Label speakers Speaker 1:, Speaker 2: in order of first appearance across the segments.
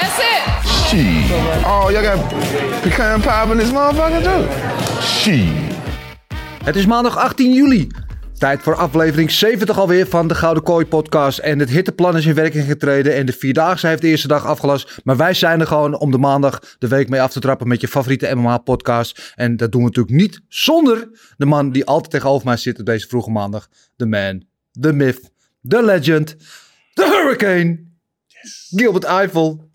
Speaker 1: That's it.
Speaker 2: Shit. Oh, y'all got pecan pie in this motherfucker too? Shit.
Speaker 3: Het is maandag 18 juli. Tijd voor aflevering 70 alweer van de Gouden Kooi podcast. En het hitteplan is in werking getreden en de Vierdaagse heeft de eerste dag afgelast. Maar wij zijn er gewoon om de maandag de week mee af te trappen met je favoriete MMA podcast. En dat doen we natuurlijk niet zonder de man die altijd tegenover mij zit op deze vroege maandag. De man, de myth, de legend, de hurricane. Gilbert Eiffel.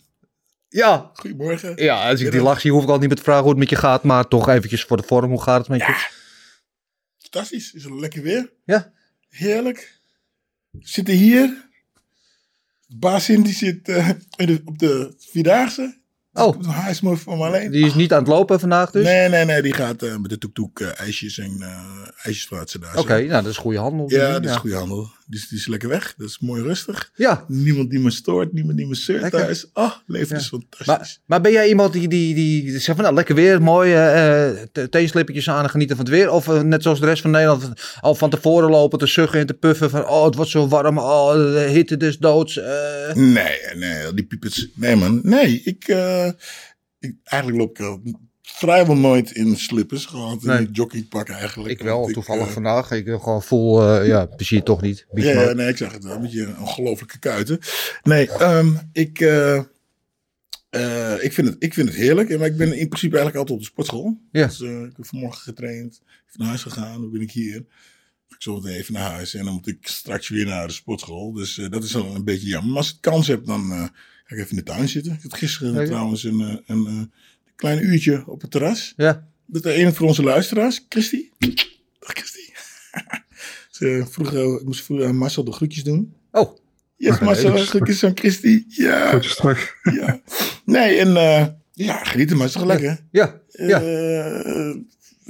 Speaker 3: Ja,
Speaker 4: Goedemorgen.
Speaker 3: ja, als ik die lach zie hoef ik al niet meer te vragen hoe het met je gaat. Maar toch eventjes voor de vorm, hoe gaat het met je?
Speaker 4: Fantastisch. Is het lekker weer?
Speaker 3: Ja.
Speaker 4: Heerlijk. We zitten hier. De baas in die zit eh, de- op de Vierdaagse.
Speaker 3: Oh,
Speaker 4: Hij is mooi me alleen.
Speaker 3: die is niet aan het lopen vandaag dus?
Speaker 4: Nee, nee, nee. Die gaat eh, met de toektoek eh ijsjes en ijsjes plaatsen daar.
Speaker 3: Oké, nou dat is goede handel.
Speaker 4: Ja, dat is goede handel. Dus die is lekker weg. Dat is mooi rustig.
Speaker 3: Ja,
Speaker 4: Niemand die me stoort. Niemand die me zeurt
Speaker 3: Lekker.
Speaker 4: thuis. Oh, leven is fantastisch.
Speaker 3: maar, maar ben jij iemand die, die, die zegt van nou lekker weer, mooi, eh eh, te- tegenslippertjes aan en genieten van het weer? Of eh, net zoals de rest van Nederland al van tevoren lopen te suggen en te puffen van oh het wordt zo warm, oh de hitte des doods. eh.
Speaker 4: Nee, nee, die piepers. Nee, man. Nee, ik, ik eigenlijk loop ik vrijwel nooit in slippers. Gewoon in joggingpak eigenlijk.
Speaker 3: ik wel, toevallig
Speaker 4: eh,
Speaker 3: vandaag. Ik eh, gewoon voel, eh, ja, plezier toch niet.
Speaker 4: Ja, nee, ik zag het wel. Een beetje een ongelofelijke kuiten. Nee, ehm, ik, eh, ik, vind het, ik vind het heerlijk. Maar ik ben in principe eigenlijk altijd op de sportschool.
Speaker 3: Ja.
Speaker 4: Dus, ik heb vanmorgen getraind. Naar huis gegaan. Dan ben ik hier. Ik zo meteen even naar huis. En dan moet ik straks weer naar de sportschool. Dus dat is dan een beetje jammer. Maar als ik kans heb, dan ga ik even in de tuin zitten. Ik had gisteren
Speaker 3: Ja, ja.
Speaker 4: trouwens een, een, klein uurtje op het terras.
Speaker 3: Ja,
Speaker 4: Dat is een van onze luisteraars, Christy. Dag Christy. Ze vroeg, eh, ik moest vroeger aan Marcel de groetjes doen.
Speaker 3: oh,
Speaker 4: Yes, Marcel, groetjes aan Christy. Ja.
Speaker 2: Groetjes terug.
Speaker 4: ja. Nee, en eh, ja, genieten, maar is toch lekker?
Speaker 3: ja, ja.
Speaker 4: Eh,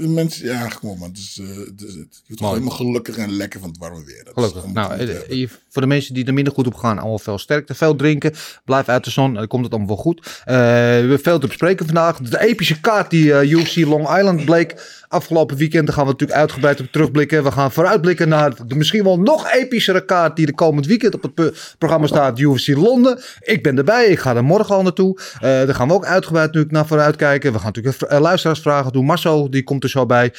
Speaker 4: mensen, ja, gewoon man. Het is, eh, het is, het, je wordt gewoon helemaal gelukkig en lekker van het warme weer. Dat
Speaker 3: Gelukkig. Nou, eh, eh, voor de mensen die er minder goed op gaan, allemaal veel sterkte. Veel drinken. Blijf uit de zon. Dan komt het allemaal wel goed. Eh, we hebben veel te bespreken vandaag. De epische kaart die eh, UFC Long Island bleek afgelopen weekend. Daar gaan we natuurlijk uitgebreid op terugblikken. We gaan vooruitblikken naar de misschien wel nog epischere kaart die de komend weekend op het pro- programma staat. UFC Londen. Ik ben erbij. Ik ga er morgen al naartoe. Eh, daar gaan we ook uitgebreid natuurlijk naar vooruit kijken. We gaan natuurlijk luisteraarsvragen doen. Marcel, die komt er zo bij.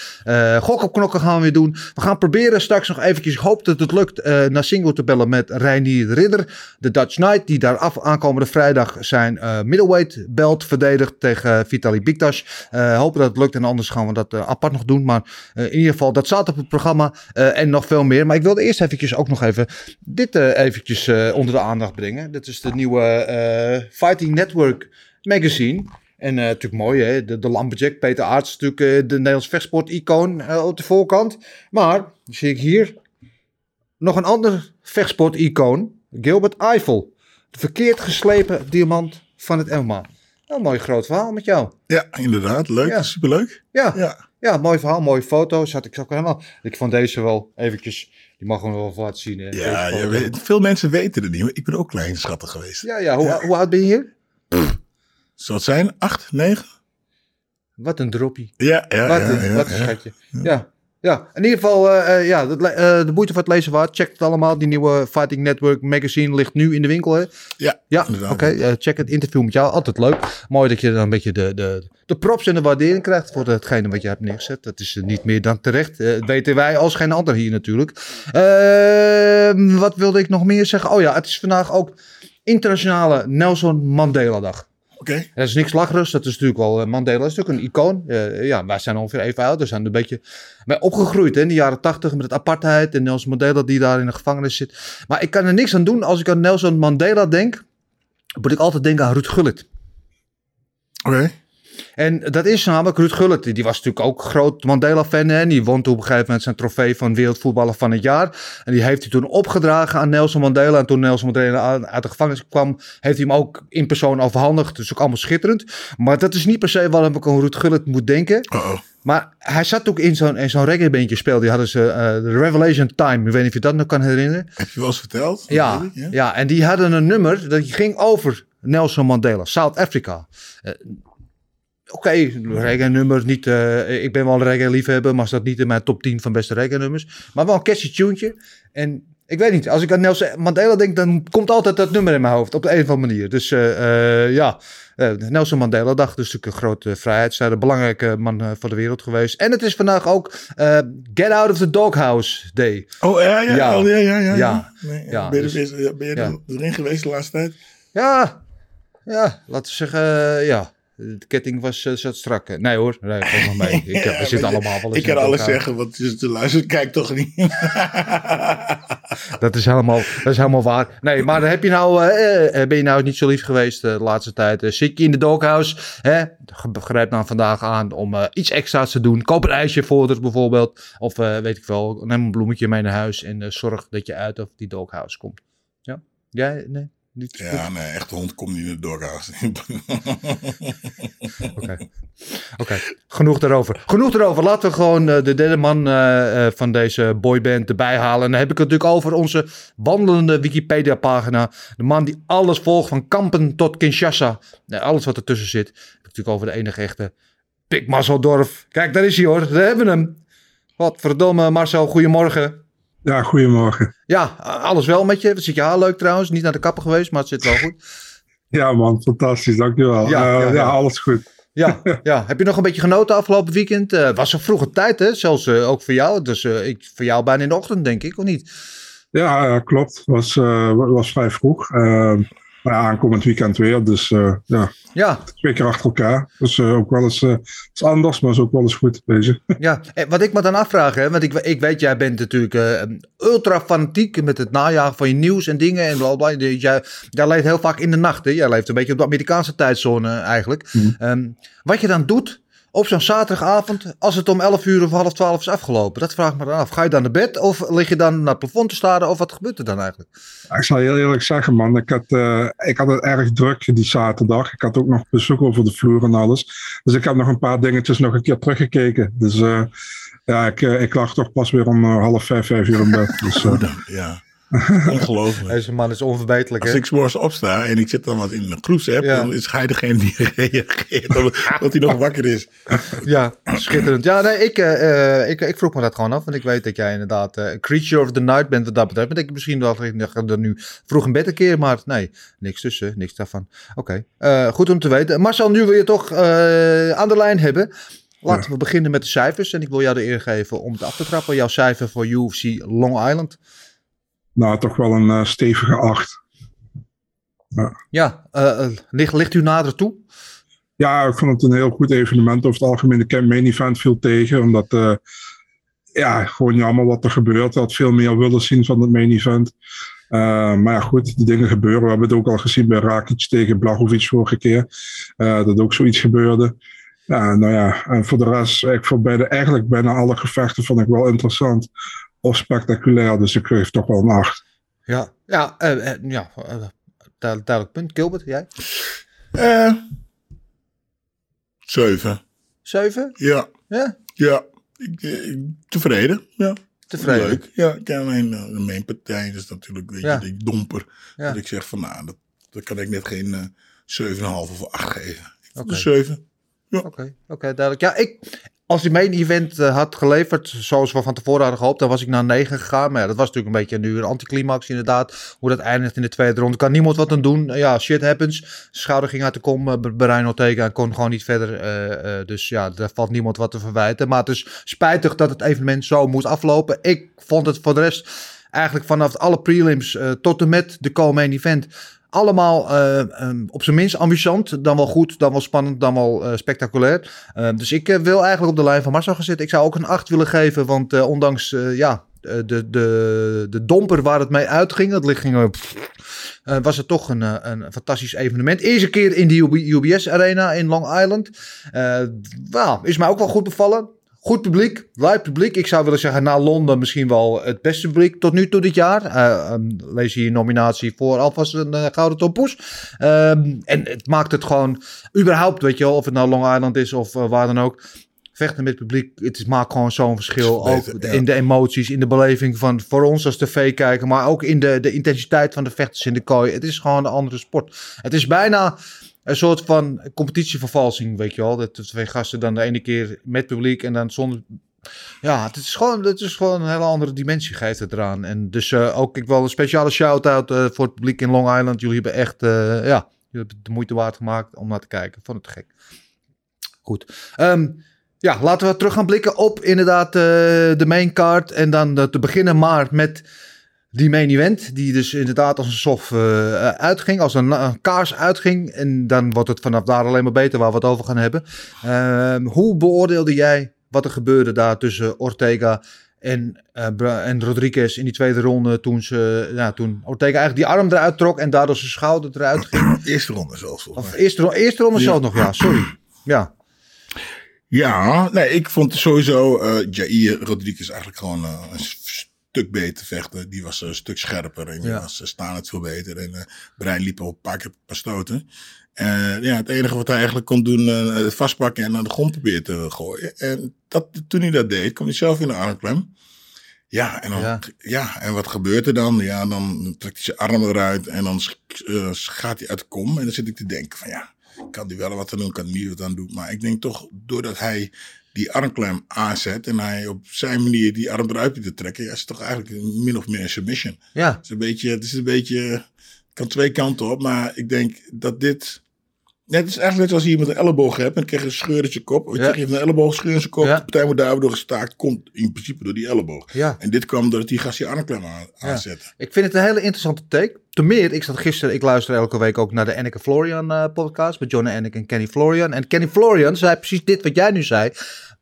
Speaker 3: Gok op knokken gaan we weer doen. We gaan proberen straks nog eventjes, ik hoop dat het lukt, naar single te bellen met Reinier Ridder. De Dutch Knight, die daar af, aankomende vrijdag zijn eh, middleweight belt verdedigt tegen eh, Vitali Biktas. Eh, hopen dat het lukt en anders gaan we dat apart nog doen. Maar in ieder geval, dat staat op het programma en nog veel meer. Maar ik wilde eerst eventjes ook nog even dit eventjes onder de aandacht brengen. Dit is de nieuwe Fighting Network magazine. En natuurlijk mooi, hè? De, de Peter Aarts, natuurlijk de Nederlands vechtsport-icoon op de voorkant. Maar, zie ik hier nog een ander vechtsport-icoon, Gilbert Eiffel. De verkeerd geslepen diamant van het MMA. Een mooi groot verhaal met jou.
Speaker 4: Ja, inderdaad. Leuk.
Speaker 3: Ja.
Speaker 4: Superleuk.
Speaker 3: Ja, ja.
Speaker 4: Ja.
Speaker 3: mooi verhaal, mooie foto's. Had ik ook helemaal. Ik vond deze wel eventjes. Die mag gewoon wel laten zien. Hè?
Speaker 4: Ja, weet, veel mensen weten het niet. maar Ik ben ook klein schattig geweest.
Speaker 3: ja, ja. Hoe, hoe oud ben je hier?
Speaker 4: Zou het zijn? Acht, negen?
Speaker 3: Wat een droppie.
Speaker 4: Ja, ja,
Speaker 3: Wat
Speaker 4: ja,
Speaker 3: een,
Speaker 4: ja,
Speaker 3: wat een
Speaker 4: ja.
Speaker 3: schatje. Ja. Ja, in ieder geval, eh, eh, ja, dat, eh, de moeite van het lezen waard. Check het allemaal. Die nieuwe Fighting Network magazine ligt nu in de winkel. Hè?
Speaker 4: Ja,
Speaker 3: Ja, oké. check het interview met jou. Altijd leuk. Mooi dat je dan een beetje de, de, de props en de waardering krijgt voor hetgene wat je hebt neergezet. Dat is niet meer dan terecht. Dat weten wij als geen ander hier natuurlijk. Eh, wat wilde ik nog meer zeggen? Oh ja, het is vandaag ook Internationale Nelson Mandela Dag.
Speaker 4: Oké.
Speaker 3: Dat is niks lacherigs. Dat is natuurlijk wel... eh, Mandela is natuurlijk een icoon. Eh, ja, wij zijn ongeveer even oud. We zijn een beetje mee opgegroeid hè, in de jaren tachtig met het apartheid. En Nelson Mandela die daar in de gevangenis zit. Maar ik kan er niks aan doen. Als ik aan Nelson Mandela denk, moet ik altijd denken aan Ruud Gullit.
Speaker 4: Oké.
Speaker 3: En dat is namelijk Ruud Gullit. Die was natuurlijk ook groot Mandela-fan. En die won toen op een gegeven moment zijn trofee van wereldvoetballer van het jaar. En die heeft hij toen opgedragen aan Nelson Mandela. En toen Nelson Mandela uit de gevangenis kwam, heeft hij hem ook in persoon overhandigd. Dus ook allemaal schitterend. Maar dat is niet per se waarom ik aan Ruud Gullit moet denken. Maar hij zat ook in zo'n, zo'n reggae-bandje speelde. Die hadden ze de Revelation Time. Ik weet niet of je dat nog kan herinneren.
Speaker 4: Heb je wel eens verteld?
Speaker 3: Ja,
Speaker 4: ik,
Speaker 3: ja. en die hadden een nummer dat ging over Nelson Mandela, South Africa. Eh, Oké, reggae-nummer, niet, eh, ik ben wel een reggae-liefhebber, maar staat niet in mijn top 10 van beste reggae-nummers. Maar wel een catchy tuentje. En ik weet niet, als ik aan Nelson Mandela denk, dan komt altijd dat nummer in mijn hoofd, op de een of andere manier. Dus eh, eh, ja, Nelson Mandela dag, dus natuurlijk een grote vrijheidsstrijder, belangrijke man voor de wereld geweest. En het is vandaag ook Get Out of the Doghouse Day.
Speaker 4: Oh ja, ja,
Speaker 3: Ja.
Speaker 4: ja. ja, ja, ja,
Speaker 3: Ja.
Speaker 4: Nee,
Speaker 3: Ja,
Speaker 4: ben je,
Speaker 3: dus-
Speaker 4: er- ben je, erin geweest de laatste tijd?
Speaker 3: Ja, ja, laten we zeggen, ja. De ketting was uh, zat strak. Nee hoor, nee, valt nog mee. Ik,
Speaker 4: Ja,
Speaker 3: we zitten
Speaker 4: maar
Speaker 3: allemaal wel eens
Speaker 4: Ik kan alles
Speaker 3: elkaar.
Speaker 4: zeggen, want de luistert kijkt toch niet.
Speaker 3: Dat is helemaal, dat is helemaal waar. Nee, maar heb je nou, eh, eh, ben je nou niet zo lief geweest eh, de laatste tijd? Eh, zit je in de doghouse? Hè? Grijp dan vandaag aan om eh, iets extra's te doen. Koop een ijsje voor het bijvoorbeeld. Of eh, weet ik wel, neem een bloemetje mee naar huis en eh, zorg dat je uit of die doghouse komt. Ja? Jij? Nee? Niet
Speaker 4: ja, nee, echte hond komt niet in de doghouse.
Speaker 3: Oké. Oké, genoeg daarover. Genoeg daarover. Laten we gewoon eh, de derde man eh, eh, van deze boyband erbij halen. En dan heb ik het natuurlijk over onze wandelende Wikipedia-pagina. De man die alles volgt, van Kampen tot Kinshasa. Nee, alles wat ertussen zit. Ik heb het natuurlijk over de enige echte Pik. Kijk, daar is hij hoor. Daar hebben we hem. Wat verdomme, Marcel, goedemorgen.
Speaker 5: Ja, goedemorgen.
Speaker 3: Ja, alles wel met je. Zit je haar leuk trouwens. Niet naar de kapper geweest, maar het zit wel goed.
Speaker 5: Ja man, fantastisch, dankjewel.
Speaker 3: Ja,
Speaker 5: Ja,
Speaker 3: ja,
Speaker 5: ja,
Speaker 3: ja.
Speaker 5: alles goed.
Speaker 3: Ja, ja, heb je nog een beetje genoten afgelopen weekend? Eh was een vroege tijd, hè? Zelfs eh, ook voor jou. Dus eh, ik, voor jou bijna in de ochtend, denk ik, of niet?
Speaker 5: Ja, klopt. Was, eh, was vrij vroeg. Maar ja, aankomend weekend weer. Dus eh, ja,
Speaker 3: Ja,
Speaker 5: twee keer achter elkaar. Dus eh, ook wel eens eh, is anders, maar is ook wel eens goed deze.
Speaker 3: ja. En wat ik me dan afvraag, hè, want ik, ik weet, jij bent natuurlijk ultra fanatiek met het najagen van je nieuws en dingen en blablabla. Jij, jij leeft heel vaak in de nacht, hè? Jij leeft een beetje op de Amerikaanse tijdzone eigenlijk. Ehm, wat je dan doet op zo'n zaterdagavond, als het om 11 uur of half 12 is afgelopen, dat vraag ik me dan af. Ga je dan naar bed of lig je dan naar het plafond te staren of wat gebeurt er dan eigenlijk?
Speaker 5: Ik zal heel eerlijk zeggen, man. Ik had, eh, ik had het erg druk die zaterdag. Ik had ook nog bezoek over de vloer en alles. Dus ik heb nog een paar dingetjes nog een keer teruggekeken. Dus eh, ja, ik, eh, ik lag toch pas weer om half vijf, vijf uur in bed. Dus, eh,
Speaker 4: ja, ongelooflijk.
Speaker 3: Deze man is onverbeterlijk,
Speaker 4: Als
Speaker 3: hè?
Speaker 4: ik 's morgens opsta en ik zit dan wat in een groepsapp,
Speaker 3: Ja.
Speaker 4: dan is hij degene die reageert dat, hij nog wakker is.
Speaker 3: Ja, schitterend. Ja, nee, ik, eh, eh, ik, ik vroeg me dat gewoon af. Want ik weet dat jij inderdaad een creature of the night bent wat dat betreft. Maar ik misschien dat ik er nu vroeg in bed een keer. Maar nee, niks tussen, niks daarvan. Oké, goed om te weten. Marcel, nu wil je toch aan de lijn hebben. Laten we beginnen met de cijfers. En ik wil jou de eer geven om het af te trappen. Jouw cijfer voor UFC Long Island.
Speaker 5: Nou, toch wel een eh, stevige acht.
Speaker 3: Ja, eh, eh, ligt, ligt u nader toe?
Speaker 5: Ja, ik vond het een heel goed evenement. Over het algemeen, de Camp Main Event viel tegen. Omdat, ja, gewoon jammer wat er gebeurt. Had veel meer willen zien van het Main Event. Maar ja, goed, die dingen gebeuren. We hebben het ook al gezien bij Rakic tegen Blachowicz vorige keer. dat ook zoiets gebeurde. Ja, nou ja, en voor de rest, ik vond bijna, eigenlijk bijna alle gevechten vond ik wel interessant. Of spectaculair, dus ik geef toch wel een acht.
Speaker 3: Ja, ja, eh, eh, ja eh, duidelijk, punt. Gilbert, jij?
Speaker 4: Eh, zeven.
Speaker 3: Zeven?
Speaker 4: Ja,
Speaker 3: Ja,
Speaker 4: ja. Ik, ik- tevreden. Ja.
Speaker 3: tevreden.
Speaker 4: Leuk. Ja, ik ken alleen eh, de mainpartij. Dat is natuurlijk weet
Speaker 3: Ja.
Speaker 4: je, die domper.
Speaker 3: Ja.
Speaker 4: Dat ik zeg van nou, dat, dat kan ik net geen eh 7,5 of 8 geven. Ik
Speaker 3: Oké.
Speaker 4: een 7.
Speaker 3: Oké, oké, duidelijk. Ja, ik, als die main event eh, had geleverd zoals we van tevoren hadden gehoopt, dan was ik naar 9 gegaan. Maar ja, dat was natuurlijk een beetje nu een anticlimax inderdaad. Hoe dat eindigt in de tweede ronde. Kan niemand wat aan doen. Ja, shit happens. Schouder ging uit de kom eh, bij Ortega en kon gewoon niet verder. eh, dus ja, daar valt niemand wat te verwijten. Maar het is spijtig dat het evenement zo moest aflopen. Ik vond het voor de rest eigenlijk vanaf alle prelims tot en met de co-main event Allemaal eh, ehm, op zijn minst ambitiant, dan wel goed, dan wel spannend, dan wel eh, spectaculair. Eh, dus ik eh, wil eigenlijk op de lijn van Marcel gaan zitten. Ik zou ook een 8 willen geven, want ondanks ja, de, de, de domper waar het mee uitging, het ging, was het toch een, een fantastisch evenement. Eerste keer in de UB UBS Arena in Long Island. Well, is mij ook wel goed bevallen. Goed publiek, live publiek. Ik zou willen zeggen, na Londen misschien wel het beste publiek tot nu toe dit jaar. Eh, ehm, lees hier nominatie voor alvast een eh, gouden tompoes. Ehm, en het maakt het gewoon, überhaupt, weet je wel, of het nou Long Island is of eh, waar dan ook. Vechten met publiek, het is, maakt gewoon zo'n verschil.
Speaker 4: Beter,
Speaker 3: ook
Speaker 4: ja.
Speaker 3: in de emoties, in de beleving van voor ons als tv-kijker. Maar ook in de, de intensiteit van de vechters in de kooi. Het is gewoon een andere sport. Het is bijna een soort van competitievervalsing, weet je wel. Dat de twee gasten dan de ene keer met publiek en dan zonder... Ja, het is gewoon, het is gewoon een hele andere dimensie geeft het eraan. En dus eh, ook ik wel een speciale shout-out eh, voor het publiek in Long Island. Jullie hebben echt, eh, ja, jullie hebben de moeite waard gemaakt om naar te kijken. Vond het gek. Goed. Ehm, ja, laten we terug gaan blikken op inderdaad de main card. En dan te beginnen maar met die main event. Die dus inderdaad als een soft eh, uitging. Als een, een kaars uitging. En dan wordt het vanaf daar alleen maar beter waar we het over gaan hebben. Ehm, hoe beoordeelde jij wat er gebeurde daar tussen Ortega en, eh, Bra- en Rodriguez in die tweede ronde. Toen, ze, ja, toen Ortega eigenlijk die arm eruit trok. En daardoor zijn schouder eruit ging.
Speaker 4: Eerste ronde zelfs
Speaker 3: Of eerste, eerste ronde
Speaker 4: Ja.
Speaker 3: zelf nog, ja. Sorry. Ja.
Speaker 4: Ja, nee, ik vond sowieso eh Jair Rodriguez eigenlijk gewoon eh, een stuk beter vechten. Die was een stuk scherper en die
Speaker 3: Ja.
Speaker 4: was uh, staand veel beter. En eh Brein liep al een paar keer paar stoten. En ja, het enige wat hij eigenlijk kon doen, eh, het vastpakken en naar de grond proberen te gooien. En dat, toen hij dat deed, kwam hij zelf in de armklem. Ja en, dan,
Speaker 3: Ja.
Speaker 4: ja. en wat gebeurt er dan? Ja, dan trekt hij zijn arm eruit en dan eh, gaat hij uit de kom. En dan zit ik te denken van ja, kan hij wel wat aan doen, kan hij niet wat aan doen. Maar ik denk toch, doordat hij die armklem aanzet en hij op zijn manier die arm eruit te trekken, ja, is toch eigenlijk min of meer een submission.
Speaker 3: Ja.
Speaker 4: Het is een beetje, het is een beetje, het kan twee kanten op, maar ik denk dat dit, net is eigenlijk net als je iemand een elleboog hebt en dan krijg je een scheur in zijn kop. Je,
Speaker 3: Ja.
Speaker 4: je een elleboog, scheur in zijn kop,
Speaker 3: Ja.
Speaker 4: de partij wordt daardoor gestaakt, komt in principe door die elleboog.
Speaker 3: Ja.
Speaker 4: En dit kwam doordat die gast die armklem aan, aanzette.
Speaker 3: Ik vind het een hele interessante take. Ten meer, ik zat gisteren, ik luister elke week ook naar de Enneke Florian eh, podcast met John Enneke en Kenny Florian. En Kenny Florian zei precies dit wat jij nu zei.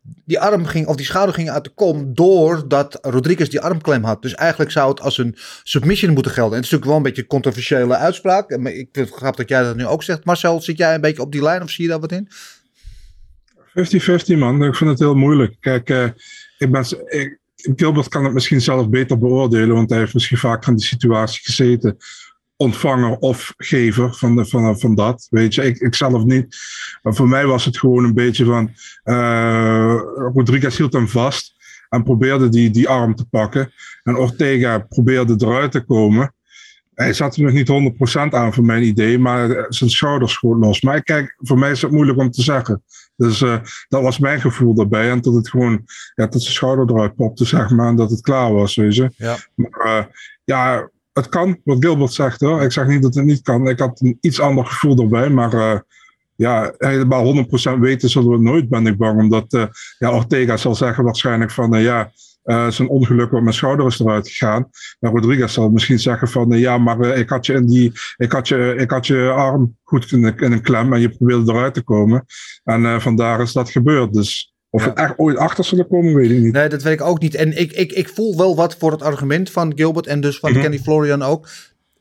Speaker 3: Die arm ging, of die schouder ging uit de kom doordat Rodriguez die armklem had. Dus eigenlijk zou het als een submission moeten gelden. En het is natuurlijk wel een beetje een controversiële uitspraak. Ik vind het grappig dat jij dat nu ook zegt. Marcel, zit jij een beetje op die lijn of zie je daar wat in?
Speaker 5: 50-50 man, ik vind het heel moeilijk. Kijk, eh, ik ben, ik, kan het misschien zelf beter beoordelen, want hij heeft misschien vaak van die situatie gezeten. Ontvanger of gever van, de, van, van dat, weet je. Ik, ik zelf niet. Maar voor mij was het gewoon een beetje van... eh, Rodriguez hield hem vast en probeerde die, die arm te pakken. En Ortega probeerde eruit te komen. Hij zat er nog niet 100% aan voor mijn idee, maar zijn schouders schoot los. Maar kijk, voor mij is het moeilijk om te zeggen. Dus eh, dat was mijn gevoel daarbij. En dat het gewoon, ja, dat zijn schouder eruit popte, zeg maar, en dat het klaar was, weet je.
Speaker 3: Ja.
Speaker 5: Maar eh, ja, het kan, wat Gilbert zegt hoor. Ik zeg niet dat het niet kan. Ik had een iets ander gevoel erbij, maar eh, ja, helemaal 100% weten zullen we het nooit, ben ik bang. Omdat eh, ja, Ortega zal zeggen waarschijnlijk van, eh, ja, zijn ongeluk met mijn schouder is eruit gegaan. Maar Rodriguez zal misschien zeggen van, ja, maar ik, had je in die, ik, had je, ik had je arm goed in, in een klem en je probeerde eruit te komen. En vandaar is dat gebeurd. Dus of
Speaker 3: Ja.
Speaker 5: echt ooit achter zullen komen, weet ik niet.
Speaker 3: Nee, dat weet ik ook niet. En ik, ik, ik voel wel wat voor het argument van Gilbert en dus van
Speaker 5: Mhm.
Speaker 3: Kenny Florian ook.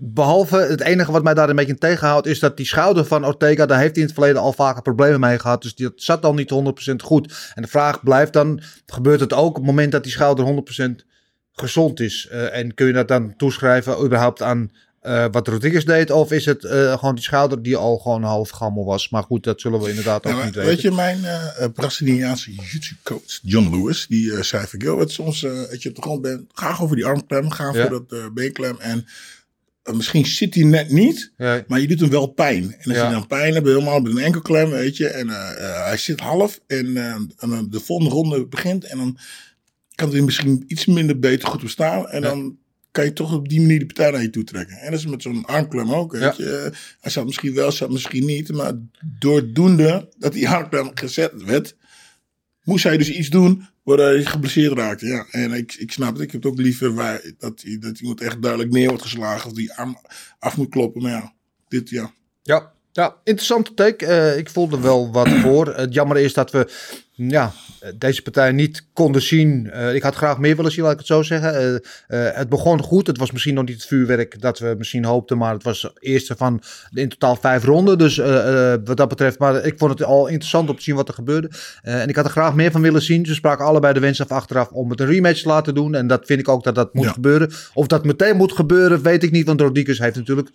Speaker 3: Behalve het enige wat mij daar een beetje tegenhoudt, is dat die schouder van Ortega, daar heeft hij in het verleden al vaker problemen mee gehad. Dus dat zat al niet 100% goed. En de vraag blijft dan, gebeurt het ook op het moment dat die schouder 100% gezond is? Eh, en kun je dat dan toeschrijven überhaupt aan eh, wat Rodriguez deed? Of is het eh, gewoon die schouder die al gewoon half gammel was? Maar goed, dat zullen we inderdaad ook
Speaker 4: Ja,
Speaker 3: niet weten.
Speaker 4: weet je, mijn eh, Braziliaanse jiu-jitsu coach John Lewis, die zei van, Gilbert, soms als je op de grond bent, ga over die armklem, ga
Speaker 3: Ja.
Speaker 4: voor dat beenklem en misschien zit hij net niet,
Speaker 3: Ja,
Speaker 4: maar je doet hem wel pijn. En als je dan pijn hebt, helemaal met een enkelklem, weet je, en hij zit half en, en de volgende ronde begint en dan kan hij misschien iets minder beter goed bestaan en dan kan je toch op die manier de partij naar je toe trekken. En dat is met zo'n armklem ook, weet
Speaker 3: Ja.
Speaker 4: je. Hij zat misschien wel, zat misschien niet, maar doordoende dat die armklem gezet werd, moest hij dus iets doen waardoor hij geblesseerd raakte. Ja, en ik, ik snap het. Ik heb het ook liever waar, dat, dat iemand echt duidelijk neer wordt geslagen of die arm af moet kloppen. Maar ja, dit, ja.
Speaker 3: Ja, ja interessante take. Uh, ik voelde wel wat voor. Het jammer is dat we ja, deze partij niet konden zien. Uh, ik had graag meer willen zien, laat ik het zo zeggen. Uh, uh, het begon goed. Het was misschien nog niet het vuurwerk dat we misschien hoopten. Maar het was de eerste van in totaal vijf ronden. Dus wat dat betreft. Maar ik vond het al interessant om te zien wat er gebeurde. en ik had er graag meer van willen zien. Ze spraken allebei de wens af achteraf om het een rematch te laten doen. En dat vind ik ook dat dat moet
Speaker 4: Ja.
Speaker 3: gebeuren. Of dat meteen moet gebeuren, weet ik niet. Want Rodriguez heeft natuurlijk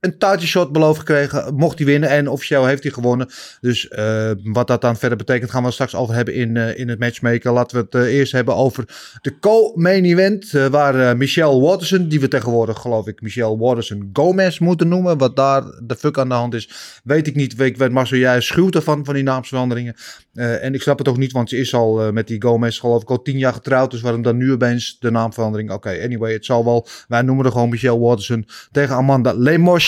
Speaker 3: een title shot beloofd gekregen. Mocht hij winnen. En officieel heeft hij gewonnen. Dus eh, wat dat dan verder betekent, gaan we straks over hebben in, eh, in het matchmaker. Laten we het eh, eerst hebben over de co-main event. waar Michelle Watterson, die we tegenwoordig geloof ik Michelle Watterson Gomez moeten noemen. Wat daar de fuck aan de hand is, weet ik niet. Ik weet Marcel, jij schuwt ervan, van die naamsveranderingen. En ik snap het ook niet, want ze is al met die Gomez geloof ik al tien jaar getrouwd. Dus waarom dan nu opeens de naamverandering? Oké, anyway, het zal wel. Wij noemen er gewoon Michelle Watterson tegen Amanda Lemos.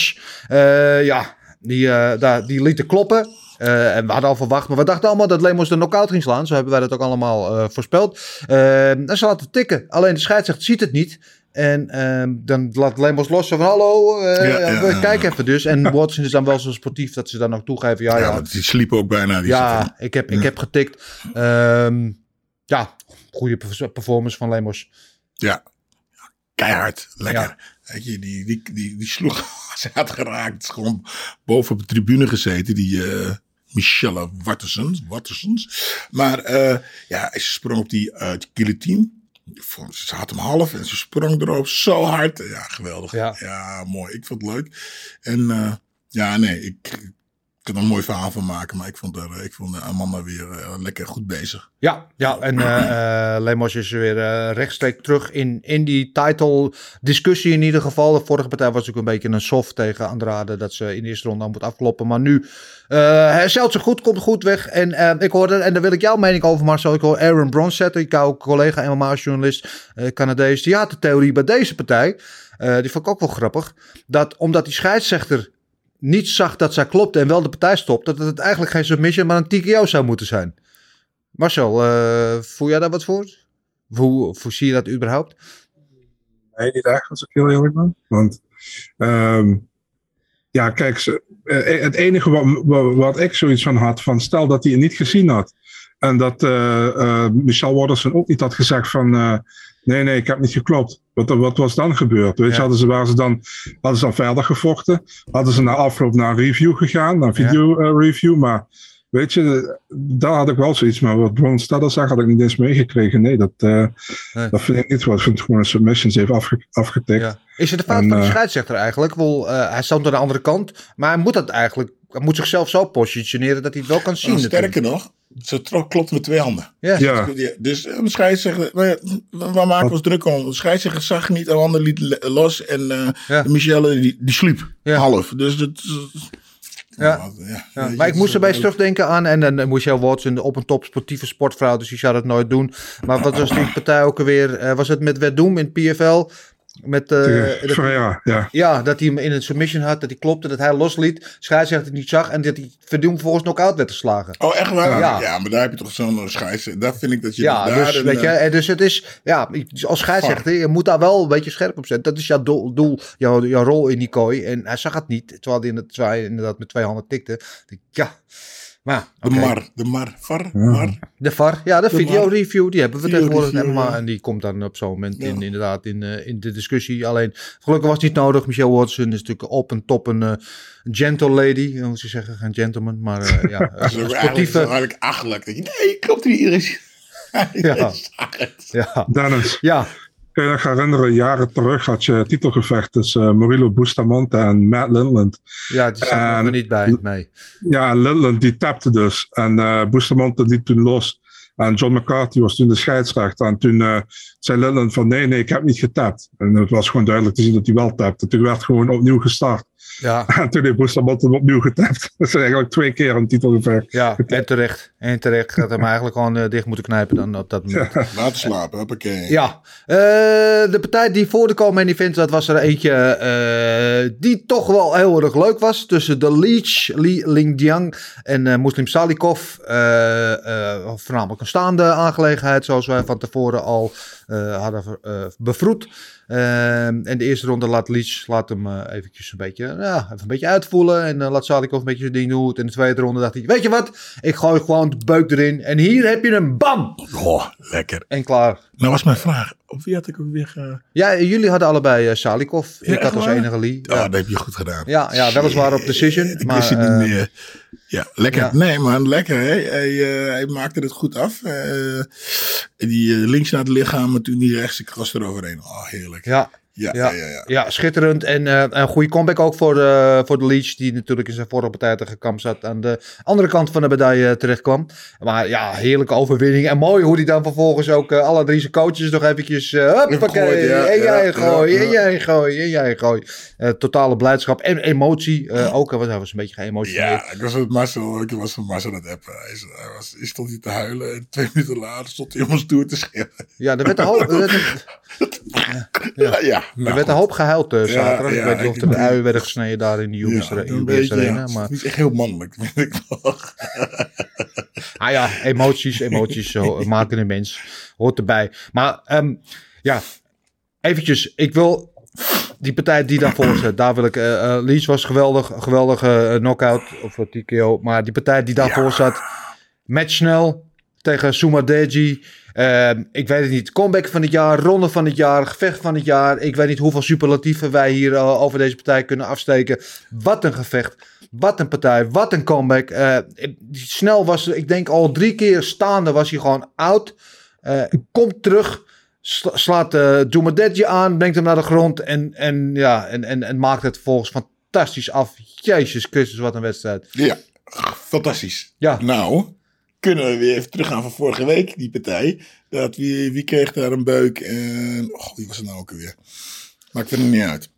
Speaker 3: Eh, ja, die, eh, daar, die lieten kloppen. Eh, en we hadden al verwacht, maar we dachten allemaal dat Lemos de knockout ging slaan. Zo hebben wij dat ook allemaal voorspeld. Eh, en ze laten tikken. Alleen de scheidsrechter ziet het niet. En ehm, dan laat Lemos los van hallo,
Speaker 4: Ja, ja,
Speaker 3: kijken even dus. En Watson is dan wel zo sportief dat ze dan ook toegeven. Ja,
Speaker 4: Ja, die sliep ook bijna. Die
Speaker 3: ja, ik heb, ik heb getikt. Ehm, ja, goede perf- performance van Lemos.
Speaker 4: ja. Keihard. Lekker. Weet je, die, die, die, die sloeg. Ze had geraakt. Gewoon boven op de tribune gezeten. Die eh, Michelle Wattersons. Wattersons. Maar eh, ja, ze sprong op die uh, guillotine. Vond- Ze had hem half en ze sprong erop zo hard. Ja, geweldig.
Speaker 3: Ja.
Speaker 4: mooi. Ik vond het leuk. En ja, nee, ik kan er een mooi verhaal van maken. Maar ik vond, er, ik vond Amanda weer eh, lekker goed bezig.
Speaker 3: Ja, ja en eh eh, Lemos is weer eh, rechtstreeks terug in, in die title discussie in ieder geval. De vorige partij was natuurlijk een beetje een soft tegen Andrade. Dat ze in de eerste ronde aan moet afkloppen. Maar nu eh herstelt ze goed, komt goed weg. En eh, ik hoorde, en daar wil ik jouw mening over Marcel. Ik hoor Aaron ik ook collega MMA-journalist, eh Canadees. Die had de theorie bij deze partij. eh, die vond ik ook wel grappig. Dat omdat die scheidsrechter niet zag dat zij klopte en wel de partij stopt. Dat het eigenlijk geen submission, maar een TKO zou moeten zijn. Marcel, eh, voel jij daar wat voor? Hoe, zie je dat überhaupt?
Speaker 5: Nee, niet echt, als ik heel eerlijk ben. Want, ehm, ja, kijk, eh, het enige wat, wat, ik zoiets van had, van stel dat hij het niet gezien had. En dat eh Michelle Watterson ook niet had gezegd van, nee, nee, ik heb niet geklopt. Wat, wat was dan gebeurd? Weet je,
Speaker 3: Ja.
Speaker 5: hadden ze, waren ze dan, hadden ze dan verder gevochten? Hadden ze na afloop naar een review gegaan, naar een
Speaker 3: Ja.
Speaker 5: video eh, review? Maar weet je, daar had ik wel zoiets, maar wat Bron Stadler zag, had ik niet eens meegekregen. Nee, dat, eh,
Speaker 3: Nee.
Speaker 5: dat vind ik niet wat. Ik vind het gewoon een submission. Ze heeft afge, afgetikt.
Speaker 3: Ja. Is het de fout
Speaker 5: En,
Speaker 3: van de
Speaker 5: eh,
Speaker 3: scheidsrechter eigenlijk? Wel, eh, hij stond aan de andere kant, maar hij moet dat eigenlijk, hij moet zichzelf zo positioneren dat hij het wel kan zien.
Speaker 4: Nou,
Speaker 3: natuurlijk.
Speaker 4: sterker nog, ze trok, klopte met twee handen.
Speaker 3: Ja.
Speaker 5: Ja.
Speaker 4: Dus eh, de scheidsrechter, nou ja, waar maken we ons druk om? De scheidsrechter zag niet, Amanda liet le- los en eh
Speaker 3: Ja.
Speaker 4: Michelle die, die sliep
Speaker 3: Ja.
Speaker 4: half. Dus dat...
Speaker 3: Ja.
Speaker 4: ja,
Speaker 3: maar ik moest
Speaker 4: is,
Speaker 3: erbij
Speaker 4: eh,
Speaker 3: terugdenken aan. En dan Michelle Watson, op een top sportieve sportvrouw. Dus die zou dat nooit doen. Maar wat was die partij ook alweer? Eh, was het met Verdum in PFL? Met, eh, dat-
Speaker 5: Ferreira, ja.
Speaker 3: ja, dat hij hem in een submission had. Dat hij klopte, dat hij losliet. Scheidsrechter het niet zag. En dat hij Verdum vervolgens knock-out werd geslagen.
Speaker 4: Oh, echt waar?
Speaker 3: Ja.
Speaker 4: Ja. maar daar heb je toch zo'n scheidsrechter. Daar vind ik dat je
Speaker 3: Ja,
Speaker 4: daar
Speaker 3: dus,
Speaker 4: een,
Speaker 3: weet je,
Speaker 4: eh,
Speaker 3: en dus het is, ja, als scheidsrechter, je moet daar wel een beetje scherp op zijn. Dat is jouw doel, doel jouw, jouw rol in die kooi. En hij zag het niet, terwijl hij, in het, terwijl hij inderdaad met twee handen tikte. Ik denk, Ja, maar
Speaker 4: de mar, de mar, var, mar.
Speaker 3: De VAR, ja, de,
Speaker 4: De
Speaker 3: video review, die hebben we
Speaker 4: Video
Speaker 3: tegenwoordig.
Speaker 4: review,
Speaker 3: maar,
Speaker 4: ja.
Speaker 3: En die komt dan op zo'n moment
Speaker 4: Ja.
Speaker 3: in, inderdaad in, eh, in de discussie. Alleen, gelukkig was het niet nodig. Michelle Watson is natuurlijk op en top een eh, gentle lady. Moet je zeggen, geen gentleman. Maar eh, ja,
Speaker 4: Dat is
Speaker 3: sportieve...
Speaker 4: eigenlijk achterlijk. Nee, klopt niet. Hier is
Speaker 3: Ja. Ja,
Speaker 5: Dennis,
Speaker 3: ja,
Speaker 5: kun je nog herinneren, jaren terug had je titelgevecht tussen eh, Murilo Bustamante en Matt Lindland.
Speaker 3: ja, die staat er niet bij. Nee.
Speaker 5: Ja, Lindland die tapte dus. En eh Bustamante liet toen los. En John McCarthy was toen de scheidsrechter. En toen eh, zei Lindland van nee, nee, ik heb niet getapt. En het was gewoon duidelijk te zien dat hij wel tapte. Toen werd gewoon opnieuw gestart.
Speaker 3: Ja,
Speaker 5: En toen heeft Bustamante hem opnieuw getapt. Dat is eigenlijk twee keer een titelgevecht.
Speaker 3: ja, en terecht. En terecht gaat hem eigenlijk gewoon eh, dicht moeten knijpen dan op dat moment.
Speaker 4: Laten slapen, hoppakee.
Speaker 3: Ja, eh, de partij die voor de Komen Event zat, was er eentje eh, die toch wel heel erg leuk was. Tussen de Leech, Li Lingjiang en eh Muslim Salikov. Eh, eh, voornamelijk een staande aangelegenheid, zoals wij van tevoren al eh, hadden eh, bevroed. Ehm, en de eerste ronde laat Leach laat hem eh, eventjes een beetje, ja, even een beetje uitvoelen. En eh, laat Salikov een beetje zijn ding doen. En de tweede ronde dacht hij, weet je wat? Ik gooi gewoon de beuk erin. En hier heb je hem, bam!
Speaker 4: Oh, lekker.
Speaker 3: En klaar.
Speaker 4: Nou was mijn vraag. Op wie had ik ook weer ge...
Speaker 3: Ja, jullie hadden allebei eh, Salikov.
Speaker 4: Ja,
Speaker 3: ik had als
Speaker 4: waar?
Speaker 3: enige Lee.
Speaker 4: Oh,
Speaker 3: Ja.
Speaker 4: dat heb je goed gedaan.
Speaker 3: Ja, ja, weliswaar op decision,
Speaker 4: Ik
Speaker 3: maar,
Speaker 4: wist niet meer. Ja, lekker.
Speaker 3: ja.
Speaker 4: Nee man, lekker. Hè? Hij, eh, hij maakte het goed af. Eh, die eh, links naar het lichaam en toen die rechts. Ik was er overheen. Oh, heerlijk.
Speaker 3: Ja,
Speaker 4: Ja,
Speaker 3: ja,
Speaker 4: ja, ja.
Speaker 3: schitterend. En eh, een goede comeback ook voor de, voor de Leach, die natuurlijk in zijn vorige partij tegen Kamp zat. Aan de andere kant van de medaille terecht kwam. Maar ja, heerlijke overwinning. En mooi hoe hij dan vervolgens ook eh, alle drie zijn coaches nog eventjes... eh
Speaker 4: Gegooid, ja,
Speaker 3: en jij gooi, en jij gooi, en jij gooi. Eh, totale blijdschap en emotie. eh, ook, hij was, hij was een beetje geëmotioneerd.
Speaker 4: Ja, ik was met Marcel, ik was met Marcel aan het appen. Hij, hij, was, hij stond hier te huilen en twee minuten later stond hij om ons toe te schreeuwen.
Speaker 3: Ja, er werd hoop, er een,
Speaker 4: Ja, ja. Nou
Speaker 3: er werd een hoop gehuild eh, zaterdag.
Speaker 4: ja,
Speaker 3: ik weet niet of er de uien werden gesneden daar in de UBS,
Speaker 4: Ja,
Speaker 3: Arena, UBS Arena.
Speaker 4: ja.
Speaker 3: Maar
Speaker 4: Het is echt heel mannelijk, vind ik toch.
Speaker 3: Ah ja, emoties, emoties maken een mens. Hoort erbij. Maar ehm, ja, eventjes. Ik wil die partij die daarvoor zit. Daar wil ik... Leach was geweldig. Geweldige eh, knockout. Of TKO. Maar die partij die daarvoor zat. Match snel. Tegen Sumadeji. Ehm, ik weet het niet. Comeback van het jaar. Ronde van het jaar. Gevecht van het jaar. Ik weet niet hoeveel superlatieven wij hier eh, over deze partij kunnen afsteken. Wat een gevecht. Wat een partij, wat een comeback. Eh, snel was, ik denk al drie keer staande was hij gewoon oud. Eh, komt terug, sla- slaat uh, Jumadetje aan, brengt hem naar de grond en, en, ja, en, en, en maakt het volgens fantastisch af. Jezus Christus, wat een wedstrijd.
Speaker 4: Ja, fantastisch.
Speaker 3: Ja.
Speaker 4: Nou, kunnen we weer even teruggaan van vorige week, die partij. Dat wie, wie kreeg daar een beuk en... Oh, wie was het nou ook alweer? Maakt er niet uit.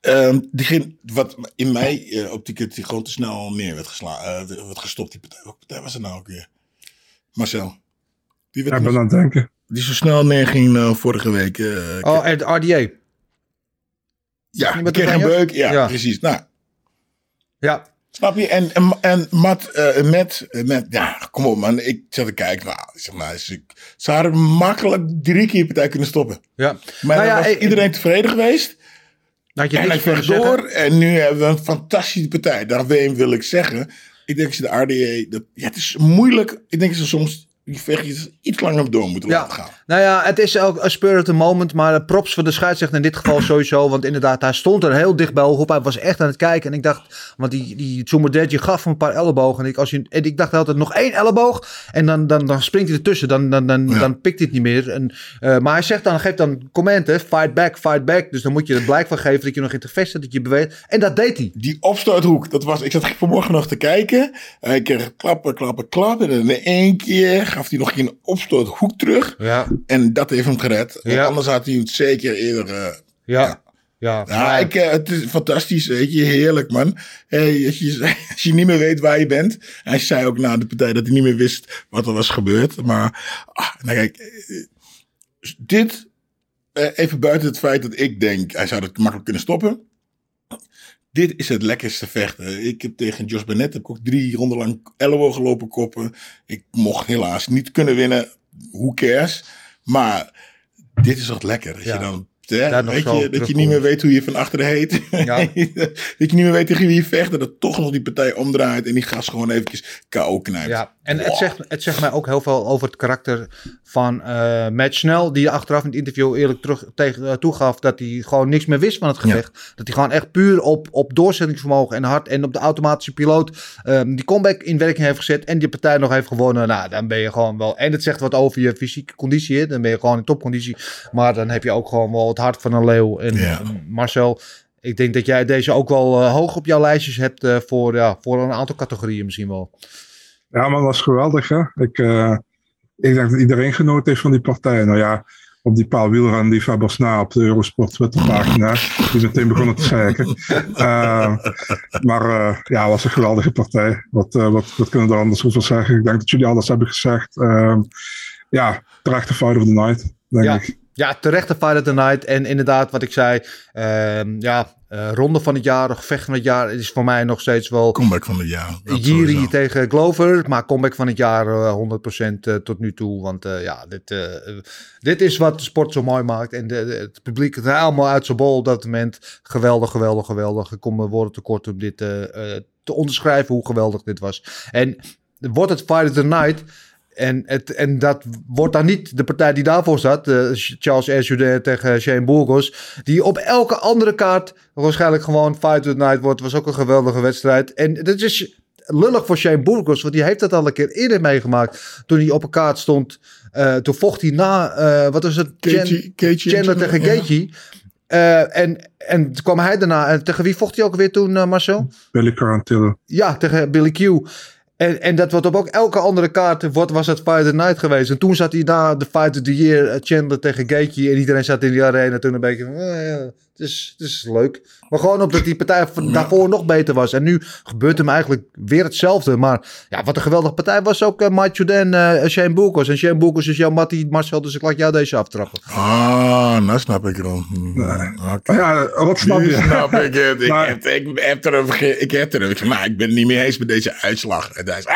Speaker 4: Ehm die ging, wat in mij eh, optiek het die gewoon te snel neer werd geslagen, werd gestopt die partij. Welke partij was het nou ook weer? Marcel. Die, werd
Speaker 5: Ik ben aan het denken.
Speaker 4: die zo snel neerging uh, vorige week. eh,
Speaker 3: Oh, en de RDA.
Speaker 4: ja,
Speaker 3: die
Speaker 4: die
Speaker 3: met
Speaker 4: kreeg een beuk. Ja,
Speaker 3: Ja.
Speaker 4: precies. Nou,
Speaker 3: Ja,
Speaker 4: Snap je? En, en, en Matt, eh, met, met, ja, kom op man. Ik zat te kijken. Nou, ik zeg maar, ze, ze hadden makkelijk drie keer partij kunnen stoppen.
Speaker 3: ja.
Speaker 4: Maar
Speaker 3: Nou
Speaker 4: dan
Speaker 3: ja,
Speaker 4: was
Speaker 3: ik-
Speaker 4: iedereen tevreden geweest.
Speaker 3: Had je
Speaker 4: En hij door. En nu hebben we een fantastische partij. Daarom wil ik zeggen. Ik denk dat ze de RDA. Dat, ja, het is moeilijk. Ik denk dat ze soms die vechtjes iets langer door moeten laten gaan.
Speaker 3: Nou ja, het is ook een spirit of the moment. Maar props voor de scheidsrechter in dit geval sowieso. Want inderdaad, hij stond er heel dicht bovenop. Hij was echt aan het kijken. En ik dacht, want die, die Zumerdetje gaf hem een paar ellebogen. En ik, als je, en ik dacht altijd nog één elleboog. En dan, dan, dan springt hij ertussen. Dan, dan, dan,
Speaker 4: Ja.
Speaker 3: dan pikt hij het niet meer. En, eh, maar hij zegt dan, geeft dan commenten. Fight back, fight back. Dus dan moet je er blijk van geven dat je nog in zit. Dat je beweegt. En dat deed hij.
Speaker 4: Die opstoothoek, dat was, ik zat vanmorgen nog te kijken. Hij kreeg klappen, klappen, klappen. En in één keer gaf hij nog een keer een opstoothoek terug.
Speaker 3: Ja,
Speaker 4: En dat heeft hem gered.
Speaker 3: Ja.
Speaker 4: Anders had hij het zeker eerder. eh,
Speaker 3: ja, ja.
Speaker 4: ja, ik, eh, het is fantastisch, weet je, heerlijk man. Hey, als, je, als je niet meer weet waar je bent. Hij zei ook na de partij dat hij niet meer wist wat er was gebeurd. Maar, ah, nou kijk, eh, dit, eh, even buiten het feit dat ik denk, hij zou het makkelijk kunnen stoppen. Dit is het lekkerste vechten. Ik heb tegen Jos Bennett heb ik ook drie ronden lang elleboog gelopen koppen. Ik mocht helaas niet kunnen winnen. Who cares? Maar dit is toch lekker. Dat
Speaker 3: Ja.
Speaker 4: je dan, hè,
Speaker 3: Daar nog
Speaker 4: weet
Speaker 3: zo
Speaker 4: je, dat je niet meer weet hoe je van achteren heet.
Speaker 3: Ja.
Speaker 4: dat je niet meer weet tegen wie je vecht. En dat toch nog die partij omdraait. En die gast gewoon eventjes KO knijpt.
Speaker 3: Ja, en het zegt, het zegt mij ook heel veel over het karakter van eh Matt Snell. Die achteraf in het interview eerlijk terug tegen, eh, toegaf dat hij gewoon niks meer wist van het gevecht. Dat hij gewoon echt puur op, op doorzettingsvermogen en hard en op de automatische piloot ehm, die comeback in werking heeft gezet. En die partij nog heeft gewonnen. Nou, dan ben je gewoon wel. En het zegt wat over je fysieke conditie. Dan ben je gewoon in topconditie. Maar dan heb je ook gewoon wel het hart van een leeuw. En
Speaker 4: Ja.
Speaker 3: Marcel. Ik denk dat jij deze ook wel eh, hoog op jouw lijstjes hebt eh, voor, ja, voor een aantal categorieën misschien wel.
Speaker 5: Ja, maar dat was geweldig, hè. Ik, eh, ik denk dat iedereen genoten heeft van die partij. Nou ja, op die Paul Wielren, die Fabersna op de Eurosport Twitterpagina, die meteen begonnen te zeiken. Maar eh, ja, het was een geweldige partij. Wat, wat, wat kunnen we er anders over zeggen? Ik denk dat jullie alles hebben gezegd. Eh, ja, de fight of the night, denk
Speaker 3: Ja.
Speaker 5: ik.
Speaker 3: Ja, terechte Fight of the Night. En inderdaad, wat ik zei, ehm, ja, eh, ronde van het jaar, of gevecht van het jaar, is voor mij nog steeds wel...
Speaker 4: Comeback van het jaar.
Speaker 3: Jiri tegen Glover, maar comeback van het jaar eh, 100% eh, tot nu toe. Want eh, ja, dit, eh, eh, dit is wat de sport zo mooi maakt. En de, de- het publiek het helemaal uit zijn bol op dat moment. Geweldig, geweldig, geweldig. Ik kom mijn woorden tekort om dit eh, eh, te onderschrijven hoe geweldig dit was. En wordt het Fight of the Night... En, het, en dat wordt dan niet de partij die daarvoor zat, eh, Charles Jourdain tegen Shane Burgos, die op elke andere kaart waarschijnlijk gewoon Fight of the Night wordt. was ook een geweldige wedstrijd. En dat is lullig voor Shane Burgos, want die heeft dat al een keer eerder meegemaakt. Toen hij op een kaart stond, eh, toen vocht hij na, eh, wat was het? Chandler
Speaker 4: en
Speaker 3: tegen. Gaethje. Eh, en, en toen kwam hij daarna, en tegen wie vocht hij ook weer toen, Marcel?
Speaker 5: Billy Carantilla.
Speaker 3: Ja, tegen Billy Q. En, en dat wordt op ook elke andere kaart wordt, was het Fight the Night geweest. En toen zat hij na de Fight of the Year, Chandler tegen Gaethje. En iedereen zat in die arena toen een beetje van, eh, ja, het, is, leuk. Maar gewoon omdat die partij van daarvoor nog beter was. En nu gebeurt hem eigenlijk weer hetzelfde. Maar ja, wat een geweldige partij was ook uh, Mike Jordan en Shane Burgos. En Shane Burgos is jouw Mattie Marcel, dus ik laat jou deze aftrappen.
Speaker 4: Ah, nou snap ik dan. Hm, oké.
Speaker 5: Ja, wat snap je?
Speaker 4: snap ik het. Ik,
Speaker 5: Maar-
Speaker 4: heb, ik heb erover ik heb erover maar ik ben het niet meer eens met deze uitslag. En hij is, ah,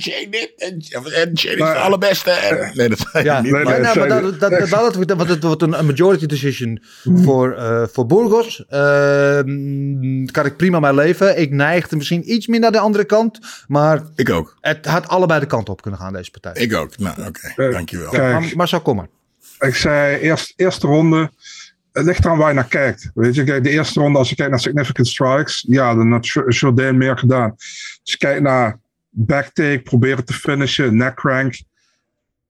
Speaker 4: Shane dit en, en Shane is
Speaker 5: Maar-
Speaker 4: de allerbeste. En, nee, dat zei
Speaker 3: Ja,
Speaker 4: niet.
Speaker 5: nee,
Speaker 3: maar,
Speaker 4: maar-
Speaker 3: nou, maar
Speaker 5: Shane-
Speaker 3: dat, dat, dat, wordt een, een majority decision voor, eh, voor Burgos. Ehm, kan ik prima mee leven. Ik neigde misschien iets meer naar de andere kant. Maar
Speaker 4: ik ook.
Speaker 3: het had allebei de kant op kunnen gaan, deze partij.
Speaker 4: Ik ook. Nou, oké.
Speaker 5: Eh,
Speaker 4: Dankjewel.
Speaker 5: kijk.
Speaker 3: maar, maar zo, kom maar.
Speaker 5: Ik zei eerst, eerste ronde. Het ligt eraan waar je naar kijkt. Weet je, kijk, de eerste ronde, als je kijkt naar significant strikes, ja, dan had J- Jourdain meer gedaan. Als je kijkt naar backtake, proberen te finishen, neck crank,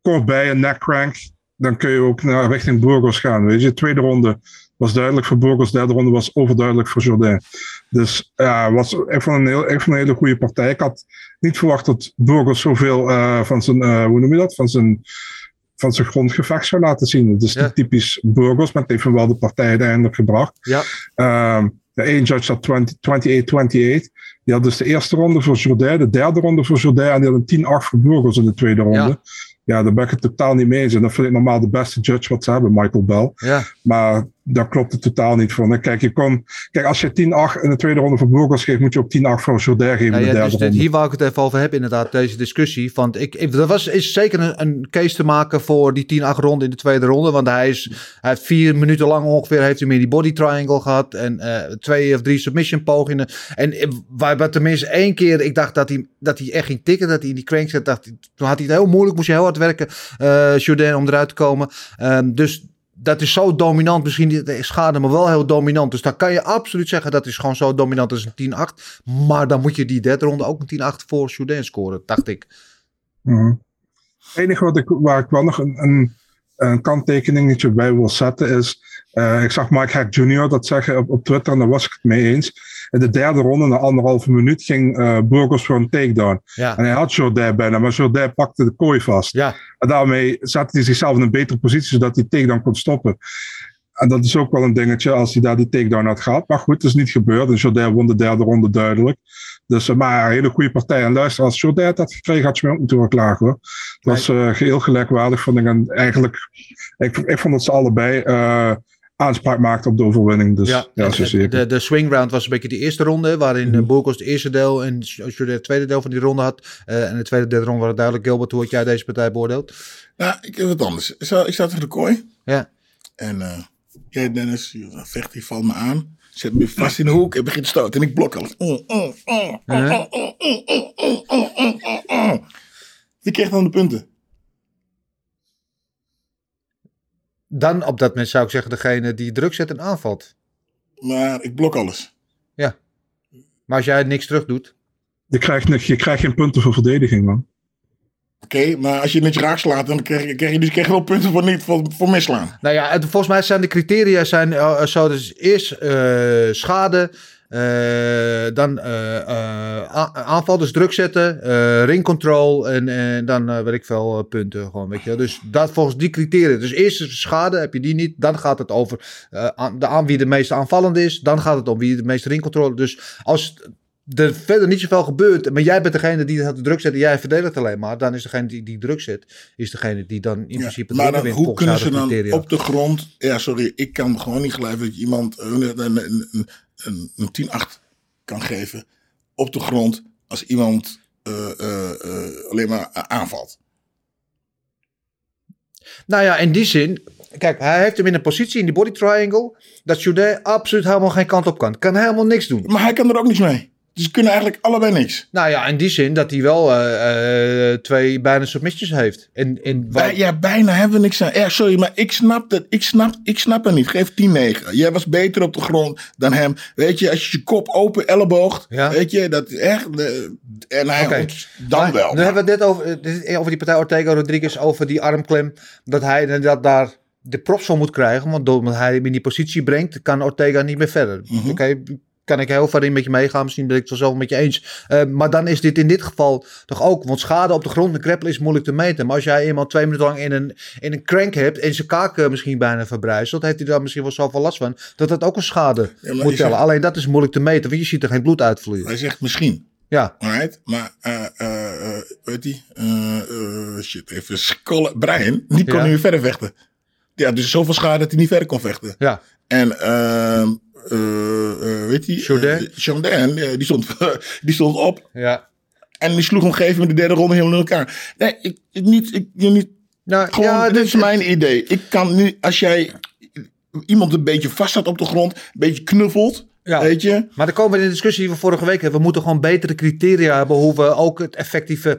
Speaker 5: kort bij een neck crank, dan kun je ook naar richting Burgos gaan. Weet je, de tweede ronde was duidelijk voor Burgos, de derde ronde was overduidelijk voor Jourdain. Dus ja, was, ik, vond een heel, vond een hele goede partij. Ik had niet verwacht dat Burgos zoveel eh, van zijn, eh, hoe noem je dat, van zijn van zijn grondgevecht zou laten zien. Het is
Speaker 3: Ja.
Speaker 5: niet typisch Burgos, maar het heeft wel de partij uiteindelijk gebracht.
Speaker 3: Ja.
Speaker 5: Ehm, de één judge had 20 28-28. Die had dus de eerste ronde voor Jourdain, de derde ronde voor Jourdain en die had een 10-8 voor Burgos in de tweede ronde.
Speaker 3: Ja.
Speaker 5: Ja. daar ben ik het totaal niet mee eens. En dat vind ik normaal de beste judge wat ze hebben, Michael Bell.
Speaker 3: Ja,
Speaker 5: Maar daar klopt het totaal niet voor. Kijk, je kijk als je 10-8 in de tweede ronde voor Burgos geeft, moet je ook 10-8 voor Jourdain geven
Speaker 3: ja,
Speaker 5: in de
Speaker 3: ja,
Speaker 5: derde
Speaker 3: dus dit-
Speaker 5: ronde.
Speaker 3: hier wou ik het even over hebben, inderdaad, deze discussie. Want ik, ik, er was, is zeker een, een case te maken voor die 10-8 ronde in de tweede ronde. Want hij, is, hij heeft vier minuten lang ongeveer heeft hij meer die body triangle gehad. En eh, twee of drie submission pogingen. En eh, waar, waar tenminste één keer, ik dacht dat hij, dat hij echt ging tikken. Dat hij in die crank zat. Dacht, toen had hij het heel moeilijk, moest hij heel hard werken, eh Jourdain, om eruit te komen. Ehm, dus dat is zo dominant. Misschien schade, maar wel heel dominant. Dus dan kan je absoluut zeggen dat is gewoon zo dominant als een 10-8. Maar dan moet je die derde ronde ook een 10-8 voor Jourdain scoren, dacht ik.
Speaker 5: Mhm. Het enige wat ik, waar ik wel nog een, een, een kanttekeningetje bij wil zetten is. eh, ik zag Mike Hack Jr. dat zeggen op, op Twitter en daar was ik het mee eens. In de derde ronde, na anderhalve minuut, ging eh Burgos voor een takedown.
Speaker 3: Ja,
Speaker 5: En hij had Jourdain bijna, maar Jourdain pakte de kooi vast.
Speaker 3: ja.
Speaker 5: En daarmee zette hij zichzelf in een betere positie, zodat hij takedown kon stoppen. En dat is ook wel een dingetje als hij daar die takedown had gehad. Maar goed, het is niet gebeurd. En Jourdain won de derde ronde duidelijk. Dus, eh, maar een hele goede partij. En luister, als Jourdain het had gekregen, had je me ook moeten klagen hoor. Het was eh, geheel gelijkwaardig, vond ik. En eigenlijk, ik, ik vond dat ze allebei eh, aanspraak maakten op de overwinning. Dus ja,
Speaker 3: Ja,
Speaker 5: zo
Speaker 3: de,
Speaker 5: zeker.
Speaker 3: de, de swing round was een beetje de eerste ronde, waarin mm Burgos het eerste deel en Jourdain het tweede deel van die ronde had. Eh, en de tweede derde ronde waren duidelijk. Gilbert, hoe had jij deze partij beoordeeld?
Speaker 4: Nou, ik heb wat anders. Ik sta, ik sta tegen de kooi.
Speaker 3: Ja.
Speaker 4: En eh, jij Dennis, je vecht, die valt me aan. Zet me vast in de hoek en begint te stoten. En ik blok alles. Mm, mm, mm, mm,
Speaker 3: Uh-huh.
Speaker 4: mm, mm, mm, mm, mm, mm, mm, mm. Wie kreeg dan de punten?
Speaker 3: Dan op dat moment zou ik zeggen degene die druk zet en aanvalt.
Speaker 4: Maar ik blok alles.
Speaker 3: Maar als jij niks terug doet,
Speaker 5: Je, krijgt, niks- je krijgt geen punten voor verdediging, man.
Speaker 4: Oké, maar als je het raak slaat, dan krijg je, krijg je dus krijg je wel punten voor, niet, voor, misslaan.
Speaker 3: Nou ja, volgens mij zijn de criteria zijn, eh, zo. Dus eerst eh, schade, eh, dan aanval, dus druk zetten, ring control en, en dan weet ik veel punten gewoon, weet je. Dus dat volgens die criteria. Dus eerst is schade, heb je die niet, dan gaat het over aan, de, aan wie de meest aanvallende is, dan gaat het om wie de meeste ring control. Dus als er verder niet zoveel gebeurt, maar jij bent degene die het druk zet en jij verdedigt alleen maar, dan is degene die die druk zet, is degene die dan in
Speaker 4: Ja,
Speaker 3: principe de
Speaker 4: maar dan, hoe kunnen ze dan
Speaker 3: criteria.
Speaker 4: op de grond... Ja, sorry, ik kan gewoon niet geloven dat je iemand een, een, een, een, een, een 10-8 kan geven op de grond als iemand eh, eh, eh, alleen maar aanvalt.
Speaker 3: Nou ja, in die zin, kijk, hij heeft hem in een positie in die body triangle, dat Jude absoluut helemaal geen kant op kan. Kan helemaal niks doen.
Speaker 4: Maar hij kan er ook niks mee. Dus ze kunnen eigenlijk allebei niks.
Speaker 3: Nou ja, in die zin dat hij wel eh, eh, twee bijna submissions heeft.
Speaker 4: Bij, ja, bijna hebben we niks aan. Ja, sorry, maar ik snap het. Ik snap, ik snap het niet. Geef 10-9. Jij was beter op de grond dan hem. Weet je, als je je kop open elleboogd.
Speaker 3: Ja.
Speaker 4: Weet je, dat is echt. eh, en hij dan
Speaker 3: Maar
Speaker 4: wel.
Speaker 3: Nu hebben we het net over, over die partij Ortega Rodriguez, over die armklem. Dat hij inderdaad daar de props van moet krijgen. Want doordat hij hem in die positie brengt, kan Ortega niet meer verder.
Speaker 4: Mhm.
Speaker 3: Oké, kan ik heel ver in met je meegaan. Misschien ben ik het wel zelf met je eens. Eh, maar dan is dit in dit geval toch ook. Want schade op de grond met grappelen is moeilijk te meten. Maar als jij iemand twee minuten lang in een, in een crank hebt. en zijn kaak eh, misschien bijna verbrijzelt. heeft hij daar misschien wel zoveel last van. dat dat ook een schade moet
Speaker 4: je
Speaker 3: tellen.
Speaker 4: zegt-
Speaker 3: Alleen dat is moeilijk te meten. Want je ziet er geen bloed uitvloeien.
Speaker 4: Hij zegt misschien.
Speaker 3: Ja.
Speaker 4: Alright, maar eh eh, weet eh, shit, even scrollen. Brian, die kon
Speaker 3: Ja.
Speaker 4: meer verder vechten. Ja, dus zoveel schade dat hij niet verder kon vechten.
Speaker 3: Ja.
Speaker 4: En ehm eh, eh, weet je?
Speaker 3: Jourdain?
Speaker 4: Jourdain, eh, die, stond, die stond op
Speaker 3: Ja.
Speaker 4: en die sloeg op een gegeven moment de derde ronde helemaal in elkaar. Nee, ik, ik niet, ik, niet.
Speaker 3: Nou,
Speaker 4: Gewoon,
Speaker 3: ja,
Speaker 4: dit
Speaker 3: dit-
Speaker 4: is mijn idee. Ik kan nu, als jij iemand een beetje vast staat op de grond, een beetje knuffelt,
Speaker 3: Ja.
Speaker 4: weet je?
Speaker 3: Maar dan komen we in de discussie die we vorige week hebben. We moeten gewoon betere criteria hebben hoe we ook het effectieve,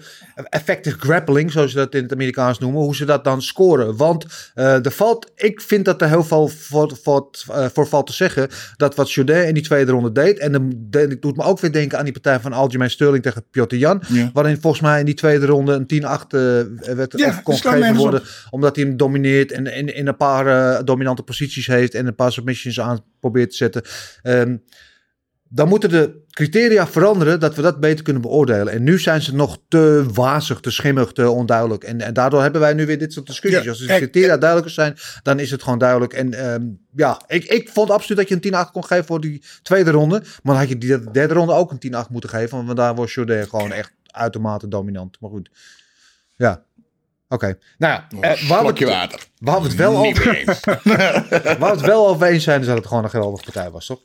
Speaker 3: effective grappling, zoals ze dat in het Amerikaans noemen, hoe ze dat dan scoren. Want eh er valt, ik vind dat er heel veel voor, voor, eh, voor valt te zeggen dat wat Jourdain in die tweede ronde deed. En dan de- het doet me ook weer denken aan die partij van Aljamain Sterling tegen Piotr Jan.
Speaker 4: Ja.
Speaker 3: Waarin volgens mij in die tweede ronde een 10-8 eh, werd
Speaker 4: Ja,
Speaker 3: kon gegeven worden. Omdat hij hem domineert en in, in een paar dominante posities heeft en een paar submissions aan probeert te zetten. Dan moeten de criteria veranderen dat we dat beter kunnen beoordelen. En nu zijn ze nog te wazig, te schimmig, te onduidelijk. En, en daardoor hebben wij nu weer dit soort discussies.
Speaker 4: Ja,
Speaker 3: Als de criteria duidelijker zijn, dan is het gewoon duidelijk. En ehm, ja, ik, ik vond absoluut dat je een 10-8 kon geven voor die tweede ronde. Maar dan had je die derde ronde ook een 10-8 moeten geven. Want daar was Jourdain gewoon echt uitermate dominant. Maar goed, ja. Oké, nou ja, eh, waar, we het,
Speaker 4: water.
Speaker 3: waar we het wel over
Speaker 4: eens
Speaker 3: zijn, is dat het gewoon een geweldige partij was, toch?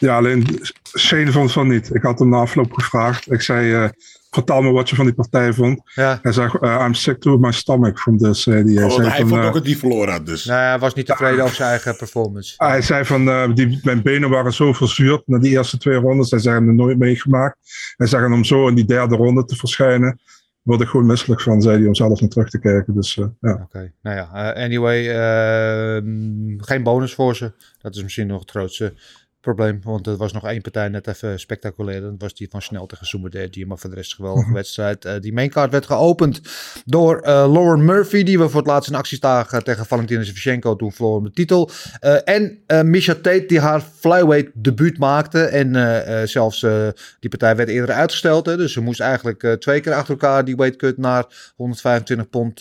Speaker 5: Ja, alleen Shane vond van niet. Ik had hem na afloop gevraagd. Ik zei, eh, vertel me wat je van die partij vond.
Speaker 3: Ja.
Speaker 5: Hij zei, eh, I'm sick to my stomach from this. die, hij,
Speaker 4: Oh,
Speaker 5: zei
Speaker 4: hij
Speaker 5: van,
Speaker 4: vond ook dat hij verloren had, dus.
Speaker 3: Nou, hij was niet tevreden over zijn eigen performance.
Speaker 5: hij zei van, eh, die, mijn benen waren zo verzuurd na die eerste twee rondes. Hij zei, hem nooit meegemaakt. Hij zei, om zo in die derde ronde te verschijnen, word ik gewoon misselijk van, zei hij, om zelf naar terug te kijken. Dus eh, ja.
Speaker 3: Oké, nou ja, anyway, ehm, geen bonus voor ze. Dat is misschien nog het grootste probleem. Want er was nog één partij net even spectaculair. Dat was die van Snel tegen Soumerderdje. Maar voor de rest een geweldige wedstrijd. Eh, die maincard werd geopend door eh, Lauren Murphy. Die we voor het laatst in actie zagen tegen Valentina Shevchenko. Toen verloor hem de titel. Eh, en Misha Tate die haar flyweight debuut maakte. En zelfs die partij werd eerder uitgesteld. Hè, dus ze moest eigenlijk twee keer achter elkaar die weight cut naar 125 pond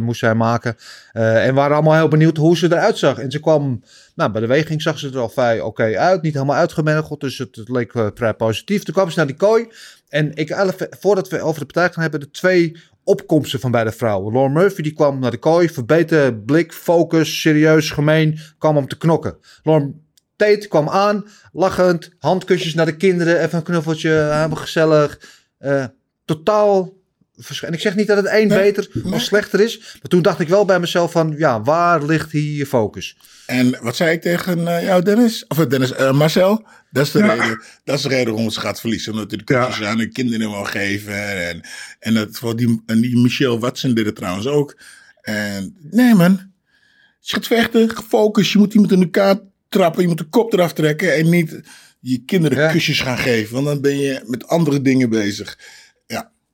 Speaker 3: moest zij maken. En waren allemaal heel benieuwd hoe ze eruit zag. En ze kwam, nou bij de weging zag ze er al vrij oké uit. Niet helemaal uitgemergeld, dus het, het leek eh, vrij positief. Toen kwam ze naar die kooi. En ik, voordat we over de partij gaan hebben, de twee opkomsten van beide vrouwen. Lauren Murphy die kwam naar de kooi, verbeterde blik, focus, serieus, gemeen, kwam om te knokken. Lauren Tate kwam aan, lachend, handkusjes naar de kinderen, even een knuffeltje, hebben gezellig. Eh, totaal En ik zeg niet dat het een beter of slechter is. Maar toen dacht ik wel bij mezelf van, ja, waar ligt hier je focus?
Speaker 4: En wat zei ik tegen eh, jou, Dennis? Of eh, Dennis, eh, Marcel? Dat is, de
Speaker 5: Ja.
Speaker 4: reden, dat is de reden waarom ze gaat verliezen. Omdat de kusjes aan de kinderen wil geven. En, en, dat, voor die, en die Michelle Watson deed het trouwens ook. En nee man, je gaat vechten, gefocust. Je moet iemand in elkaar trappen. Je moet de kop eraf trekken. En niet je kinderen
Speaker 3: Ja.
Speaker 4: kusjes gaan geven. Want dan ben je met andere dingen bezig.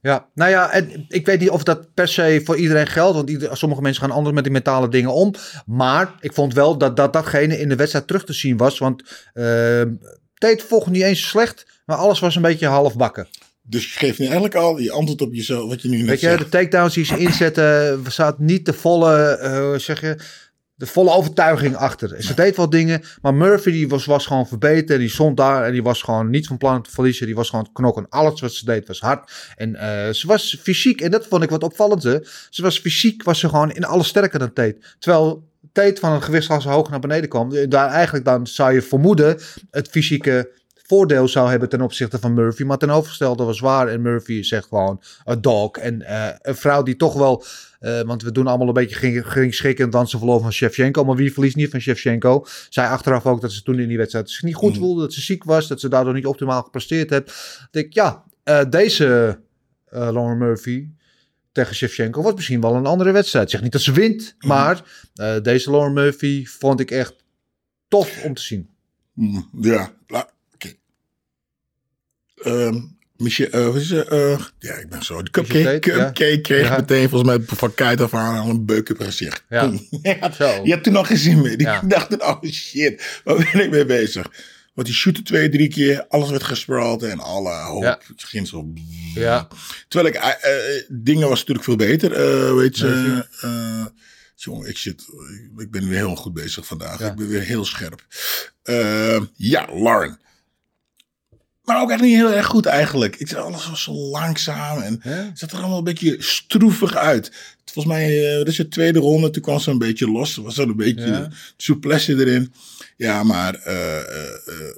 Speaker 4: Ja,
Speaker 3: nou ja, en ik weet niet of dat per se voor iedereen geldt. Want ieder- sommige mensen gaan anders met die mentale dingen om. Maar ik vond wel dat, dat datgene in de wedstrijd terug te zien was. Want uh, Tate vocht niet eens slecht. Maar alles was een beetje halfbakken.
Speaker 4: dus je geeft nu eigenlijk al je antwoord op jezelf. Wat je nu net
Speaker 3: Weet je,
Speaker 4: zegt.
Speaker 3: de takedowns die ze inzetten, zaten niet de volle, eh, hoe zeg je, de volle overtuiging achter. Ze deed wel dingen, maar Murphy die was, was gewoon verbeterd. Die stond daar en die was gewoon niet van plan te verliezen. Die was gewoon knokken. Alles wat ze deed was hard. En eh, ze was fysiek, en dat vond ik wat opvallend. Ze was fysiek, was ze gewoon in alles sterker dan Tate. Terwijl Tate van een gewichtsklasse hoog naar beneden kwam. Daar eigenlijk dan zou je vermoeden het fysieke voordeel zou hebben ten opzichte van Murphy. Maar ten overgestelde was waar. En Murphy zegt gewoon een dog. En eh, een vrouw die toch wel... eh, want we doen allemaal een beetje ging, ging schikken dansen verloren van Shevchenko. Maar wie verliest niet van Shevchenko? Zij achteraf ook dat ze toen in die wedstrijd zich niet goed
Speaker 4: Mm.
Speaker 3: voelde. Dat ze ziek was. Dat ze daardoor niet optimaal gepresteerd heeft. Ik denk ja, eh, deze eh Lauren Murphy tegen Shevchenko was misschien wel een andere wedstrijd. Ik zeg niet dat ze wint.
Speaker 4: Mm.
Speaker 3: Maar deze Lauren Murphy vond ik echt tof om te zien.
Speaker 4: Mm, Ja, la- Ehm, Michel, is? Eh, ja, ik ben zo. De cupcake,
Speaker 3: ja.
Speaker 4: cupcake kreeg
Speaker 3: Ja.
Speaker 4: meteen volgens mij van Kuit af aan al een beuk op gezicht.
Speaker 3: Ja.
Speaker 4: Toen-
Speaker 3: Zo.
Speaker 4: je had toen al geen zin meer. Ik dacht, oh shit, waar ben ik mee bezig? Want die shooten twee, drie keer, alles werd gespraald en alle hoop
Speaker 3: Ja.
Speaker 4: ging zo.
Speaker 3: Ja.
Speaker 4: Terwijl ik, eh, dingen was natuurlijk veel beter. weet je, jongen, ik zit, ik ben weer heel goed bezig vandaag.
Speaker 3: Ja.
Speaker 4: Ik ben weer heel scherp. Eh, ja, Lauren. Maar ook echt niet heel erg goed eigenlijk. Ik zei, alles was zo langzaam en het zat er allemaal een beetje stroevig uit. Volgens mij, eh, dat is de tweede ronde, toen kwam ze een beetje los. Er was er een beetje
Speaker 3: Ja.
Speaker 4: souplesse erin. Ja, maar eh eh, eh,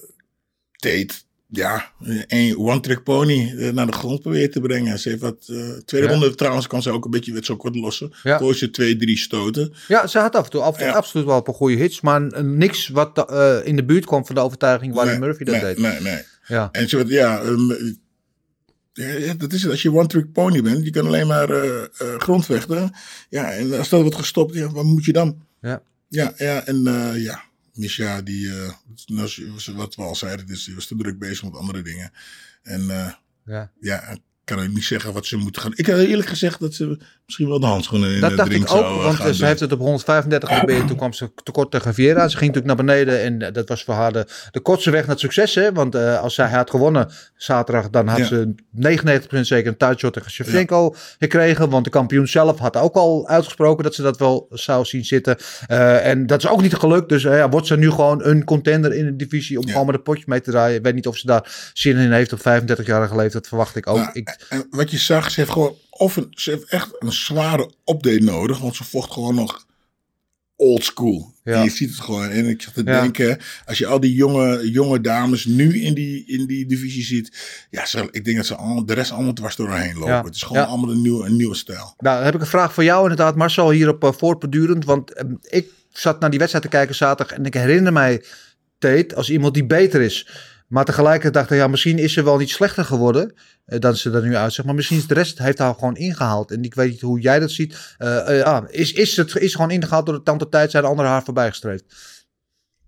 Speaker 4: Tate, ja, een one-trick pony eh, naar de grond proberen te brengen. Ze heeft wat, eh, tweede
Speaker 3: Ja.
Speaker 4: ronde trouwens kon ze ook een beetje, werd ze ook wat lossen.
Speaker 3: Ja.
Speaker 4: Koos ze twee, drie stoten.
Speaker 3: Ja, ze had af en toe, af en toe
Speaker 4: Ja.
Speaker 3: absoluut wel een paar goede hits. Maar eh, niks wat eh, in de buurt kwam van de overtuiging waarin
Speaker 4: Nee,
Speaker 3: Murphy dat
Speaker 4: nee,
Speaker 3: deed.
Speaker 4: Nee, nee.
Speaker 3: Ja.
Speaker 4: En ja, ehm, ja, ja, dat is het. Als je one-trick pony bent, je kan alleen maar eh, eh, grondvechten. Ja, en als dat wordt gestopt, ja, wat moet je dan?
Speaker 3: Ja.
Speaker 4: Ja, ja en eh, ja, Misha, die, nou, wat we al zeiden, dus die was te druk bezig met andere dingen. En
Speaker 3: Ja.
Speaker 4: ja, ik kan niet zeggen wat ze moeten gaan. Ik had eerlijk gezegd dat ze misschien wel de handschoenen in
Speaker 3: Dat
Speaker 4: de
Speaker 3: dacht ik ook, want eh, ze
Speaker 4: doen.
Speaker 3: heeft het op 135 geprobeerd. Toen kwam ze tekort tegen Vieira. Ze ging natuurlijk naar beneden en eh, dat was voor haar de, de kortste weg naar het succes. Hè? Want eh, als zij had gewonnen zaterdag, dan had
Speaker 4: Ja.
Speaker 3: ze 99% zeker een thuisshot tegen Shevchenko gekregen. Want de kampioen zelf had ook al uitgesproken dat ze dat wel zou zien zitten. En dat is ook niet gelukt. Dus ja, wordt ze nu gewoon een contender in de divisie om
Speaker 4: Ja.
Speaker 3: gewoon een potje mee te draaien. Ik weet niet of ze daar zin in heeft op 35-jarige leeftijd. Dat verwacht ik ook.
Speaker 4: Nou,
Speaker 3: ik,
Speaker 4: En wat je zag, ze heeft gewoon of een, ze heeft echt een zware update nodig, want ze vocht gewoon nog old school.
Speaker 3: Ja.
Speaker 4: Je ziet het gewoon. En ik zat te
Speaker 3: Ja.
Speaker 4: denken, als je al die jonge, jonge dames nu in die, in die divisie ziet, ja, ze, ik denk dat ze allemaal, de rest allemaal dwars doorheen lopen.
Speaker 3: Ja.
Speaker 4: Het is gewoon allemaal een nieuwe, een nieuwe stijl.
Speaker 3: Nou, dan heb ik een vraag voor jou inderdaad, Marcel, hierop uh, voortbedurend. Want eh, ik zat naar die wedstrijd te kijken zaterdag en ik herinner mij Tate als iemand die beter is. Maar tegelijkertijd dacht ik, ja, misschien is ze wel niet slechter geworden eh, dan ze er nu uitziet. Maar misschien is de rest heeft haar gewoon ingehaald. En ik weet niet hoe jij dat ziet. Eh, eh, is, is het is gewoon ingehaald door de tante tijd zijn de anderen haar voorbij gestreefd?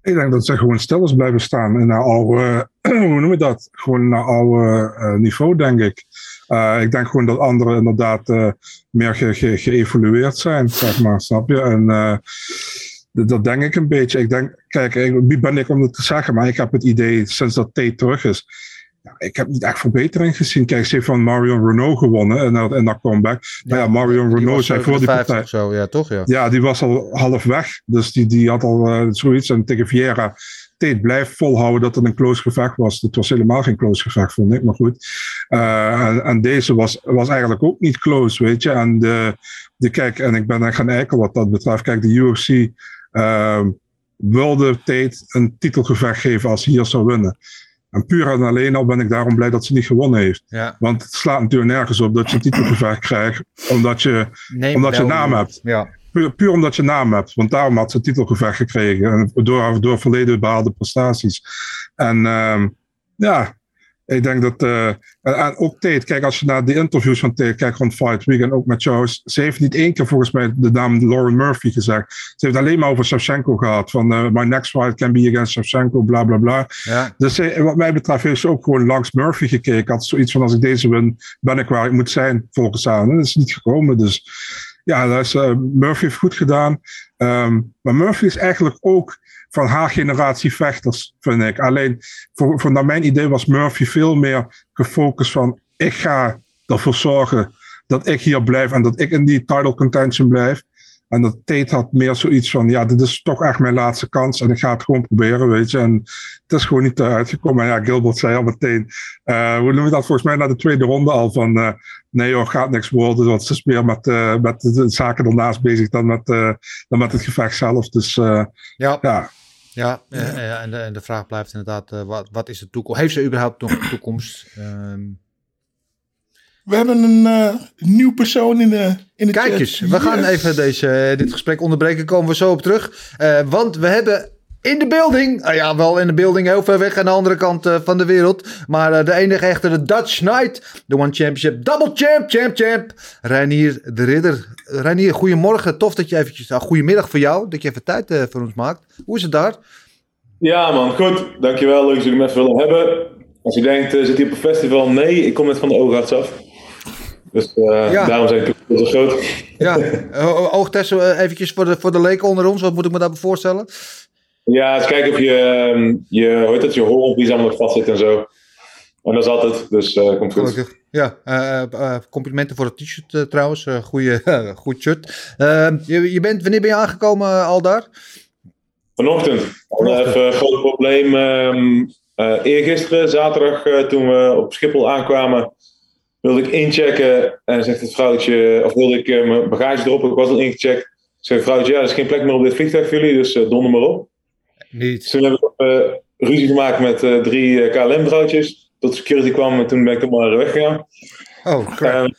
Speaker 5: Ik denk dat ze gewoon stil is blijven staan. En naar oude, hoe noem je dat? Gewoon naar oude niveau, denk ik. Ik denk gewoon dat anderen inderdaad meer ge- ge- geëvolueerd zijn, zeg maar, snap je? En dat, denk ik een beetje. Ik denk, kijk, wie ben ik om het te zeggen? Maar ik heb het idee, sinds dat Tate terug is, ja, ik heb niet echt verbetering gezien. Kijk, ze heeft van Marion Renault gewonnen in dat, in dat comeback. maar ja, Marion Renault zei voor die
Speaker 3: 57
Speaker 5: partij.
Speaker 3: zo, ja, toch? Ja.
Speaker 5: Ja, die was al half weg. Dus die, die had al eh, zoiets. En tegen Vieira, Tate blijft volhouden dat het een close gevecht was. Het was helemaal geen close gevecht, vond ik. Maar goed. Eh, en, en deze was, was eigenlijk ook niet close, weet je. En de, de kijk, en ik ben echt gaan eikel wat dat betreft. Kijk, de UFC wilde Tate een titelgevecht geven als hij hier zou winnen. En puur en alleen al ben ik daarom blij dat ze niet gewonnen heeft.
Speaker 3: Ja.
Speaker 5: Want het slaat natuurlijk nergens op dat je een titelgevecht krijgt. Omdat je
Speaker 3: Nee,
Speaker 5: omdat je naam hebt.
Speaker 3: Ja.
Speaker 5: Puur, puur omdat je naam hebt. Want daarom had ze het titelgevecht gekregen. En door, door verleden behaalde prestaties. En ehm, ja, ik denk dat. eh, en, ook Tate, kijk, als je naar de interviews van Tate kijkt rond Fight Week en ook met Charles. Ze heeft niet één keer volgens mij de naam Lauren Murphy gezegd. Ze heeft alleen maar over Shevchenko gehad. Van eh, my next fight can be against Shevchenko, bla bla bla.
Speaker 3: Ja.
Speaker 5: Dus ze, wat mij betreft heeft ze ook gewoon langs Murphy gekeken. Had zoiets van: als ik deze win, ben ik waar ik moet zijn volgens haar. En dat is niet gekomen. Dus ja, dat is, eh, Murphy heeft goed gedaan. Ehm, maar Murphy is eigenlijk ook van haar generatie vechters, vind ik. Alleen, voor, voor naar mijn idee was Murphy veel meer gefocust van: ik ga ervoor zorgen dat ik hier blijf en dat ik in die title contention blijf. En dat Tate had meer zoiets van, ja, dit is toch echt mijn laatste kans en ik ga het gewoon proberen, weet je. En het is gewoon niet uitgekomen. En ja, Gilbert zei al meteen, uh, hoe noem je dat volgens mij na de tweede ronde al, van uh, nee joh, gaat niks worden. Want ze is meer met, uh, met de zaken ernaast bezig dan met, dan met het gevecht zelf. Dus
Speaker 3: ja.
Speaker 5: ja.
Speaker 3: Ja, en, de, en, de, vraag blijft inderdaad, wat, wat is de toekomst? Heeft ze überhaupt nog een toekomst? Um,
Speaker 4: we hebben een uh, nieuw persoon in de, in de
Speaker 3: Kijk eens, we gaan even deze, dit gesprek onderbreken. Komen we zo op terug. Uh, want we hebben in de building, uh, ja wel in de building heel ver weg aan de andere kant uh, van de wereld. Maar de enige echte, de Dutch Knight. De One Championship, double champ, champ, champ. Reinier de Ridder. Reinier, goedemorgen. Tof dat je eventjes, nou, goedemiddag voor jou, dat je even tijd voor ons maakt. Hoe is het daar?
Speaker 6: Ja man, goed. Dankjewel. Leuk dat jullie me even willen hebben. Als je denkt, zit hier op een festival? Nee, ik kom net van de oogarts af. Dus ja. daarom zijn het zo groot.
Speaker 3: Ja, oogtesten eventjes voor de, voor de leken onder ons. Wat moet ik me daarbij voorstellen?
Speaker 6: Ja, eens kijken of je, ehm, je, hoe het, je hoornpies allemaal nog vast zit en zo. En dat is altijd, dus uh, komt goed. Gelukkig.
Speaker 3: Ja, uh, complimenten voor het t-shirt trouwens. goeie, goed shirt. Ehm, je, je bent, wanneer ben je aangekomen al daar?
Speaker 6: Vanochtend. Vanochtend. Even een groot probleem. Um, eergisteren, zaterdag, toen we op Schiphol aankwamen wilde ik inchecken en zegt het vrouwtje, of wilde ik mijn bagage droppen, ik was al ingecheckt. Zegt het vrouwtje, ja, er is geen plek meer op dit vliegtuig voor jullie, dus donder maar op.
Speaker 3: Niet.
Speaker 6: Toen heb ik uh, ruzie gemaakt met drie KLM-vrouwtjes. Tot security kwam en toen ben ik er maar weggegaan.
Speaker 3: Oh, crap. En,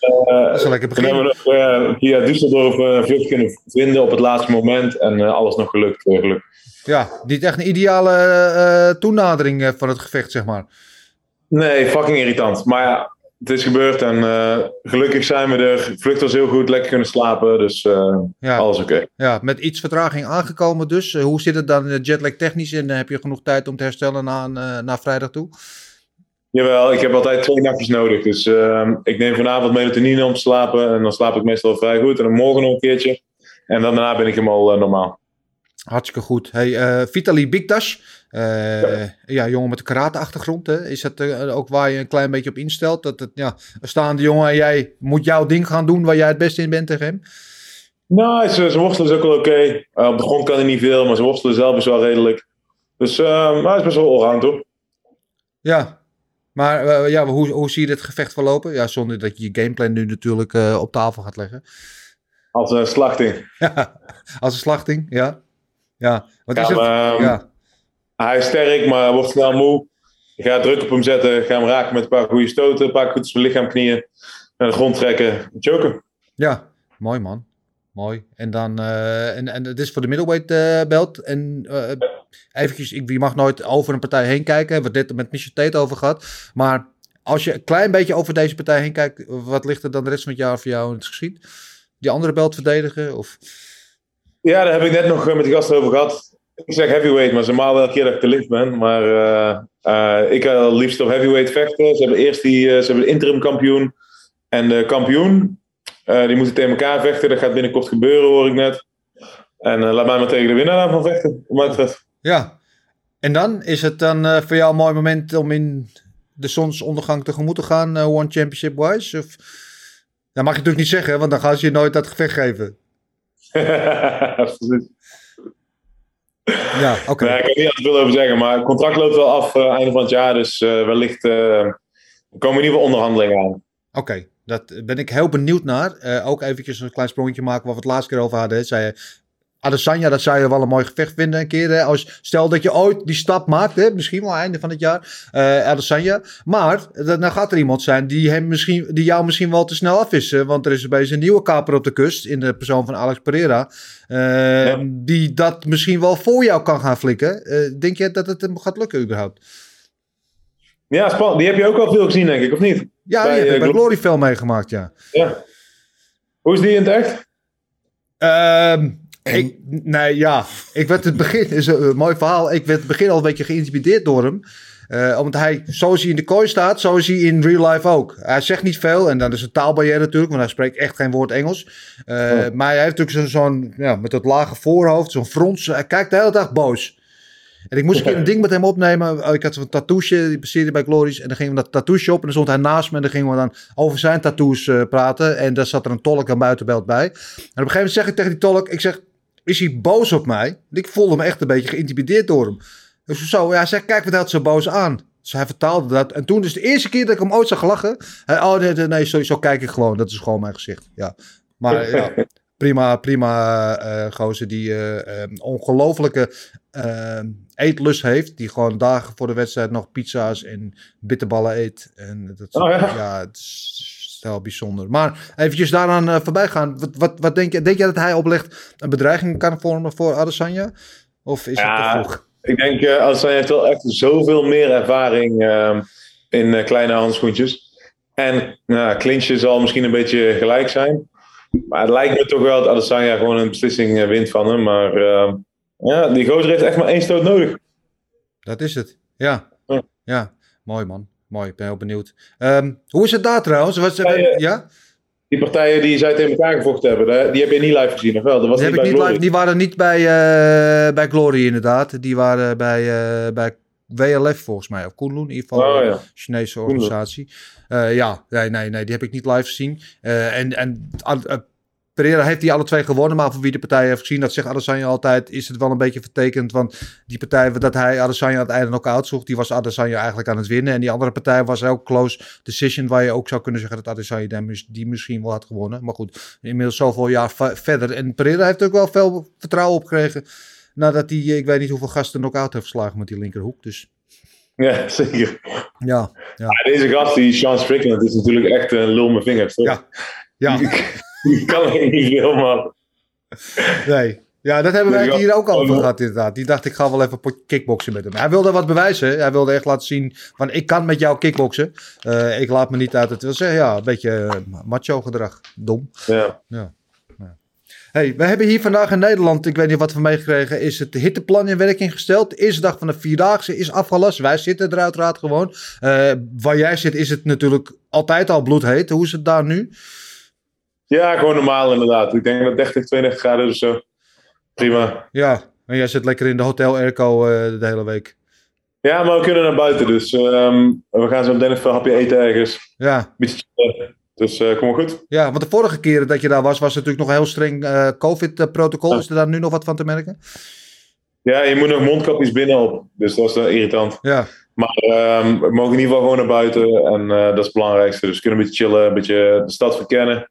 Speaker 3: dat is een lekker begin.
Speaker 6: Toen hebben we nog via Düsseldorf een vlucht kunnen vinden op het laatste moment en alles nog gelukt, gelukt.
Speaker 3: Ja, niet echt een ideale toenadering van het gevecht, zeg maar.
Speaker 6: Nee, fucking irritant. Maar ja, het is gebeurd en uh, gelukkig zijn we er. Vlucht was heel goed, lekker kunnen slapen, dus uh, ja. alles oké.
Speaker 3: Ja, met iets vertraging aangekomen dus. Uh, hoe zit het dan jetlag technisch en heb je genoeg tijd om te herstellen na, na vrijdag toe?
Speaker 6: Jawel, ik heb altijd twee nachtjes nodig. Dus ehm, ik neem vanavond melatonine om te slapen en dan slaap ik meestal vrij goed. En dan morgen nog een keertje. En dan daarna ben ik helemaal normaal.
Speaker 3: Hartstikke goed. Hey, Vitali Bigdash. Uh, ja. jongen met een karate-achtergrond. Is dat uh, ook waar je een klein beetje op instelt? Dat het, ja, een staande jongen en jij moet jouw ding gaan doen waar jij het beste in bent tegen hem?
Speaker 6: Nou, zijn worstelen is ook wel oké. Okay. Uh, op de grond kan hij niet veel, maar zijn worstelen zelf is wel redelijk. Dus hij is best wel allround hoor.
Speaker 3: Ja, maar ja, hoe, hoe zie je dit gevecht verlopen? Ja, zonder dat je je gameplan nu natuurlijk op tafel gaat leggen.
Speaker 6: Als een slachting.
Speaker 3: Ja, als een slachting, ja. Ja,
Speaker 6: wat ja, is het? Maar, ja. Hij is sterk, maar wordt snel moe. Je gaat druk op hem zetten, ga hem raken met een paar goede stoten, een paar goed zijn lichaam knieën, naar de grond trekken, choken.
Speaker 3: Ja, mooi man. Mooi. En dan, uh, en, en het is voor de middleweight uh, belt. En uh, eventjes, je mag nooit over een partij heen kijken. We hebben het met Michel Tate over gehad. Maar als je een klein beetje over deze partij heen kijkt, wat ligt er dan de rest van het jaar voor jou in het geschied? Die andere belt verdedigen? Of?
Speaker 6: Ja, daar heb ik net nog met de gasten over gehad ik zeg heavyweight, maar ze wel een keer dat ik te licht ben. Maar uh, uh, ik wil liefst op heavyweight vechten. Ze hebben eerst die, ze hebben de interim kampioen en de kampioen. die moeten tegen elkaar vechten. Dat gaat binnenkort gebeuren, hoor ik net. En laat mij maar tegen de winnaar van vechten, wat mij
Speaker 3: Ja, en dan is het dan voor jou een mooi moment om in de zonsondergang tegemoet te gaan, One Championship wise? Of... Dat mag je natuurlijk niet zeggen, want dan gaan ze je nooit dat gevecht geven.
Speaker 6: Precies.
Speaker 3: Ja, oké.
Speaker 6: Nee, ik kan niet veel over zeggen, maar het contract loopt wel af uh, einde van het jaar. Dus uh, wellicht uh, komen in ieder geval onderhandelingen aan. Oké,
Speaker 3: okay, dat ben ik heel benieuwd naar. ook eventjes een klein sprongetje maken waar we het laatste keer over hadden. Zei je, Adesanya, dat zou je wel een mooi gevecht vinden een keer. Hè? Als, stel dat je ooit die stap maakt, hè? misschien wel einde van het jaar, uh, Adesanya. Maar dan gaat er iemand zijn die, hem misschien, die jou misschien wel te snel afwissen. Want er is bij een nieuwe kaper op de kust, in de persoon van Alex Pereira. Uh, Die dat misschien wel voor jou kan gaan flikken. Uh, denk je dat het hem gaat lukken überhaupt?
Speaker 6: Ja, spannend. Die heb je ook al veel gezien, denk ik, of niet?
Speaker 3: Ja, bij, die heb ik bij Gloryfell meegemaakt, ja.
Speaker 6: ja. Hoe is die in het echt?
Speaker 3: Ik, nee, ja. Ik werd het begin, is een, mooi verhaal. Ik werd het begin al een beetje geïntimideerd door hem. Uh, omdat hij, zoals hij in de kooi staat, zo is hij in real life ook. Hij zegt niet veel en dan is een taalbarrière natuurlijk, want hij spreekt echt geen woord Engels. Uh, Maar hij heeft natuurlijk zo'n, ja, met dat lage voorhoofd, zo'n frons. Hij kijkt de hele dag boos. En ik moest een keer een ding met hem opnemen. Oh, Ik had een tattoosje, die passeerde bij Glories. En dan gingen we dat tattoosje op. En dan stond hij naast me. En dan gingen we dan over zijn tattoos eh, praten. En daar zat er een tolk aan buitenbeeld bij. En op een gegeven moment zeg ik tegen die tolk. Ik zeg, is hij boos op mij? Ik voelde me echt een beetje geïntimideerd door hem. Dus zo, ja, hij zegt, kijk wat hij had zo boos aan. Dus hij vertaalde dat. En toen is de eerste keer dat ik hem ooit zag lachen. Hij, oh nee, nee, sorry, zo kijk ik gewoon. Dat is gewoon mijn gezicht. Ja. Maar ja, prima, prima eh gozer die eh, eh, ongelofelijke eh, eetlust heeft. Die gewoon dagen voor de wedstrijd nog pizza's en bitterballen eet. En dat,
Speaker 6: Oh, ja?
Speaker 3: ja, het is heel bijzonder. Maar eventjes daaraan eh, voorbij gaan. Wat, wat, wat denk je? Denk jij dat hij oplegt een bedreiging kan vormen voor Adesanya? Of is het te
Speaker 6: Ja,
Speaker 3: vroeg?
Speaker 6: ik denk, als hij heeft wel echt zoveel meer ervaring ehm, in eh, kleine handschoentjes. En nou, zal misschien een beetje gelijk zijn. Maar het lijkt me toch wel dat Adesanya gewoon een beslissing wint van hem. Maar ehm, ja, die gozer heeft echt maar één stoot nodig.
Speaker 3: Dat is het. Ja.
Speaker 6: Ja.
Speaker 3: Ja. Mooi man. Mooi. Ik ben heel benieuwd. Ehm, hoe is het daar trouwens? Wat,
Speaker 6: Ja? Die partijen die zij tegen elkaar gevochten hebben, die heb je niet live gezien, of wel? Dat was
Speaker 3: Die,
Speaker 6: niet
Speaker 3: heb ik
Speaker 6: bij
Speaker 3: niet live, die waren niet bij, eh, bij Glory inderdaad. Die waren bij, eh, bij WLF volgens mij. Of Kunlun in ieder geval.
Speaker 6: Oh,
Speaker 3: een. Chinese organisatie. Eh, ja, nee, nee, nee, die heb ik niet live gezien. En en uh, Pereira heeft die alle twee gewonnen. Maar voor wie de partij heeft gezien, dat zegt Adesanya altijd, is het wel een beetje vertekend. Want die partij dat hij Adesanya aan het einde nog uitzocht, die was Adesanya eigenlijk aan het winnen. En die andere partij was ook close decision, waar je ook zou kunnen zeggen dat Adesanya die mis- die misschien wel had gewonnen. Maar goed, inmiddels zoveel jaar verder. En Pereira heeft ook wel veel vertrouwen opgekregen. Nadat hij, eh, ik weet niet hoeveel gasten knock-out heeft geslagen met die linkerhoek. Dus
Speaker 6: Ja, zeker.
Speaker 3: ja, ja.
Speaker 6: Ja, deze gast, die Sean Strickland, is natuurlijk echt een lul met vingers. Toch?
Speaker 3: Ja. Ja,
Speaker 6: Die kan er niet veel, maar...
Speaker 3: nee. Ja, dat hebben wij
Speaker 6: Nee,
Speaker 3: hier ook
Speaker 6: was-
Speaker 3: over gehad inderdaad. Die dacht, ik ga wel even kickboksen met hem. Hij wilde wat bewijzen. Hij wilde echt laten zien van, ik kan met jou kickboksen. Eh, ik laat me niet uit het wil zeggen. Ja, een beetje eh, macho gedrag. Dom.
Speaker 6: Ja.
Speaker 3: Hey, we hebben hier vandaag in Nederland, ik weet niet wat we meegekregen, is het hitteplan in werking gesteld. De eerste dag van de Vierdaagse is afgelast. Wij zitten er uiteraard gewoon. Eh, waar jij zit is het natuurlijk altijd al bloedheet. Hoe is het daar nu?
Speaker 6: Ja, gewoon normaal inderdaad. Ik denk dat 30, 32 graden is of zo. Prima.
Speaker 3: Ja, en jij zit lekker in de hotel airco eh, de hele week.
Speaker 6: Ja, maar we kunnen naar buiten, dus ehm, we gaan zo meteen even een hapje eten ergens.
Speaker 3: Ja,
Speaker 6: Beetje chillen. Dus eh, kom maar goed.
Speaker 3: ja, want de vorige keren dat je daar was, was het natuurlijk nog een heel streng eh, COVID-protocol. Is er daar nu nog wat van te merken?
Speaker 6: Ja, je moet nog mondkapjes binnen op, dus dat is wel irritant.
Speaker 3: Ja,
Speaker 6: Maar ehm, we mogen in ieder geval gewoon naar buiten en dat is het belangrijkste. Dus we kunnen een beetje chillen, een beetje de stad verkennen.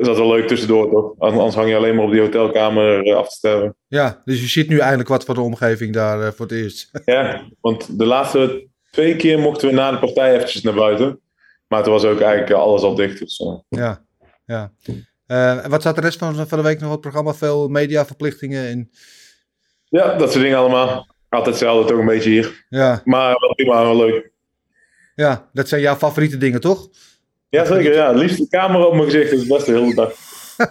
Speaker 6: Dus dat is wel leuk tussendoor, toch? Anders hang je alleen maar op die hotelkamer eh, af te sterven.
Speaker 3: ja, dus je ziet nu eindelijk wat van de omgeving daar eh, voor het eerst.
Speaker 6: Ja, want de laatste twee keer mochten we na de partij eventjes naar buiten. Maar toen was ook eigenlijk eh, alles al dicht. Dus,
Speaker 3: Ja, ja. En wat staat de rest van, van de week nog op het programma? Veel mediaverplichtingen en
Speaker 6: ja, dat soort dingen allemaal. Altijd hetzelfde, toch een beetje hier.
Speaker 3: ja,
Speaker 6: Maar wel prima, wel leuk.
Speaker 3: ja, dat zijn jouw favoriete dingen, toch?
Speaker 6: Ja, zeker. Ja. Liefst de camera op mijn gezicht, dat is best de hele dag.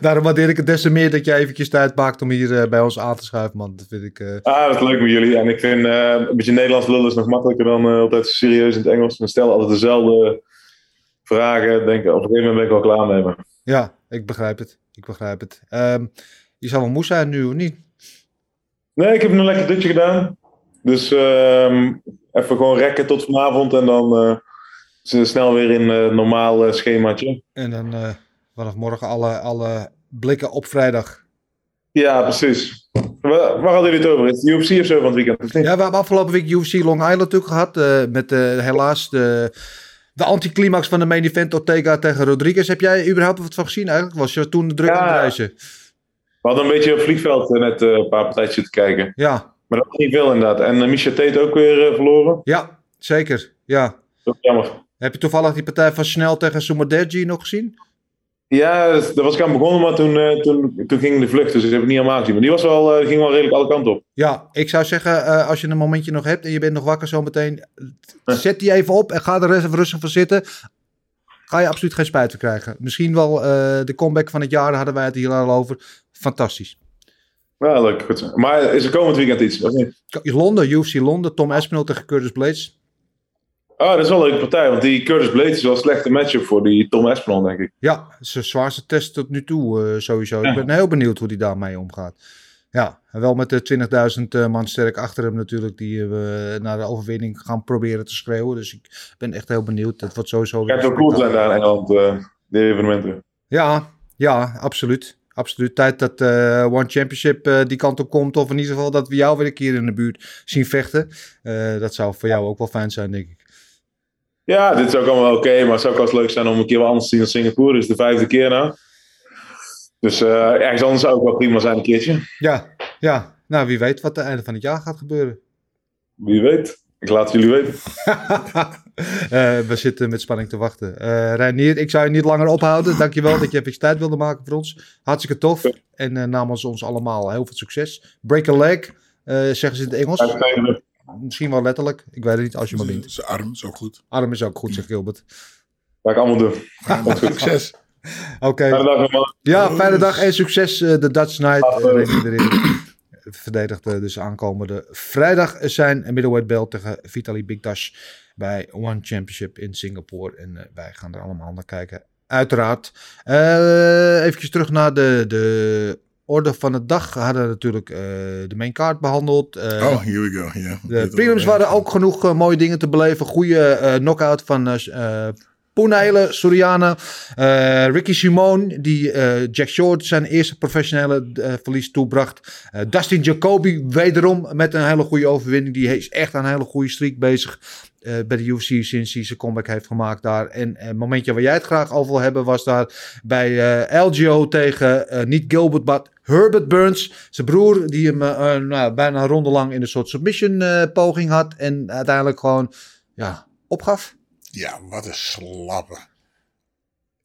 Speaker 3: Daarom waardeer ik het des te meer dat jij eventjes tijd maakt om hier eh, bij ons aan te schuiven, man. Dat vind ik... eh,
Speaker 6: Ah, dat is leuk met jullie. En ik vind eh, een beetje Nederlands lullen is nog makkelijker dan altijd serieus in het Engels. We stellen altijd dezelfde vragen. Denk, op een gegeven moment ben ik wel klaar mee. Maar...
Speaker 3: ja, ik begrijp het. Ik begrijp het. Ehm, je zal wel moe zijn nu, of niet?
Speaker 6: Nee, ik heb een lekker dutje gedaan. Dus ehm, even gewoon rekken tot vanavond. En dan snel weer in eh normaal eh, schemaatje.
Speaker 3: En dan eh, vanaf morgen alle, alle blikken op vrijdag.
Speaker 6: Ja, precies. Waar, waar hadden jullie het over? Is het UFC of zo van het weekend?
Speaker 3: Ja, we hebben afgelopen week UFC Long Island natuurlijk gehad. eh, met helaas de, de anticlimax van de main event Ortega tegen Rodriguez. Heb jij überhaupt wat van gezien eigenlijk? Was je toen druk
Speaker 6: Ja.
Speaker 3: aan het reizen?
Speaker 6: We hadden een beetje op vliegveld net een paar partijtjes zitten kijken.
Speaker 3: Ja,
Speaker 6: Maar dat was niet veel inderdaad. En Misha Tate ook weer verloren.
Speaker 3: ja, zeker. Ja.
Speaker 6: Dat is jammer.
Speaker 3: Heb je toevallig die partij van Snel tegen Sumaderji nog gezien?
Speaker 6: Ja, dat was ik aan begonnen, maar toen, eh, toen, toen ging de vlucht. Dus ik heb het niet helemaal gezien. Maar die was wel, eh, ging wel redelijk alle kanten op.
Speaker 3: Ja, ik zou zeggen, eh, als je een momentje nog hebt en je bent nog wakker zometeen, zet die even op en ga er even rustig voor zitten. Ga je absoluut geen spijt van krijgen. Misschien wel de comeback van het jaar, daar hadden wij het hier al over. Fantastisch.
Speaker 6: Ja, leuk. Goed. Maar is er komend weekend iets? Of niet?
Speaker 3: Londen, UFC Londen, Tom Aspinall tegen Curtis Blades.
Speaker 6: Ah, dat is wel een leuke partij. Want die Curtis Blades is wel een slechte matchup voor die Tom Aspinall, denk ik.
Speaker 3: Ja, zijn zwaarste test tot nu toe eh, sowieso. Ik ben heel benieuwd hoe hij daarmee omgaat. Ja, en wel met de 20.000 eh, man sterk achter hem natuurlijk, die eh, we naar de overwinning gaan proberen te schreeuwen. Dus ik ben echt heel benieuwd. Het wordt sowieso
Speaker 6: Het wel cool zijn daar in Engeland, eh, de evenementen.
Speaker 3: Ja, ja, absoluut. Absoluut. Tijd dat eh, One Championship die kant op komt. Of in ieder geval dat we jou weer een keer in de buurt zien vechten. Dat zou voor jou ook wel fijn zijn, denk ik.
Speaker 6: Ja, dit is ook allemaal oké, maar het zou ook wel eens leuk zijn om een keer wat anders te zien dan Singapore. Is de vijfde keer nou. Dus eh, ergens anders zou ook wel prima zijn een keertje.
Speaker 3: Ja, ja. Nou, wie weet wat het einde van het jaar gaat gebeuren.
Speaker 6: Wie weet. Ik laat jullie weten.
Speaker 3: Eh, we zitten met spanning te wachten. Eh Reinier, ik zou je niet langer ophouden. Dankjewel dat je even tijd wilde maken voor ons. Hartstikke tof. En namens ons allemaal heel veel succes. Break a leg, zeggen ze in het Engels. Misschien wel letterlijk. Ik weet het niet, als je maar wint.
Speaker 4: Zijn arm is ook goed.
Speaker 3: Arm is ook goed, zegt Gilbert.
Speaker 6: Ga ik allemaal doen.
Speaker 4: Succes.
Speaker 3: Oké.
Speaker 6: Fijne dag, man.
Speaker 3: Ja, fijne dag en succes. eh, de Dutch Night. eh, Reinier erin. Verdedigde dus aankomende vrijdag zijn middleweight belt tegen Vitaly Bigdash bij One Championship in Singapore. En eh, wij gaan er allemaal naar kijken. Uiteraard. Eh even terug naar de, de orde van de dag. Hadden natuurlijk eh, de main card behandeld. Eh,
Speaker 4: Oh, here we go. Ja.
Speaker 3: de prelims waren ook genoeg eh, mooie dingen te beleven. Goede knockout van uh, Soriano. Eh, Ricky Simone, die Jack Short zijn eerste professionele verlies toebracht. Dustin Jacoby, wederom met een hele goede overwinning. Die is echt aan een hele goede streak bezig eh, bij de UFC sinds hij zijn comeback heeft gemaakt daar. En het momentje waar jij het graag over wil hebben was daar bij eh, LGO tegen eh, niet Gilbert, maar Herbert Burns. Zijn broer die hem eh, eh, nou, bijna een ronde lang in een soort submission eh, poging had. En uiteindelijk gewoon ja, opgaf.
Speaker 4: Ja, wat een slappe.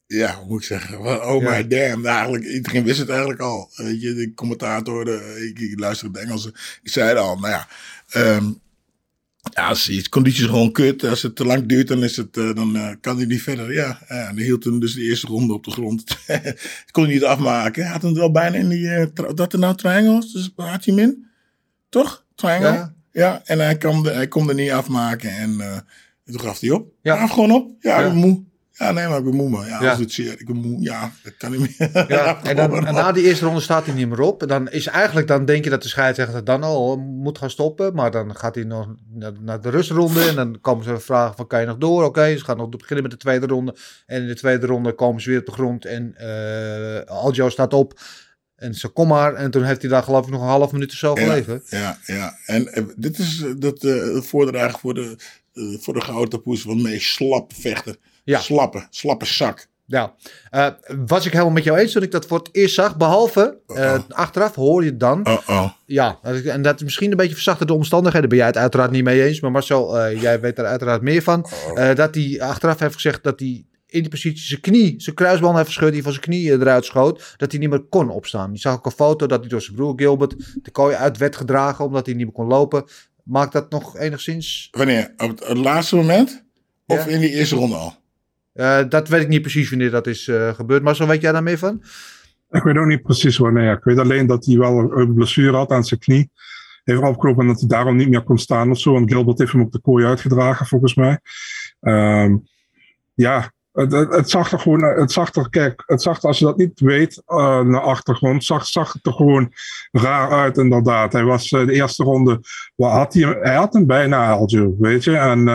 Speaker 4: Ja, hoe moet ik zeggen? Oh my damn. Eigenlijk, iedereen wist het eigenlijk al. Weet je, de commentator, de, ik, ik luisterde de Engelse, die zeiden al, nou ja, ehm, ja, als iets condities gewoon kut. Als het te lang duurt, dan, is het, eh, dan eh, kan hij niet verder. Ja, en hij hield hem dus de eerste ronde op de grond. kon hij niet afmaken. Hij had hem wel bijna in die, tra- dat er nou triangles, dus had hij hem in? Toch? Triangle?
Speaker 3: Ja.
Speaker 4: Ja, en hij kon, de, hij kon er niet afmaken en toen gaf hij op.
Speaker 3: Ja.
Speaker 4: Ja, gaf gewoon op. Ja, moe. Ja, nee, maar ik ben moe, man. Ja,
Speaker 3: Ja.
Speaker 4: als het zeer. Ik ben moe. Ja, dat kan niet meer.
Speaker 3: Ja, en, dan, en na die eerste ronde staat hij niet meer op. Dan is eigenlijk, dan denk je dat de scheidsrechter dan al moet gaan stoppen. Maar dan gaat hij nog naar, de rustronde. En dan komen ze vragen van, kan je nog door? Oké, ze gaan nog beginnen met de tweede ronde. En in de tweede ronde komen ze weer op de grond. En eh Aljo staat op. En ze kom maar. En toen heeft hij daar geloof ik nog een half minuut of zo gelegen.
Speaker 4: Ja, ja. En eh, dit is eh, dat eh voordragen voor de, voor de gouden tapoes van meest slappe vechter.
Speaker 3: Ja.
Speaker 4: Slappe, slappe zak.
Speaker 3: Ja, Eh, was ik helemaal met jou eens toen ik dat voor het eerst zag. Behalve, eh, achteraf hoor je dan...
Speaker 4: Oh, oh.
Speaker 3: Ja, en dat is misschien een beetje verzachterde omstandigheden. Ben jij het uiteraard niet mee eens. Maar Marcel, eh, jij weet er uiteraard meer van. Eh, dat hij achteraf heeft gezegd dat hij in die positie zijn knie, zijn kruisband heeft gescheurd, die van zijn knie eruit schoot, dat hij niet meer kon opstaan. Je zag ook een foto dat hij door zijn broer Gilbert de kooi uit werd gedragen, omdat hij niet meer kon lopen. Maakt dat nog enigszins...
Speaker 4: Wanneer? Op het, het laatste moment? Of
Speaker 3: Ja.
Speaker 4: in die eerste ronde al?
Speaker 3: Eh, dat weet ik niet precies wanneer dat is eh, gebeurd. Marcel, weet jij daar meer van?
Speaker 5: Ik weet ook niet precies wanneer. Ik weet alleen dat hij wel een blessure had aan zijn knie. Heeft en dat hij daarom niet meer kon staan of zo. Want Gilbert heeft hem op de kooi uitgedragen, volgens mij. Ehm, ja, het, zag er gewoon, het zag er, kijk, het zag er, als je dat niet weet, eh, naar achtergrond, zag, zag het er gewoon raar uit, inderdaad. Hij was de eerste ronde, had hij, hij had hem bijna Aljo, weet je. En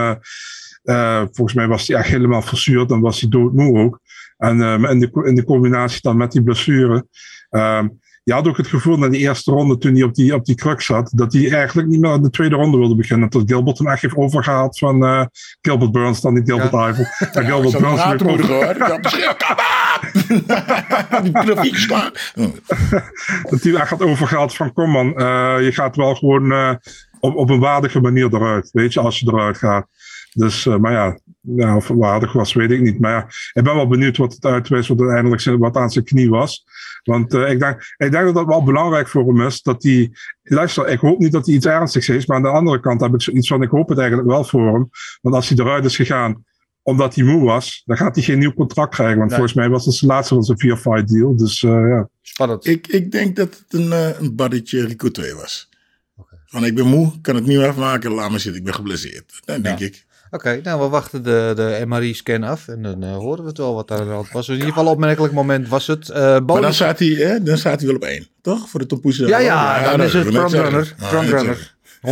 Speaker 5: eh, volgens mij was hij echt helemaal verzuurd, dan was hij doodmoe ook. En eh, in, de, in de combinatie dan met die blessure. ehm, je had ook het gevoel na die eerste ronde, toen hij op die, op die kruk zat, dat hij eigenlijk niet meer aan de tweede ronde wilde beginnen. Dat Gilbert hem echt heeft overgehaald van eh, Gilbert Burns, dan niet Gilbert
Speaker 3: Ja.
Speaker 5: Ivel. En
Speaker 4: Ja,
Speaker 5: Gilbert Burns over-
Speaker 4: hoor. Profiek slaan.
Speaker 5: dat hij echt had overgehaald van kom man, eh, je gaat wel gewoon op, op een waardige manier eruit, weet je, als je eruit gaat. Dus, eh, maar ja, ja, of het waardig was, weet ik niet. Maar ja, ik ben wel benieuwd wat het uitwijst, wat uiteindelijk wat aan zijn knie was. Want eh, ik, denk, ik denk dat dat wel belangrijk voor hem is, dat hij, luister, ik hoop niet dat hij iets ernstigs heeft, maar aan de andere kant heb ik zoiets van, ik hoop het eigenlijk wel voor hem. Want als hij eruit is gegaan, omdat hij moe was, dan gaat hij geen nieuw contract krijgen. Want
Speaker 3: Nee.
Speaker 5: volgens mij was het zijn laatste van zijn vier-fight deal. Dus eh, ja.
Speaker 3: Spannend.
Speaker 4: Ik, ik denk dat het een, een baddetje Rico 2 was. Van ik ben moe, kan het niet meer afmaken, laat me zitten, ik ben geblesseerd. Dat denk ik.
Speaker 3: Oké, nou we wachten de, de MRI-scan af en dan eh, horen we het wel wat daar aan de hand was. In ieder geval een opmerkelijk moment was het. Eh,
Speaker 4: Maar dan staat, hij, hè, dan staat hij wel op één, toch? Voor de tompoes.
Speaker 3: Ja, ja, dan is het frontrunner. Frontrunner. 100%.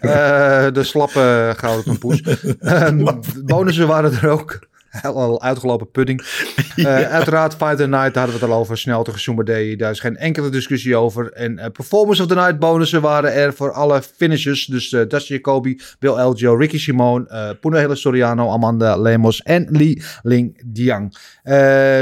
Speaker 3: Eh, de slappe gouden tompoes. Ehm, bonussen waren er ook. Al uitgelopen pudding. Eh, Uiteraard, Fight the Night, daar hadden we het al over. Snel Soumardei, daar is geen enkele discussie over. En eh, Performance of the Night bonussen waren er voor alle finishers. Dus eh Dusty Jacoby, Bill Elgio, Ricky Simone, eh Punahele Soriano, Amanda Lemos en Li Ling Diang.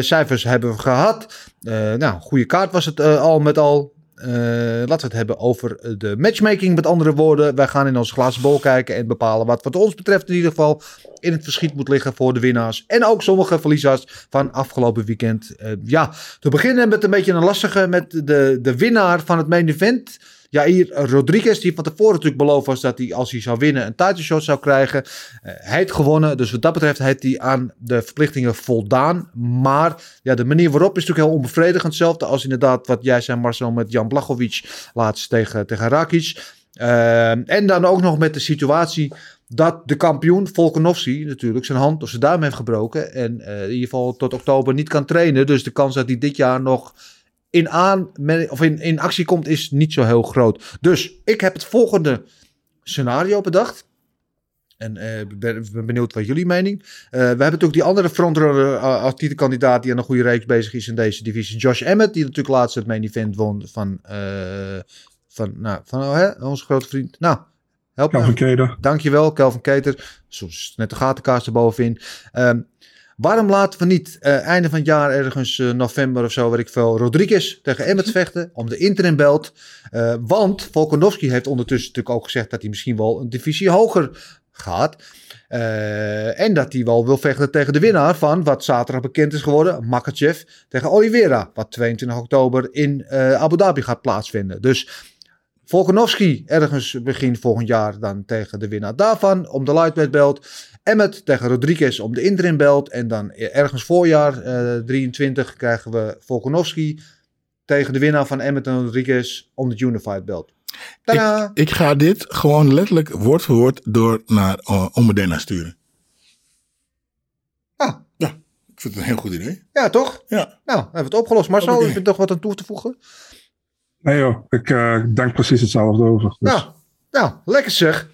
Speaker 3: Cijfers hebben we gehad. Eh, nou, goede kaart was het al met al. Eh, laten we het hebben over de matchmaking. Met andere woorden, wij gaan in onze glazen bol kijken en bepalen wat wat ons betreft in ieder geval in het verschiet moet liggen voor de winnaars. En ook sommige verliezers van afgelopen weekend. Eh, ja, te beginnen met een beetje een lastige met de, de winnaar van het main event. Jair Rodriguez, die van tevoren natuurlijk beloofd was dat hij als hij zou winnen een title zou krijgen. Eh, hij heeft gewonnen, dus wat dat betreft heeft hij aan de verplichtingen voldaan. Maar ja, de manier waarop is natuurlijk heel onbevredigend. Hetzelfde als inderdaad wat jij zei Marcel met Jan Blachowicz laatst tegen, tegen Rakic. Eh, en dan ook nog met de situatie dat de kampioen Volkanovski natuurlijk zijn hand of zijn duim heeft gebroken. En eh, in ieder geval tot oktober niet kan trainen. Dus de kans dat hij dit jaar nog in, aan, of in, in actie komt is niet zo heel groot. Dus ik heb het volgende scenario bedacht. En eh, ik ben, ik ben benieuwd wat jullie mening. Eh, we hebben natuurlijk die andere frontrunner uh, als titelkandidaat die aan een goede reeks bezig is in deze divisie. Josh Emmett, die natuurlijk laatst het main event won van, eh, van, nou, van oh, hè, onze grote vriend. Nou, help me.
Speaker 5: Keder.
Speaker 3: Dankjewel, Kelvin Keter. Soms net de gatenkaars erbovenin. Ehm waarom laten we niet eh, einde van het jaar ergens eh, november of zo, weet ik veel, Rodriguez tegen Emmett vechten om de interim belt? Eh, want Volkanovski heeft ondertussen natuurlijk ook gezegd dat hij misschien wel een divisie hoger gaat. En dat hij wel wil vechten tegen de winnaar van wat zaterdag bekend is geworden, Makachev tegen Oliveira, wat 22 oktober in Abu Dhabi gaat plaatsvinden. Dus Volkanovski ergens begin volgend jaar dan tegen de winnaar daarvan om de lightweight belt. Emmet tegen Rodriguez om de interim belt. En dan ergens voorjaar eh 23 krijgen we Volkanovski tegen de winnaar van Emmet en Rodriguez om de unified belt. Tadaa!
Speaker 4: Ik ga dit gewoon letterlijk woord voor woord door naar uh, Omedena sturen.
Speaker 3: Ah.
Speaker 4: Ja, ik vind het een heel goed idee.
Speaker 3: Ja, toch?
Speaker 4: Ja.
Speaker 3: Nou, hebben we het opgelost. Marcel,
Speaker 4: Oké.
Speaker 3: heb je toch wat aan toe te voegen?
Speaker 5: Nee joh, ik eh, denk precies hetzelfde over. Dus.
Speaker 3: Nou, nou, lekker zeg.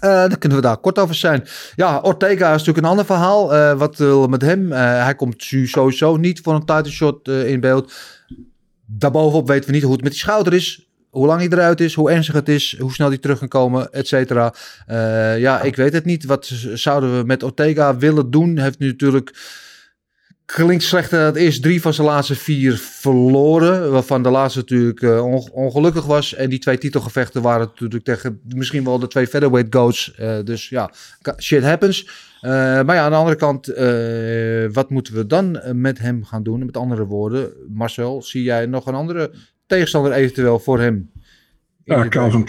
Speaker 3: Eh, dan kunnen we daar kort over zijn. Ja, Ortega is natuurlijk een ander verhaal. Eh, wat wil met hem? Hij komt sowieso niet voor een title shot in beeld. Daarbovenop weten we niet hoe het met die schouder is. Hoe lang hij eruit is, hoe ernstig het is, hoe snel hij terug kan komen, et cetera. Ja, ik weet het niet. Wat zouden we met Ortega willen doen? Heeft nu natuurlijk... Klinkt slechter dat eerst drie van zijn laatste vier verloren. Waarvan de laatste natuurlijk eh, onge- ongelukkig was. En die twee titelgevechten waren natuurlijk tegen misschien wel de twee featherweight goats. Eh, dus ja, shit happens. Eh, maar ja, aan de andere kant, eh, wat moeten we dan eh, met hem gaan doen? Met andere woorden, Marcel, zie jij nog een andere tegenstander eventueel voor hem?
Speaker 5: Ja, Calvin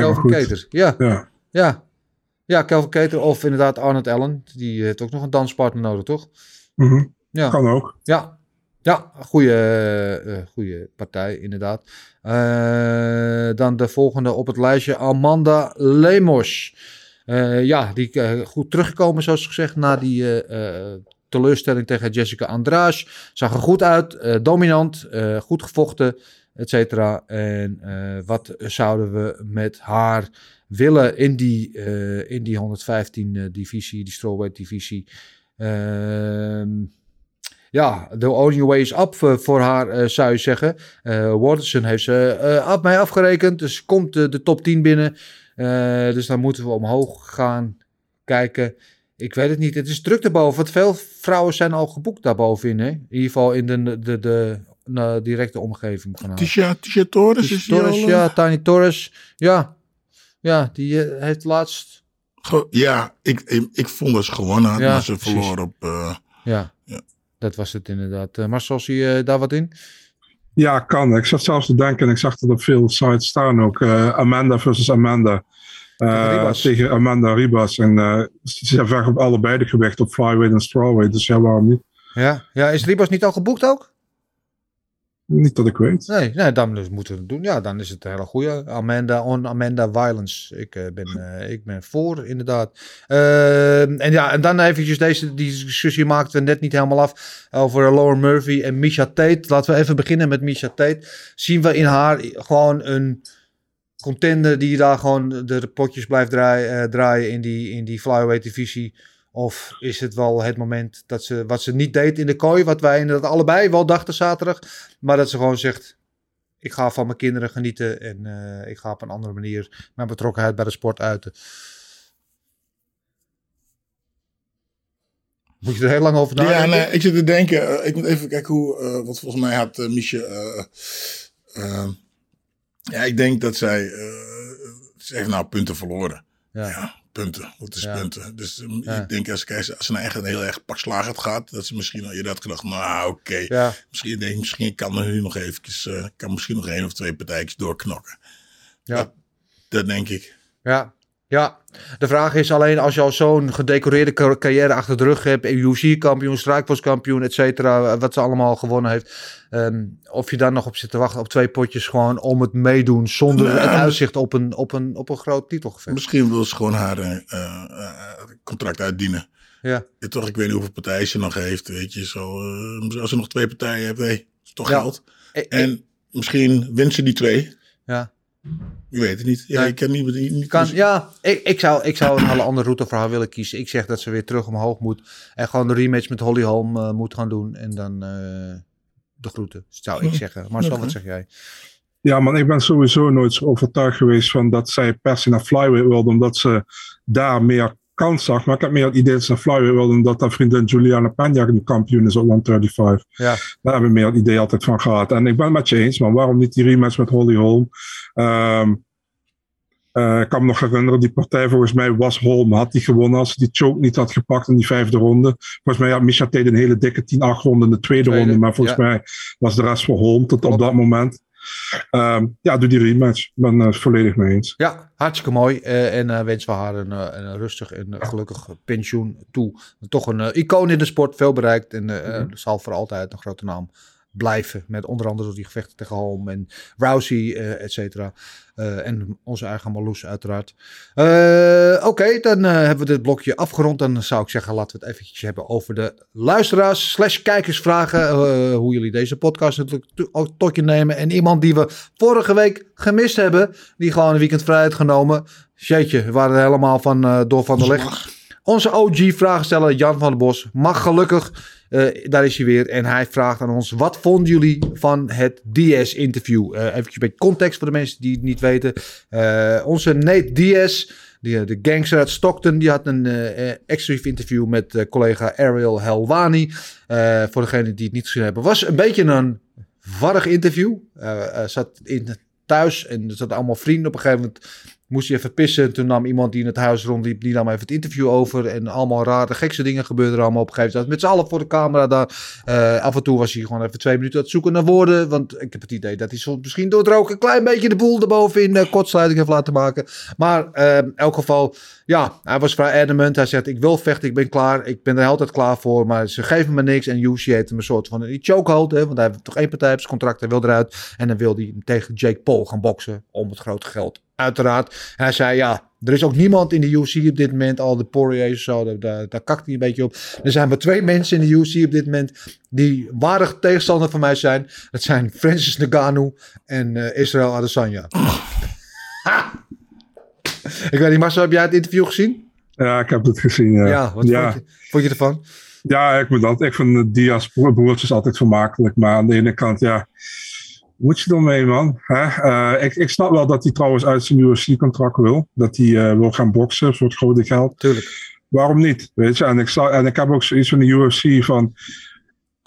Speaker 3: Kelvin
Speaker 5: goed.
Speaker 3: Keter, ja.
Speaker 5: Ja.
Speaker 3: Ja, ja Kelvin Keter of inderdaad Arnold Allen. Die heeft ook nog een danspartner nodig, toch?
Speaker 5: Mhm.
Speaker 3: Ja.
Speaker 5: Kan ook.
Speaker 3: Ja, ja goede, eh, goede partij, inderdaad. Eh, dan de volgende op het lijstje, Amanda Lemos. Eh, ja, die eh, goed teruggekomen, zoals gezegd, na die eh, eh, teleurstelling tegen Jessica Andrade. Zag er goed uit, eh, dominant, eh, goed gevochten, et cetera. En eh, wat zouden we met haar willen in die, eh, in die 115 eh, divisie, die strawweight divisie? Ehm ja, the only way is up eh, voor haar, eh, zou je zeggen. Eh Waterson heeft ze eh, af mij afgerekend, dus komt de, de top 10 binnen. Dus dan moeten we omhoog gaan kijken. Ik weet het niet, het is druk daarboven. Want veel vrouwen zijn al geboekt daarbovenin. Hè? In ieder geval in de, de, de, de directe omgeving van haar.
Speaker 4: Tisha, Tisha Torres
Speaker 3: Tisha
Speaker 4: is
Speaker 3: Torres,
Speaker 4: al,
Speaker 3: ja, Tiny Torres. Ja, ja die heeft laatst...
Speaker 4: Ja, ik, ik, ik vond dat ze gewonnen had,
Speaker 3: Ja,
Speaker 4: maar ze verloor op... eh,
Speaker 3: Ja,
Speaker 4: Ja.
Speaker 3: dat was het inderdaad. Uh, Marcel, zie je daar wat in?
Speaker 5: Ja, kan. Ik zat zelfs te denken, en ik zag dat op veel sites staan ook. eh, Amanda versus Amanda. Eh,
Speaker 3: Tegen Ribas.
Speaker 5: tegen Amanda Ribas. En eh, ze zijn ver op allebei de gewicht, op flyweight en strawweight. Dus ja, waarom niet?
Speaker 3: Ja, ja is Ribas niet al geboekt ook?
Speaker 5: Niet dat ik weet.
Speaker 3: Nee, nee dan dus moeten we het doen. Ja, dan is het een hele goede. Amanda on Amanda Violence. Ik, eh, ben, eh, ik ben voor, inderdaad. Eh, en ja, en dan eventjes deze die discussie maakten we net niet helemaal af over Lauren Murphy en Misha Tate. Laten we even beginnen met Misha Tate. Zien we in haar gewoon een contender die daar gewoon de potjes blijft draaien, eh, draaien in die, in die flyweight divisie? Of is het wel het moment dat ze wat ze niet deed in de kooi, wat wij inderdaad allebei wel dachten zaterdag, maar dat ze gewoon zegt: ik ga van mijn kinderen genieten en eh, ik ga op een andere manier mijn betrokkenheid bij de sport uiten. Moet je er heel lang over
Speaker 4: Ja,
Speaker 3: nadenken?
Speaker 4: nee, ik zit te denken. eh, ik moet even kijken hoe. eh wat volgens mij had uh, Miesje. ja, ik denk dat zij. ze heeft nou punten verloren.
Speaker 3: Ja.
Speaker 4: Punten. Wat is
Speaker 3: Ja.
Speaker 4: punten? Dus eh,
Speaker 3: Ja.
Speaker 4: ik denk als, als, als ze nou echt een heel erg pak slagen gaat. Dat ze misschien al eerder had gedacht. Nou, oké.
Speaker 3: Ja.
Speaker 4: Misschien denk ik, misschien kan er nu nog eventjes. eh, kan misschien nog één of twee partijtjes doorknokken.
Speaker 3: Ja.
Speaker 4: Dat, dat denk ik.
Speaker 3: Ja, ja. De vraag is alleen als je al zo'n gedecoreerde car- carrière achter de rug hebt, UFC-kampioen, strijkpostkampioen, et cetera, wat ze allemaal gewonnen heeft, ehm, of je dan nog op zit te wachten op twee potjes gewoon om het meedoen zonder
Speaker 4: Nee,
Speaker 3: het uitzicht op een, op een, op een groot titelgevecht.
Speaker 4: Misschien wil ze gewoon haar eh, eh, eh, contract uitdienen.
Speaker 3: Ja.
Speaker 4: Ja, toch, ik weet niet hoeveel partijen ze nog heeft. Weet je, zo, als ze nog twee partijen heeft, hey, is toch
Speaker 3: Ja.
Speaker 4: geld.
Speaker 3: Eh,
Speaker 4: En misschien wint ze die twee.
Speaker 3: Ja.
Speaker 4: Je weet het niet. Ja,
Speaker 3: Nee.
Speaker 4: ik kan niet. niet
Speaker 3: Kan, ja, ik, ik, zou, ik zou een hele andere route voor haar willen kiezen. Ik zeg dat ze weer terug omhoog moet en gewoon de rematch met Holly Holm eh, moet gaan doen en dan eh, de groeten, zou ik zeggen. Marcel,
Speaker 5: Oké.
Speaker 3: wat zeg jij?
Speaker 5: Ja, man, ik ben sowieso nooit zo overtuigd geweest van dat zij per se naar flyweight wilde, omdat ze daar meer kans zag. Maar ik heb meer het idee dat ze flyweight wilde, omdat haar vriendin Juliana Peña nu kampioen is op 135.
Speaker 3: Ja.
Speaker 5: Daar heb ik meer het idee altijd van gehad. En ik ben het met je eens, man. Waarom niet die rematch met Holly Holm? Ehm, eh, ik kan me nog herinneren, die partij volgens mij was Holm. Had die gewonnen als ze die choke niet had gepakt in die vijfde ronde. Volgens mij had Misha Tate een hele dikke 10-8 ronde in de tweede,
Speaker 3: Tweede,
Speaker 5: ronde. Maar volgens
Speaker 3: ja.
Speaker 5: mij was de rest voor Holm tot op dat moment. Ehm, ja, doe die rematch. Ik ben het volledig mee eens.
Speaker 3: Ja, hartstikke mooi. Eh, en eh wensen we haar een, eh, een rustig en eh, gelukkig pensioen toe. Toch een eh, icoon in de sport, veel bereikt. En eh, eh, zal voor altijd een grote naam blijven. Met onder andere door die gevechten tegen Holm en Rousey, eh et cetera. Eh, en onze eigen Marloes uiteraard. Eh, Oké, dan eh, hebben we dit blokje afgerond. Dan zou ik zeggen, laten we het eventjes hebben over de luisteraars slash kijkersvragen. hoe jullie deze podcast natuurlijk to- ook tot je nemen. En iemand die we vorige week gemist hebben. Die gewoon een weekend vrij had genomen. Jeetje, we waren er helemaal van door van de leg. Onze OG-vraagsteller Jan van der Bos mag gelukkig, eh, daar is hij weer. En hij vraagt aan ons, wat vonden jullie van het DS-interview? Eh even een beetje context voor de mensen die het niet weten. Eh, onze Nate Diaz, die, eh, de gangster uit Stockton, die had een eh, eh, exclusief interview met eh, collega Ariel Helwani. Eh, voor degenen die het niet gezien hebben. Was een beetje een warrig interview. Eh, eh, zat in thuis en er zaten allemaal vrienden. Op een gegeven moment moest hij even pissen. En toen nam iemand die in het huis rondliep, die nam even het interview over. En allemaal rare, gekste dingen gebeurden er allemaal op een gegeven moment. Met z'n allen voor de camera daar. Eh, af en toe was hij gewoon even twee minuten aan het zoeken naar woorden. Want ik heb het idee dat hij soms misschien door het roken een klein beetje de boel erboven in uh, kortsluiting heeft laten maken. Maar eh, in elk geval, ja, hij was vrij adamant. Hij zegt, ik wil vechten, ik ben klaar. Ik ben er altijd klaar voor. Maar ze geven me niks. En UFC heeft hem een soort van een chokehold. Hè, want hij heeft toch één partij op contract. Hij wil eruit. En dan wil hij tegen Jake Paul gaan boksen. Om het grote geld uiteraard. En hij zei, ja, er is ook niemand in de UFC op dit moment, al de Poirier of zo, daar, daar, daar kakt hij een beetje op. Er zijn maar twee mensen in de UFC op dit moment die waardig tegenstander van mij zijn. Dat zijn Francis Ngannou en eh, Israel Adesanya. Ik weet niet, Marcel, heb jij het interview gezien?
Speaker 5: Ja, ik heb het gezien. Ja,
Speaker 3: Ja, wat
Speaker 5: ja.
Speaker 3: Vond, je, vond je ervan?
Speaker 5: Ja, ik dat. Ik vind de Diaz broertjes altijd vermakelijk. Maar aan de ene kant, ja. Moet je ermee, man. Eh, ik, ik snap wel dat hij trouwens uit zijn UFC-contract wil. Dat hij eh, wil gaan boksen voor het grote geld.
Speaker 3: Tuurlijk.
Speaker 5: Waarom niet? Weet je? En ik, zou, en ik heb ook zoiets van de UFC van.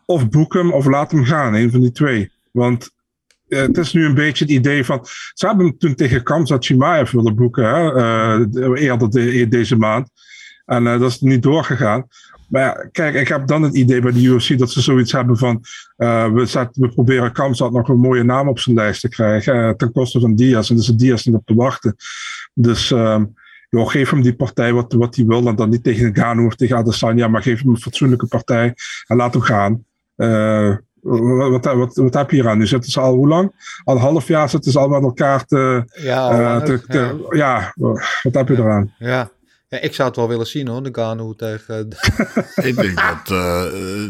Speaker 5: Of boek hem of laat hem gaan. Een van die twee. Want eh, het is nu een beetje het idee van. Ze hebben hem toen tegen Kamzat Chimaev willen boeken. Hè? de- eerder de- deze maand. En dat is niet doorgegaan. Maar ja, kijk, ik heb dan het idee bij de UFC dat ze zoiets hebben van. eh, we, we proberen Kamzat nog een mooie naam op zijn lijst te krijgen. eh, ten koste van Diaz. En dus is Diaz niet op te wachten. Dus. ehm, joh, geef hem die partij wat, wat hij wil. En dan niet tegen Gano of tegen Adesanya. Maar geef hem een fatsoenlijke partij. En laat hem gaan. Eh, Wat, wat, wat, heb je hier aan? Nu zitten ze al hoe lang? Al een half jaar zitten ze al met elkaar te.
Speaker 3: Ja,
Speaker 5: te- te- ja. wat heb je eraan?
Speaker 3: Ja. Ja, ik zou het wel willen zien hoor, de Gano tegen...
Speaker 4: Ik denk dat, eh,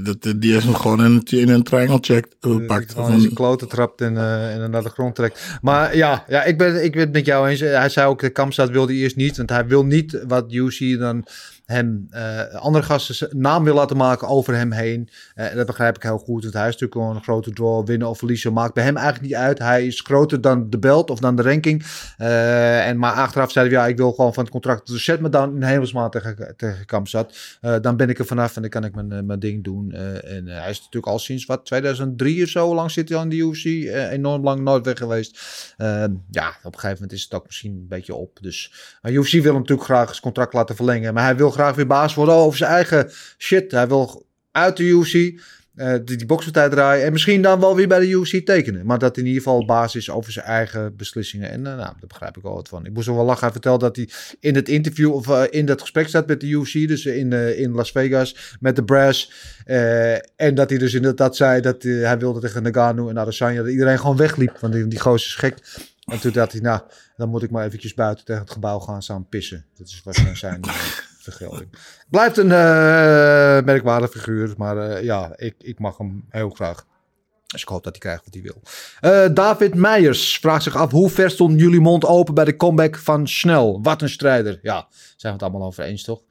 Speaker 4: dat de DS hem gewoon in, in een triangle check eh, pakt.
Speaker 3: Gewoon zijn kloten trapt en, eh, en naar de grond trekt. Maar ja, ja ik, ben, ik ben het met jou eens. Hij zei ook, de Kamstad wilde eerst niet. Want hij wil niet wat UC dan hem eh, andere gasten naam wil laten maken over hem heen. Eh, dat begrijp ik heel goed. Want hij is natuurlijk gewoon een grote draw. Winnen of verliezen maakt bij hem eigenlijk niet uit. Hij is groter dan de belt of dan de ranking. Eh, en, maar achteraf zei hij, ja, ik wil gewoon van het contract. Dus zet me dan in hemelsmaat tegen, tegen. Eh, dan ben ik er vanaf en dan kan ik mijn, mijn ding doen. En hij is natuurlijk al sinds wat 2003 of zo lang zit hij al in de UFC. Enorm lang nooit weg geweest. Ja, op een gegeven moment is het ook misschien een beetje op. Dus UFC wil hem natuurlijk graag zijn contract laten verlengen. Maar hij wil graag weer baas worden over zijn eigen shit. Hij wil uit de UFC. eh, die, die bokspartij draaien. En misschien dan wel weer bij de UFC tekenen. Maar dat in ieder geval baas is over zijn eigen beslissingen. En eh, nou, daar begrijp ik wel wat van. Ik moest wel lachen. Hij vertelde dat hij in het interview of eh, in dat gesprek staat met de UFC. Dus in, in Las Vegas met de Brass. En dat hij dus inderdaad zei dat hij wilde tegen Nagano en Adesanya. Dat iedereen gewoon wegliep. Want die, die gozer is gek. En toen dacht hij, nou, dan moet ik maar eventjes buiten tegen het gebouw gaan staan pissen. Dat is waarschijnlijk zijn vergelding. Blijft een eh merkwaardig figuur, maar eh, ja, ik, ik mag hem heel graag. Dus ik hoop dat hij krijgt wat hij wil. Eh, David Meijers vraagt zich af, hoe ver stond jullie mond open bij de comeback van Snel? Wat een strijder. Ja, zijn we het allemaal over eens, toch?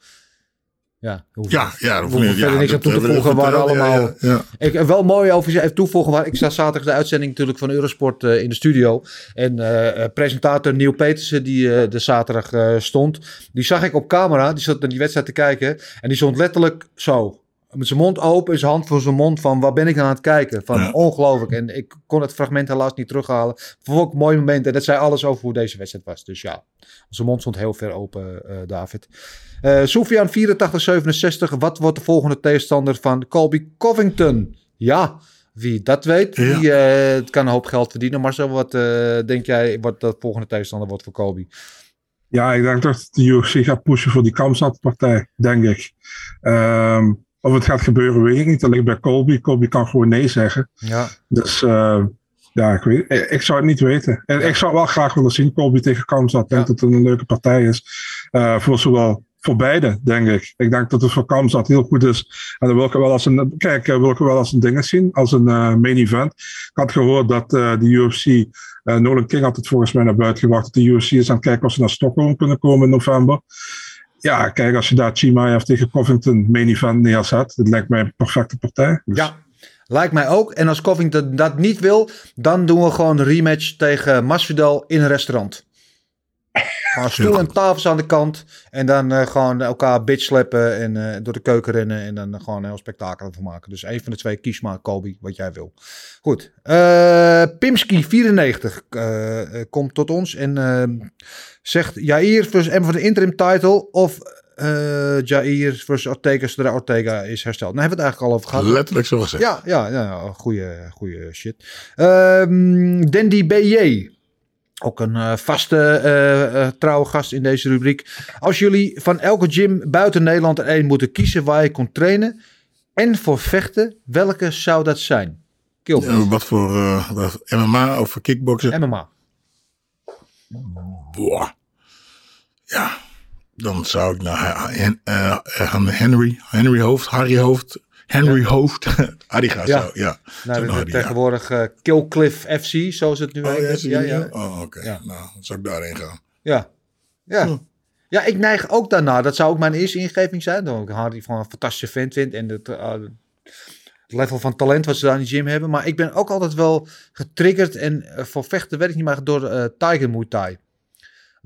Speaker 3: Ja,
Speaker 4: Ja, ja,
Speaker 3: we
Speaker 4: ja,
Speaker 3: verder niks aan toe te voegen.
Speaker 4: Ja,
Speaker 3: allemaal...
Speaker 4: ja.
Speaker 3: Ik heb wel mooi over even toevoegen. waar- Ik sta zaterdag de uitzending natuurlijk van Eurosport eh, in de studio. En eh, eh, presentator Neil Petersen, die eh, de zaterdag eh, stond, die zag ik op camera. Die zat naar die wedstrijd te kijken. En die stond letterlijk zo. Met zijn mond open en zijn hand voor zijn mond. Van waar ben ik nou aan het kijken? Van
Speaker 4: Ja.
Speaker 3: ongelooflijk. En ik kon het fragment helaas niet terughalen. Vond ik een mooi moment. En dat zei alles over hoe deze wedstrijd was. Dus ja, zijn mond stond heel ver open, eh, David. Eh Sofian 8467. Wat wordt de volgende tegenstander van Colby Covington? Ja, wie dat weet,
Speaker 4: Ja.
Speaker 3: die eh, het kan een hoop geld verdienen. Marcel, wat eh, denk jij wat de volgende tegenstander wordt voor Colby?
Speaker 5: Ja, ik denk dat de UFC gaat pushen voor die Kamsat-partij, denk ik. Ehm, of het gaat gebeuren, weet ik niet. Dat ligt bij Colby. Colby kan gewoon nee zeggen.
Speaker 3: Ja,
Speaker 5: Dus eh, ja, ik, weet, ik, zou het niet weten. En ik zou wel graag willen zien Colby tegen Kamsat. Ik denk dat het een leuke partij is. Eh, voor zowel voor beide, denk ik. Ik denk dat het voor Kamsat heel goed is. En dan wil ik wel als een, kijk, eh, wil ik wel als een ding zien, als een main event. Ik had gehoord dat de UFC, eh, Nolan King had het volgens mij naar buiten gebracht, dat de UFC is aan het kijken of ze naar Stockholm kunnen komen in november. Ja, kijk, als je daar Chimaev tegen Covington main event neerzet, dat lijkt mij een perfecte partij. Dus,
Speaker 3: ja. Lijkt mij ook. En als Covington dat niet wil, dan doen we gewoon een rematch tegen Masvidal in een restaurant. Gewoon stoel en tafels aan de kant. En dan eh, gewoon elkaar bitch slappen en eh, door de keuken rennen. En dan gewoon een heel spektakel ervan maken. Dus een van de twee, kies maar Kobe, wat jij wil. Goed. Eh Pimski94 eh, eh, komt tot ons en eh, zegt Jair versus M voor de interim title. Of eh Jair versus Ortega zodra Ortega is hersteld. Nou, hebben we het eigenlijk al over gehad.
Speaker 4: Letterlijk zo gezegd.
Speaker 3: Ja, ja, ja goede, goede shit. Ehm Dandy BJ. Ook een eh, vaste eh, eh, trouwe gast in deze rubriek. Als jullie van elke gym buiten Nederland er één moeten kiezen waar je kon trainen en voor vechten, welke zou dat zijn?
Speaker 4: Eh, wat voor MMA of voor kickboksen?
Speaker 3: MMA.
Speaker 4: Boah. Ja, dan zou ik naar Hen- Henry, Henry Hoofd, Harry Hoofd, Henry Hoofd. Harry gaat
Speaker 3: Ja.
Speaker 4: zo, ja.
Speaker 3: Nou, de-
Speaker 4: Harry,
Speaker 3: tegenwoordig eh, Killcliff FC, zoals het nu
Speaker 4: Oh, ja,
Speaker 3: ja, ja.
Speaker 4: Oh, oké. Nou, dan zou ik daarheen gaan.
Speaker 3: Ja. Ja.
Speaker 4: Hm.
Speaker 3: ja, ik neig ook daarna. Dat zou ook mijn eerste ingeving zijn. Dat ik Hardy gewoon een fantastische vent vind. En het, eh, het level van talent wat ze daar in de gym hebben. Maar ik ben ook altijd wel getriggerd. En eh, voor vechten werd ik niet maar door Tiger Muay Thai.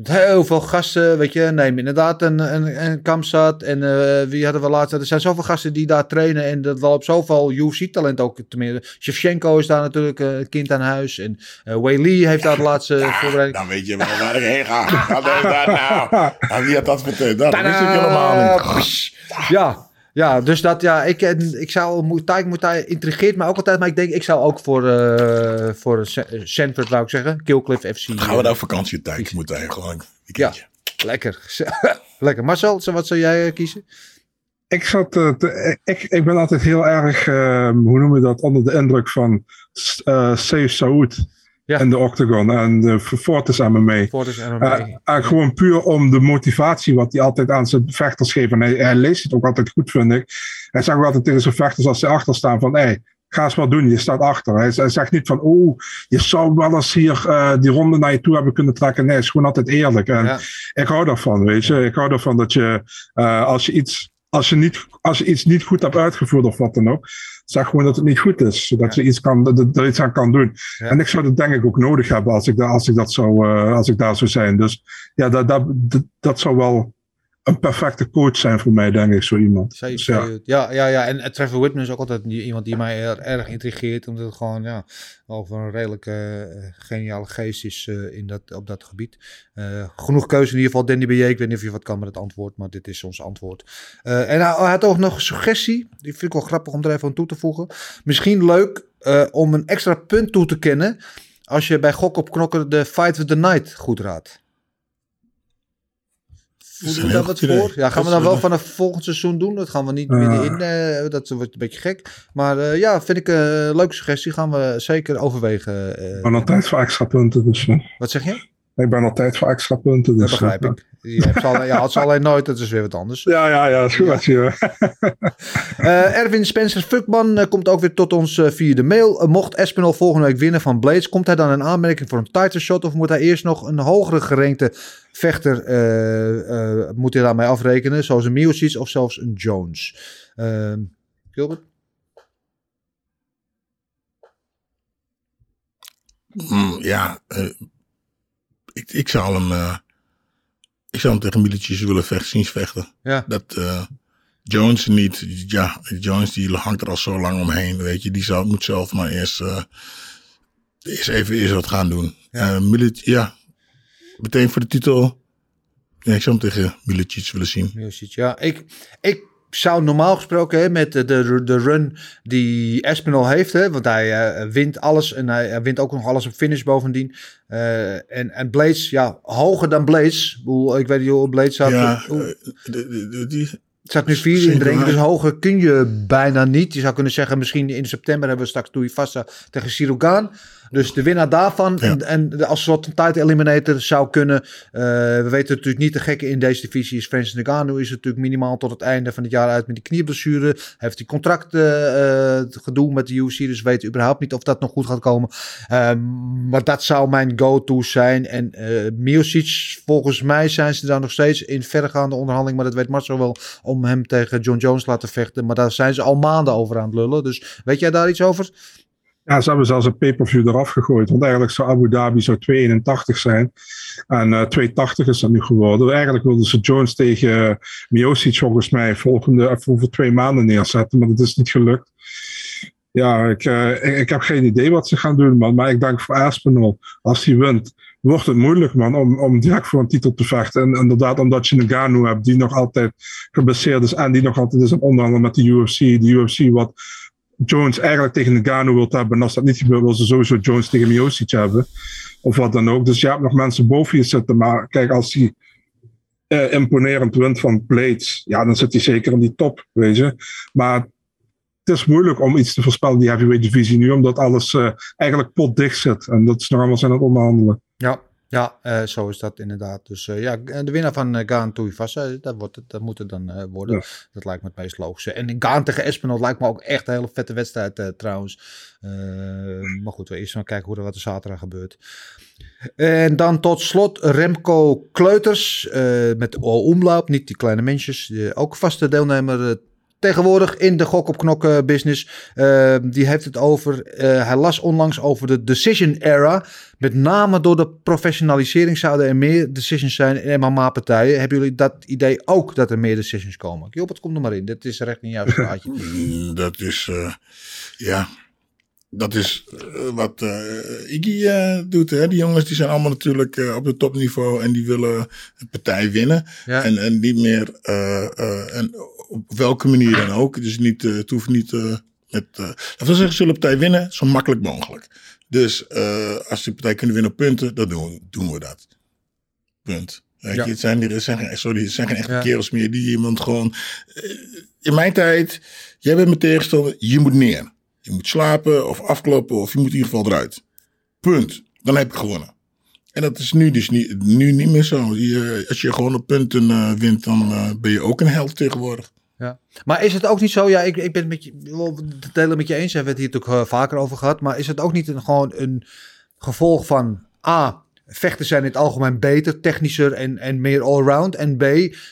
Speaker 3: Heel veel gasten, weet je, neem inderdaad een, een, een Kamsat en eh, wie hadden we laatst? Er zijn zoveel gasten die daar trainen en dat wel op zoveel UFC-talent ook tenminste. Shevchenko is daar natuurlijk eh, een kind aan huis en eh Wei Lee heeft daar de laatste voorbereiding.
Speaker 4: Dan weet je wel waar ik heen ga. Is dat nou? Nou, wie had dat verteld? Dat wist ik helemaal niet.
Speaker 3: Ja, ja, dus dat, ja, ik, en ik zou, Muay Muay Thai intrigeert me ook altijd, maar ik denk, ik zou ook voor, eh voor Sa- Sanford, wou ik zeggen, Killcliff FC.
Speaker 4: Gaan we daar moet daar gewoon een
Speaker 3: Ja, lekker. Lekker. Marcel, zo- wat zou jij eh, kiezen?
Speaker 5: Ik, zat, uh, te, ik, ik ben altijd heel erg, uh, hoe noem je dat, onder de indruk van uh, Saud ja. in de Octagon en de Fortis MMA.
Speaker 3: Fortis MMA.
Speaker 5: en gewoon puur om de motivatie wat hij altijd aan zijn vechters geeft. En hij, hij leest het ook altijd goed, vind ik. Hij zegt ook altijd tegen zijn vechters als ze achter staan van, hey, ga eens wat doen, je staat achter. Hij, hij zegt niet van, oh, je zou wel eens hier uh, die ronde naar je toe hebben kunnen trekken. Nee, het is gewoon altijd eerlijk. En ja. ik hou daarvan, weet je. Ik hou ervan dat je, uh, als je iets als je, niet, als je iets niet goed hebt uitgevoerd of wat dan ook, zeg gewoon dat het niet goed is. Zodat ja. je iets, kan, dat, er iets aan kan doen. Ja. En ik zou dat denk ik ook nodig hebben als ik, als ik, dat zou, uh, als ik daar zou zijn. Dus ja, dat, dat, dat, dat zou wel een perfecte coach zijn voor mij, denk ik, zo iemand.
Speaker 3: Zeker, dus ja. ja. ja, ja, En Trevor Whitman is ook altijd iemand die mij erg, erg intrigeert. Omdat het gewoon ja, over een redelijk uh, geniale geest is uh, in dat, op dat gebied. Uh, genoeg keuze in ieder geval. Danny B.J. Ik weet niet of je wat kan met het antwoord, maar dit is ons antwoord. en hij, hij, had ook nog een suggestie. Die vind ik wel grappig om er even aan toe te voegen. Misschien leuk om een extra punt toe te kennen. Als je bij Gok op Knokken de Fight with the Night goed raadt. Hoe doen we dat voor? Ja, gaan we dan wel vanaf volgend seizoen doen? Dat gaan we niet middenin. Uh, dat wordt een beetje gek. Maar uh, ja, vind ik een leuke suggestie. Gaan we zeker overwegen. Uh,
Speaker 5: maar nog tijd voor extra punten. Dus,
Speaker 3: wat zeg je?
Speaker 5: Ik ben altijd voor extra punten. Dus,
Speaker 3: dat begrijp ik. Je hebt ze alleen, ja, had ze alleen nooit, dat is weer wat anders.
Speaker 5: Ja, ja, ja, is goed. Ja.
Speaker 3: uh, Erwin Spencer Fuckman uh, komt ook weer tot ons uh, via de mail. mocht Espinol volgende week winnen van Blades, komt hij dan in aanmerking voor een title shot of moet hij eerst nog een hogere gerenkte vechter moet hij daarmee afrekenen, zoals een Miocic of zelfs een Jones? Ehm, Gilbert?
Speaker 4: Mm, ja, ik, ik zou hem, uh, ik zou hem tegen Milicic willen vechten, zien vechten.
Speaker 3: Ja.
Speaker 4: Dat uh, Jones niet, ja, Jones die hangt er al zo lang omheen, weet je. Die zou, moet zelf maar eerst, uh, eerst even eerst wat gaan doen. Ja. Milic, ja, meteen voor de titel. Ja, ik zou hem tegen Milicic willen zien.
Speaker 3: Milicic, ja. Ik, ik zou normaal gesproken hè, met de, de, de run die Espinal heeft, hè, want hij uh, wint alles en hij, hij, wint ook nog alles op finish bovendien. Uh, en, en Blades, ja, hoger dan Blades. Ik weet niet hoe Blades staat.
Speaker 4: Ja, hoe, de, de, die,
Speaker 3: het staat nu vier in de ring, dus hoger kun je bijna niet. Je zou kunnen zeggen, misschien in september hebben we straks Tuivasa tegen Sirogan. Dus de winnaar daarvan ja. en, en als soort tijd eliminator zou kunnen. Uh, we weten natuurlijk niet de gekke in deze divisie is Francis Ngannou is natuurlijk minimaal tot het einde van het jaar uit met die knieblessure. Heeft die contract uh, gedoe met de UFC, dus we weten überhaupt niet of dat nog goed gaat komen. Uh, maar dat zou mijn go-to zijn. En uh, Miocic, volgens mij zijn ze daar nog steeds in verregaande onderhandeling, maar dat weet Marcel wel, om hem tegen John Jones laten vechten. Maar daar zijn ze al maanden over aan het lullen. Dus weet jij daar iets over?
Speaker 5: Ja, ze hebben zelfs een pay-per-view eraf gegooid. Want eigenlijk zou Abu Dhabi zo 281 zijn. En uh, 280 is dat nu geworden. Eigenlijk wilden ze Jones tegen uh, Miocic volgens mij volgende, over twee maanden neerzetten. Maar dat is niet gelukt. Ja, ik, ik, heb geen idee wat ze gaan doen, man. Maar ik denk voor Aspinall, als hij wint, wordt het moeilijk, man, om, om direct voor een titel te vechten. En inderdaad, omdat je een Ganu hebt die nog altijd gebaseerd is en die nog altijd is een onderhandelen met de UFC. De UFC wat Jones eigenlijk tegen Ngannou wilt hebben. En als dat niet gebeurt, wil ze sowieso Jones tegen Miocic hebben. Of wat dan ook. Dus je hebt nog mensen boven je zitten. Maar kijk, als hij uh, imponerend wint van Blades, ja, dan zit hij zeker in die top, weet je. Maar het is moeilijk om iets te voorspellen die heavyweight divisie nu, omdat alles uh, eigenlijk potdicht zit. En dat is nog allemaal zijn het onderhandelen.
Speaker 3: Ja, ja, uh, zo is dat inderdaad. Dus uh, ja, de winnaar van uh, Gaan Tuivasa, dat, wordt het, dat moet het dan worden. Ja. Dat lijkt me het meest logische. En Gaan tegen Espinol lijkt me ook echt een hele vette wedstrijd trouwens. maar goed, we eerst maar kijken hoe er wat er zaterdag gebeurt. En dan tot slot Remco Kleuters met de omloop, niet die kleine mensjes. ook vaste deelnemer tegenwoordig in de gok op knokken business. Uh, die heeft het over, uh, hij las onlangs over de decision era. Met name door de professionalisering zouden er meer decisions zijn in MMA-partijen. Hebben jullie dat idee ook dat er meer decisions komen? Gilbert, kom er maar in. Dit is recht in jouw straatje.
Speaker 4: dat is, uh, ja... Dat is wat Iggy doet. Hè? Die jongens die zijn allemaal natuurlijk op het topniveau en die willen een partij winnen.
Speaker 3: Ja.
Speaker 4: En, en niet meer en op welke manier dan ook. Dus niet, uh, het hoeft niet uh, met. Uh, dat wil zeggen, zullen partij winnen zo makkelijk mogelijk. Dus als die partij kunnen winnen op punten, dan doen we, doen we dat. Punt.
Speaker 3: Ja.
Speaker 4: je, het zijn, er zijn, geen- sorry, het zijn geen echte
Speaker 3: Ja.
Speaker 4: kerels meer die iemand gewoon... eh, In mijn tijd, jij bent mijn tegenstander, je moet neer. Je moet slapen of afkloppen of je moet in ieder geval eruit. Punt. Dan heb ik gewonnen. En dat is nu dus niet, nu niet meer zo. Je, als je gewoon op punten eh, wint, dan eh, ben je ook een held tegenwoordig.
Speaker 3: Ja. Maar is het ook niet zo, ja, ik, ik ben het met je, het delen met je eens, hebben het hier natuurlijk eh, vaker over gehad, maar is het ook niet een, gewoon een gevolg van A, vechten zijn in het algemeen beter, technischer en, en meer allround, en B,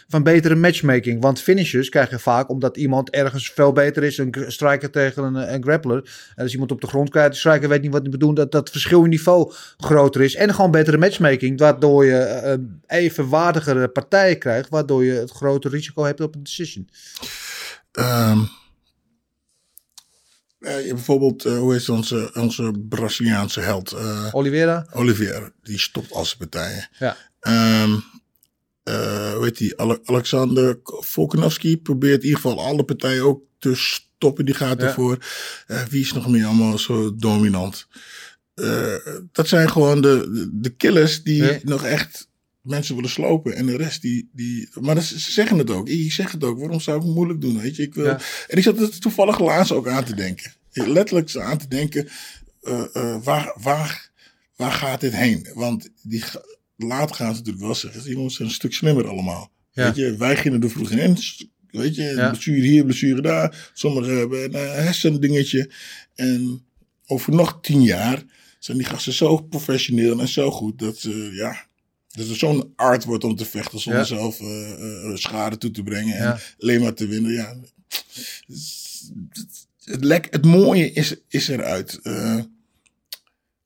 Speaker 3: van betere matchmaking, want finishes krijg je vaak omdat iemand ergens veel beter is, een striker tegen een, grappler, en als iemand op de grond krijgt, de striker weet niet wat hij bedoelt, dat dat verschil in niveau groter is, en gewoon betere matchmaking, waardoor je eh, evenwaardigere partijen krijgt, waardoor je het grotere risico hebt op een decision.
Speaker 4: Eh, bijvoorbeeld, eh, hoe is onze, onze Braziliaanse held? eh,
Speaker 3: Oliveira?
Speaker 4: Oliveira, die stopt al zijn partijen.
Speaker 3: Ja.
Speaker 4: Eh, hoe heet die? Ale- Alexander Volkanovski probeert in ieder geval alle partijen ook te stoppen. Die gaat
Speaker 3: Ja.
Speaker 4: ervoor. Eh, wie is nog meer allemaal zo dominant? Eh, dat zijn gewoon de, de, de killers die
Speaker 3: Ja.
Speaker 4: nog echt mensen willen slopen. En de rest die... die maar ze zeggen het ook. Ik zeg het ook. Waarom zou ik het moeilijk doen? Weet je? Ik wil,
Speaker 3: Ja.
Speaker 4: En ik zat er toevallig laatst ook aan te denken. Letterlijk aan te denken. eh, eh, waar, waar, waar gaat dit heen? Want die, later gaan ze natuurlijk wel zeggen. Die jongens zijn een stuk slimmer allemaal.
Speaker 3: Ja.
Speaker 4: Weet je, wij gingen er vroeger in. Weet je,
Speaker 3: Ja.
Speaker 4: blessure hier, blessure daar. Sommigen hebben een eh, hersendingetje. En over nog tien jaar zijn die gasten zo professioneel en zo goed dat ze, ja, dat het zo'n art wordt om te vechten zonder
Speaker 3: Ja.
Speaker 4: zelf eh, eh, schade toe te brengen en
Speaker 3: Ja.
Speaker 4: alleen maar te winnen. Ja. Het, lek, het mooie is, is eruit. Eh,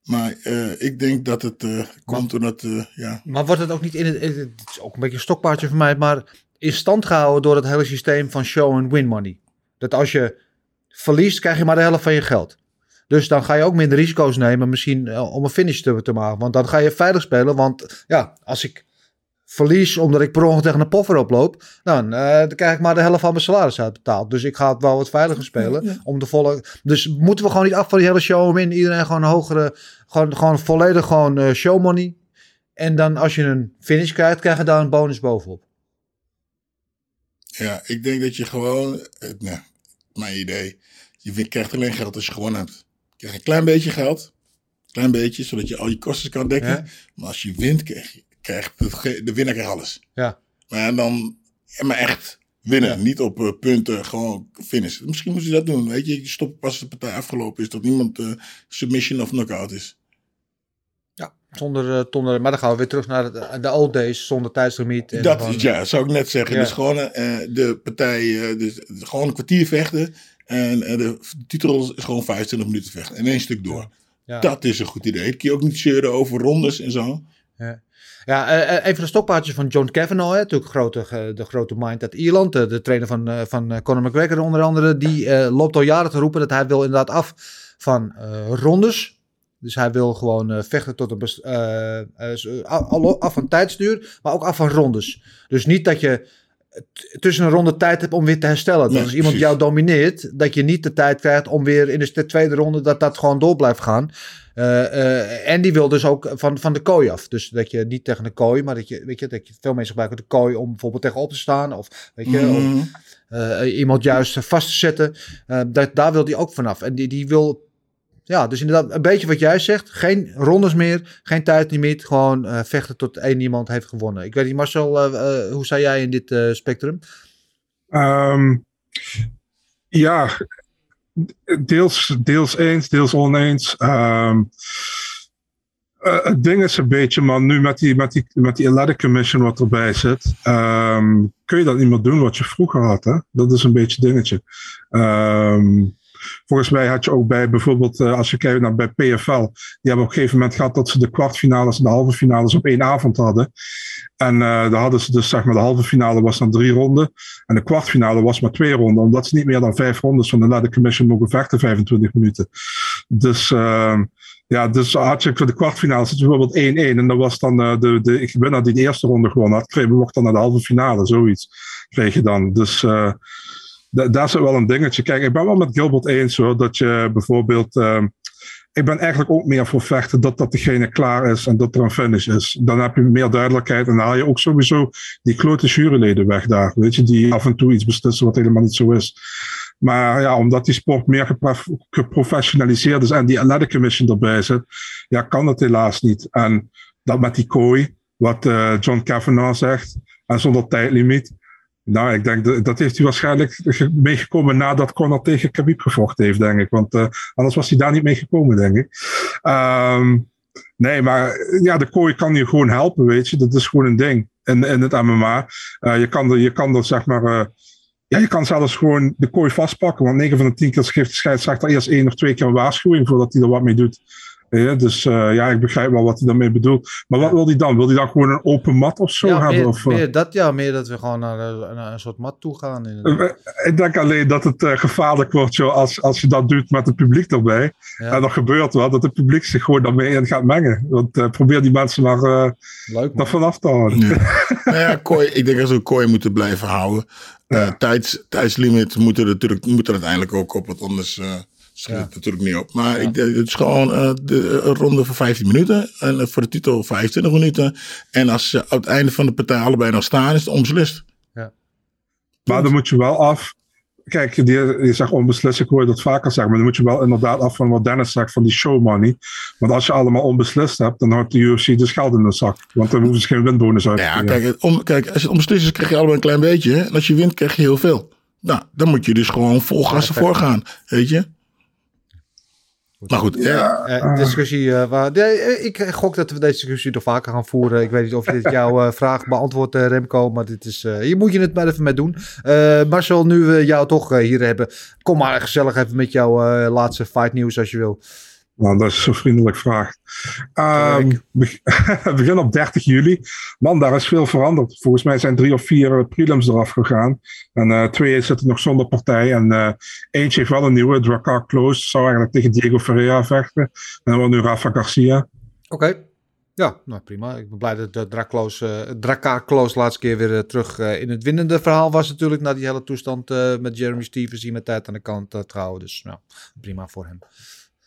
Speaker 4: maar eh, ik denk dat het eh, komt doordat, eh, ja,
Speaker 3: Maar wordt het ook niet in het, het is ook een beetje een stokpaardje voor mij, maar in stand gehouden door het hele systeem van show and win money. Dat als je verliest, krijg je maar de helft van je geld. Dus dan ga je ook minder risico's nemen, misschien eh, om een finish te, te maken. Want dan ga je veilig spelen. Want ja, als ik verlies omdat ik per ongeluk tegen een poffer oploop, dan, eh, dan krijg ik maar de helft van mijn salaris uitbetaald. Dus ik ga het wel wat veiliger spelen. Om de volle, dus moeten we gewoon niet af van die hele show and win. Iedereen gewoon een hogere, gewoon, gewoon volledig gewoon eh, show money. En dan als je een finish krijgt, krijg je daar een bonus bovenop.
Speaker 4: ja, ik denk dat je gewoon, nou, mijn idee, je krijgt alleen geld als je gewonnen hebt. Je krijgt een klein beetje geld, klein beetje, zodat je al je kosten kan dekken.
Speaker 3: Ja.
Speaker 4: Maar als je wint, krijg je, krijgt de, winnaar krijgt alles.
Speaker 3: Ja.
Speaker 4: Maar dan, maar echt winnen, niet op eh, punten, gewoon finish. Misschien moet je dat doen, weet je. Je stopt pas als de partij afgelopen is, dat niemand eh, submission of knockout is.
Speaker 3: Ja. Zonder, eh, zonder, maar dan gaan we weer terug naar de, de old days, zonder tijdslimiet. en
Speaker 4: Dat
Speaker 3: gewoon-
Speaker 4: ja, zou ik net zeggen.
Speaker 3: Ja.
Speaker 4: Dus gewoon eh, de partij, eh, dus gewoon een kwartier vechten. En eh, de titel is gewoon 25 minuten vechten. In één stuk door.
Speaker 3: Ja.
Speaker 4: Dat is een goed idee. Dan kun je ook niet zeuren over rondes en zo.
Speaker 3: Ja, ja eh, eh, een van de stokpaardjes van John Kavanagh, hè, natuurlijk grote, de grote mind uit Ierland, de, de trainer van, van Conor McGregor onder andere, die loopt al jaren te roepen dat hij wil inderdaad af van rondes. Dus hij wil gewoon vechten tot een af van tijdsduur, maar ook af van rondes. Dus niet dat je tussen een ronde tijd hebt om weer te herstellen. Dat
Speaker 4: Nee,
Speaker 3: als iemand
Speaker 4: precies.
Speaker 3: jou domineert, dat je niet de tijd krijgt om weer in de tweede ronde dat dat gewoon door blijft gaan. Eh, eh, en die wil dus ook van, van de kooi af. Dus dat je niet tegen de kooi, maar dat je, weet je, dat je veel mensen gebruiken de kooi om bijvoorbeeld tegenop te staan. Of weet je,
Speaker 4: Mhm.
Speaker 3: of, eh, iemand juist vast te zetten. Dat, daar wil hij ook vanaf. En die, die wil, ja, dus inderdaad een beetje wat jij zegt. Geen rondes meer, geen tijdlimiet. Gewoon eh, vechten tot één iemand heeft gewonnen. Ik weet niet, Marcel, eh, eh, hoe sta jij in dit spectrum?
Speaker 5: Ehm, ja, deels, deels eens, deels oneens. Ehm, eh, het ding is een beetje, man, nu met die, met die, met die Commission wat erbij zit, ehm, kun je dat niet meer doen wat je vroeger had. Hè? Dat is een beetje dingetje. Ehm, volgens mij had je ook bij bijvoorbeeld, eh, als je kijkt naar bij PFL, die hebben op een gegeven moment gehad dat ze de kwartfinales en de halve finales op één avond hadden. En eh daar hadden ze dus, zeg maar, de halve finale was dan drie ronden. En de kwartfinale was maar twee ronden, omdat ze niet meer dan vijf rondes van de Athletic Commission mogen vechten, 25 minuten. Dus, uh, ja, dus had je voor de kwartfinale zit bijvoorbeeld 1-1. En dan was dan uh, de, de winnaar die de eerste ronde gewonnen had, kreeg mocht dan naar de halve finale, zoiets kreeg je dan. Dus uh, daar zit wel een dingetje. Kijk, ik ben wel met Gilbert eens hoor, dat je bijvoorbeeld. Uh, ik ben eigenlijk ook meer voor vechten dat dat degene klaar is en dat er een finish is. Dan heb je meer duidelijkheid en dan haal je ook sowieso die klote juryleden weg daar. Weet je, die af en toe iets beslissen wat helemaal niet zo is. Maar ja, omdat die sport meer gepro- geprofessionaliseerd is en die Athletic Commission erbij zit, ja, kan dat helaas niet. En dat met die kooi, wat eh, John Kavanaugh zegt, en zonder tijdlimiet. Nou, ik denk dat, dat heeft hij waarschijnlijk ge- meegekomen nadat Conor tegen Khabib gevochten heeft, denk ik. Want eh, anders was hij daar niet mee gekomen, denk ik. Ehm, nee, maar ja, de kooi kan je gewoon helpen, weet je. Dat is gewoon een ding in, in het MMA. Eh, je, kan je kan er, zeg maar... eh, ja, je kan zelfs gewoon de kooi vastpakken. Want 9 van de 10 keer geeft de scheidsrechter eerst één of twee keer een waarschuwing voordat hij er wat mee doet. Ja, dus eh, ja, ik begrijp wel wat hij daarmee bedoelt. Maar wat wil hij dan? Wil hij dan gewoon een open mat of zo
Speaker 3: ja,
Speaker 5: hebben?
Speaker 3: meer,
Speaker 5: of, eh?
Speaker 3: meer dat, ja, meer dat we gewoon naar, een- naar een soort mat toe gaan. inderdaad.
Speaker 5: Eh, Ik denk alleen dat het eh, gevaarlijk wordt joh, als, als je dat doet met het publiek erbij.
Speaker 3: Ja.
Speaker 5: En er gebeurt wat, dat het publiek zich gewoon daarmee in gaat mengen. Want eh, probeer die mensen maar eh
Speaker 3: Leuk,
Speaker 5: daar vanaf te houden.
Speaker 4: Nou ja, kooi, ik denk dat ze een kooi moeten blijven houden. Eh, tijds, tijdslimiet moet er natuurlijk moet er uiteindelijk ook op, want anders eh schiet het natuurlijk niet op. Maar ik denk, het is gewoon eh, de, een ronde voor 15 minuten en eh, voor de titel 25 minuten. En als ze aan het einde van de partij allebei nog staan, is het onbeslist.
Speaker 5: Maar dan moet je wel af. Kijk, je, je zegt onbeslist, ik hoor je dat vaker zeggen. Maar dan moet je wel inderdaad af van wat Dennis zegt van die show money. Want als je allemaal onbeslist hebt, dan houdt de UFC dus geld in de zak. Want dan hoeven ze geen winbonus uit te
Speaker 4: Ja,
Speaker 5: geven.
Speaker 4: kijk, om, kijk, als het onbeslist is, krijg je allebei een klein beetje. hè. En als je wint, krijg je heel veel. Nou, dan moet je dus gewoon vol gas ervoor gaan, weet je. Maar goed, ja.
Speaker 3: Eh, discussie, eh, waar, nee, eh, ik gok dat we deze discussie nog vaker gaan voeren. Ik weet niet of dit jouw vraag beantwoordt, Remco, maar dit is, hier moet je het maar even mee doen. Marcel, nu we jou toch hier hebben, kom maar gezellig even met jouw laatste fight nieuws als je wil.
Speaker 5: Nou, dat is zo vriendelijk vraag. Ehm, beg- we beginnen op 30 juli. Man, daar is veel veranderd. Volgens mij zijn drie of vier eh, prelims eraf gegaan. En eh, twee zitten nog zonder partij. En eh, eentje heeft wel een nieuwe, Drakkar Close. Zou eigenlijk tegen Diego Ferreira vechten. En dan wordt nu Rafa Garcia.
Speaker 3: Oké. Ja, nou prima. Ik ben blij dat de Drakloos, Close laatste keer weer terug in het winnende verhaal was natuurlijk. Na die hele toestand met Jeremy Stevens die met tijd aan de kant uh, trouwen. Dus nou, prima voor hem.